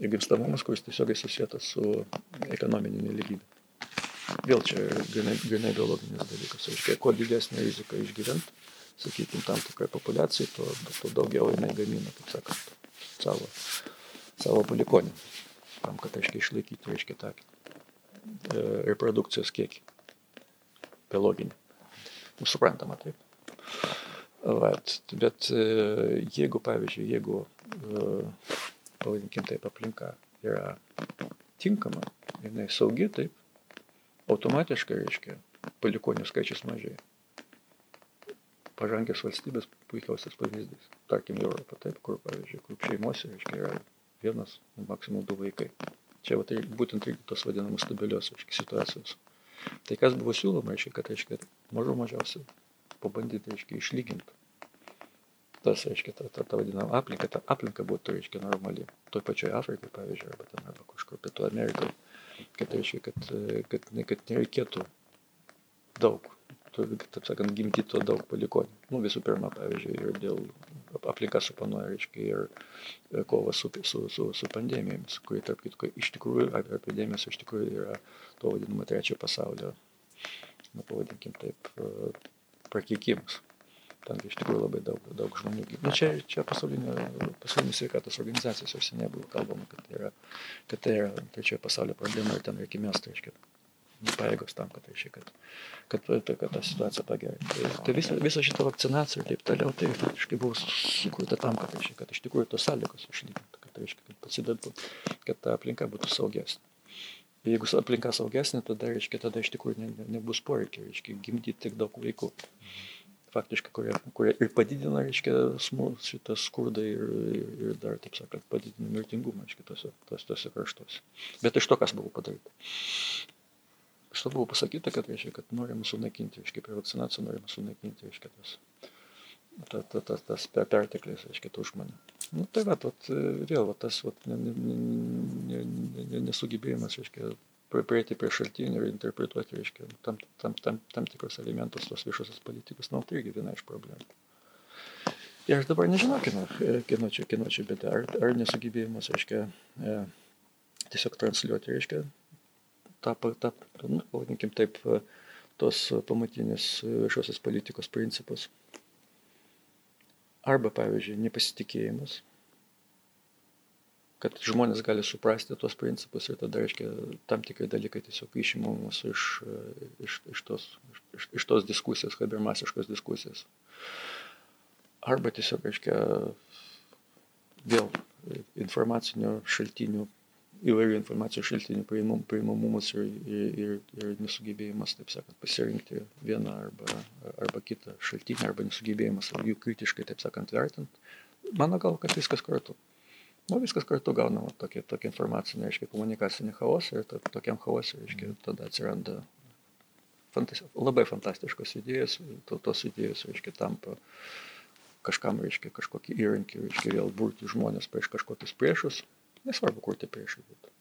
Ir gimstamumas, kuris tiesiogiai susijęs su ekonominė nelygybė. Vėl čia grinai, biologinis dalykas. Reiškia, kuo didesnė rizika išgyventi, sakykime, tam tikrai populiacijai, tuo, tuo daugiau jinai gamina, kaip sakant, savo, savo palikonį. Tam, kad, reiškia, išlaikyti, reiškia, tą e, reprodukcijos kiekį. Biologinį. Nu, suprantama, taip. Vat, bet e, jeigu, pavyzdžiui, jeigu, e, pavadinkim taip, aplinka yra tinkama, jinai saugi, taip, automatiškai, reiškia, palikonių skaičius mažėja. Pažangęs valstybės puikiausias pavyzdys. Tarkim, Europą, taip, kur, pavyzdžiui, kur šeimose, reiškia, yra vienas, maksimum du vaikai. Čia va, tai būtent irgi tos vadinamos stabilios reiškia, situacijos. Tai kas buvo siūloma, reiškia, kad, reiškia, mažų mažiausiai pabandyti, reiškia, išlyginti. Tas, reiškia, ta, ta, ta vadinama aplinka, ta aplinka būtų, reiškia, normali. Toj pačioj Afrikai, pavyzdžiui, arba ten, arba kažkur Pietų Amerikoje. Kad, reiškia, kad, kad, ne- kad nereikėtų daug, taip sakant, gimti to daug palikonių. Nu, visų pirma, pavyzdžiui, ir dėl aplinka suponuoja, reiškia, ir e, kova su, su, su, su pandemijomis, kuri, tarp kitko, iš tikrųjų, ep- epidemijos iš tikrųjų yra to vadinamo trečiojo pasaulio, nu, pavadinkim taip, e, prakeikimas. Ten iš tikrųjų labai daug, daug žmonių. gyvena. Nu, čia, čia pasaulinė, pasaulinė sveikatos organizacijos jau seniai buvo kalbama, kad tai yra, kad tai yra trečiojo pasaulio problema ir ten reikia mesti, reiškia, pajėgos tam, kad, reiškia, kad, kad, kad, kad tą situaciją pagerinti. Tai, tai visa, visa šita vakcinacija ir taip toliau, tai faktiškai buvo sukurta tam, kad, reiškia, kad iš tikrųjų tos sąlygos išlygintų, kad, reiškia, kad pasidėtų, kad ta aplinka būtų saugesnė. Jeigu aplinka saugesnė, tada, reiškia, tada iš tikrųjų ne, ne, nebus poreikio, reiškia, gimdyti tik daug vaikų. Faktiškai, kurie, kurie ir padidina, reiškia, smu, šitą skurdą ir, ir, ir dar, taip sakant, padidina mirtingumą, reiškia, tose, tose, tose kraštuose. Bet iš to, kas buvo padaryta. To buvo pasakyta, kad, reiškia, kad norima sunaikinti, reiškia, per vakcinaciją norima sunaikinti, reiškia, tas, ta, ta, ta, tas per- perteklis, reiškia, tų žmonių. Nu, tai va, vat, vėl va, tas vat, ne, ne, ne, ne, ne, nesugebėjimas, reiškia, prieiti prie šaltinių ir interpretuoti, reiškia, tam, tam, tam, tam tikrus elementus tos viešosios politikos, na, tai irgi viena iš problemų. Ir aš dabar nežinau, kino, kino čia, kino čia, bet ar, ar nesugebėjimas, reiškia, e, tiesiog transliuoti, reiškia, tą, tą nu, pavadinkim taip, e, tos pamatinės viešosios politikos principus. Arba, pavyzdžiui, nepasitikėjimas, kad žmonės gali suprasti tuos principus ir tada, reiškia, tam tikrai dalykai tiesiog išimamos iš, iš, iš, tos, iš, iš tos diskusijos, kad ir masiškos diskusijos arba tiesiog, reiškia, vėl informacinio šaltinių, įvairių informacijos šaltinių priimam, priimamumas ir, ir, ir, ir nesugebėjimas, taip sakant, pasirinkti vieną arba, arba kitą šaltinį, arba nesugebėjimas jų kritiškai, taip sakant, vertinti. Mano gal, kad viskas kartu. Nu, viskas kartu gaunama tokia, tokia informacinė, reiškia, komunikacinė chaosą ir to, tokiam chaosui, reiškia, tada atsiranda fantas, labai fantastiškos idėjos, to, tos idėjos, reiškia, tampa kažkam, reiškia, kažkokį įrankį, reiškia, vėl burti žmonės prieš kažkokius priešus, nesvarbu, kur tie priešai būtų.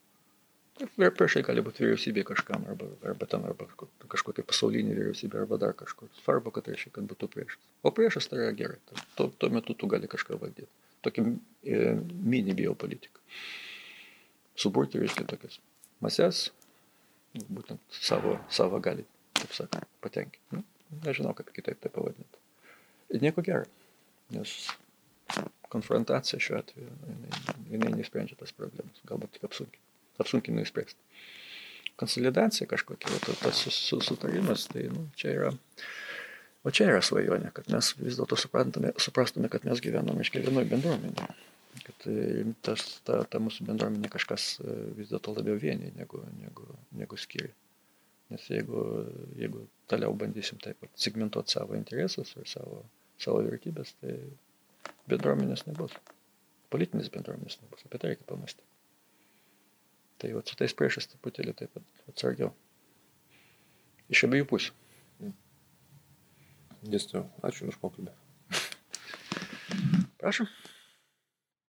Ir priešai gali būti vyriausybė kažkam, arba, arba ten, arba kažkokia pasaulinė vyriausybė, arba dar kažkur. Svarbu, kad reiškia, kad būtų priešas. O priešas tai yra gerai. Tuo, tuo metu tu gali kažką valdyti. Tokia e, mini biopolitika. Suburti, reiškia, tokias mases, būtent savo, savo gali, taip sakant, patenkinti. Nu, nežinau, kaip kitaip tai pavadinti. Ir nieko gero nes konfrontacija šiuo atveju, jinai, jinai nesprendžia tas problemas, galbūt tik apsunkina, apsunkina įspręsti. Konsolidacija kažkokia, tas sutarimas, tai nu, čia yra, o čia yra svajonė, kad mes vis dėlto suprastume, kad mes gyvename iš kiekvienoje bendruomenėje, kad e, tas, ta, ta mūsų bendruomenė kažkas e, vis dėlto labiau vienė negu, negu, negu skiria. Nes jeigu, jeigu toliau bandysim taip pat segmentuoti savo interesus ir savo, savo vertybės, tai bendruomenės nebus. Politinės bendruomenės nebus. Apie tai reikia pamastyti. Tai jau su tais priešais truputėlį taip pat atsargiau. Iš abiejų pusių.
Dėstytoju, ačiū už pokalbį.
Prašom.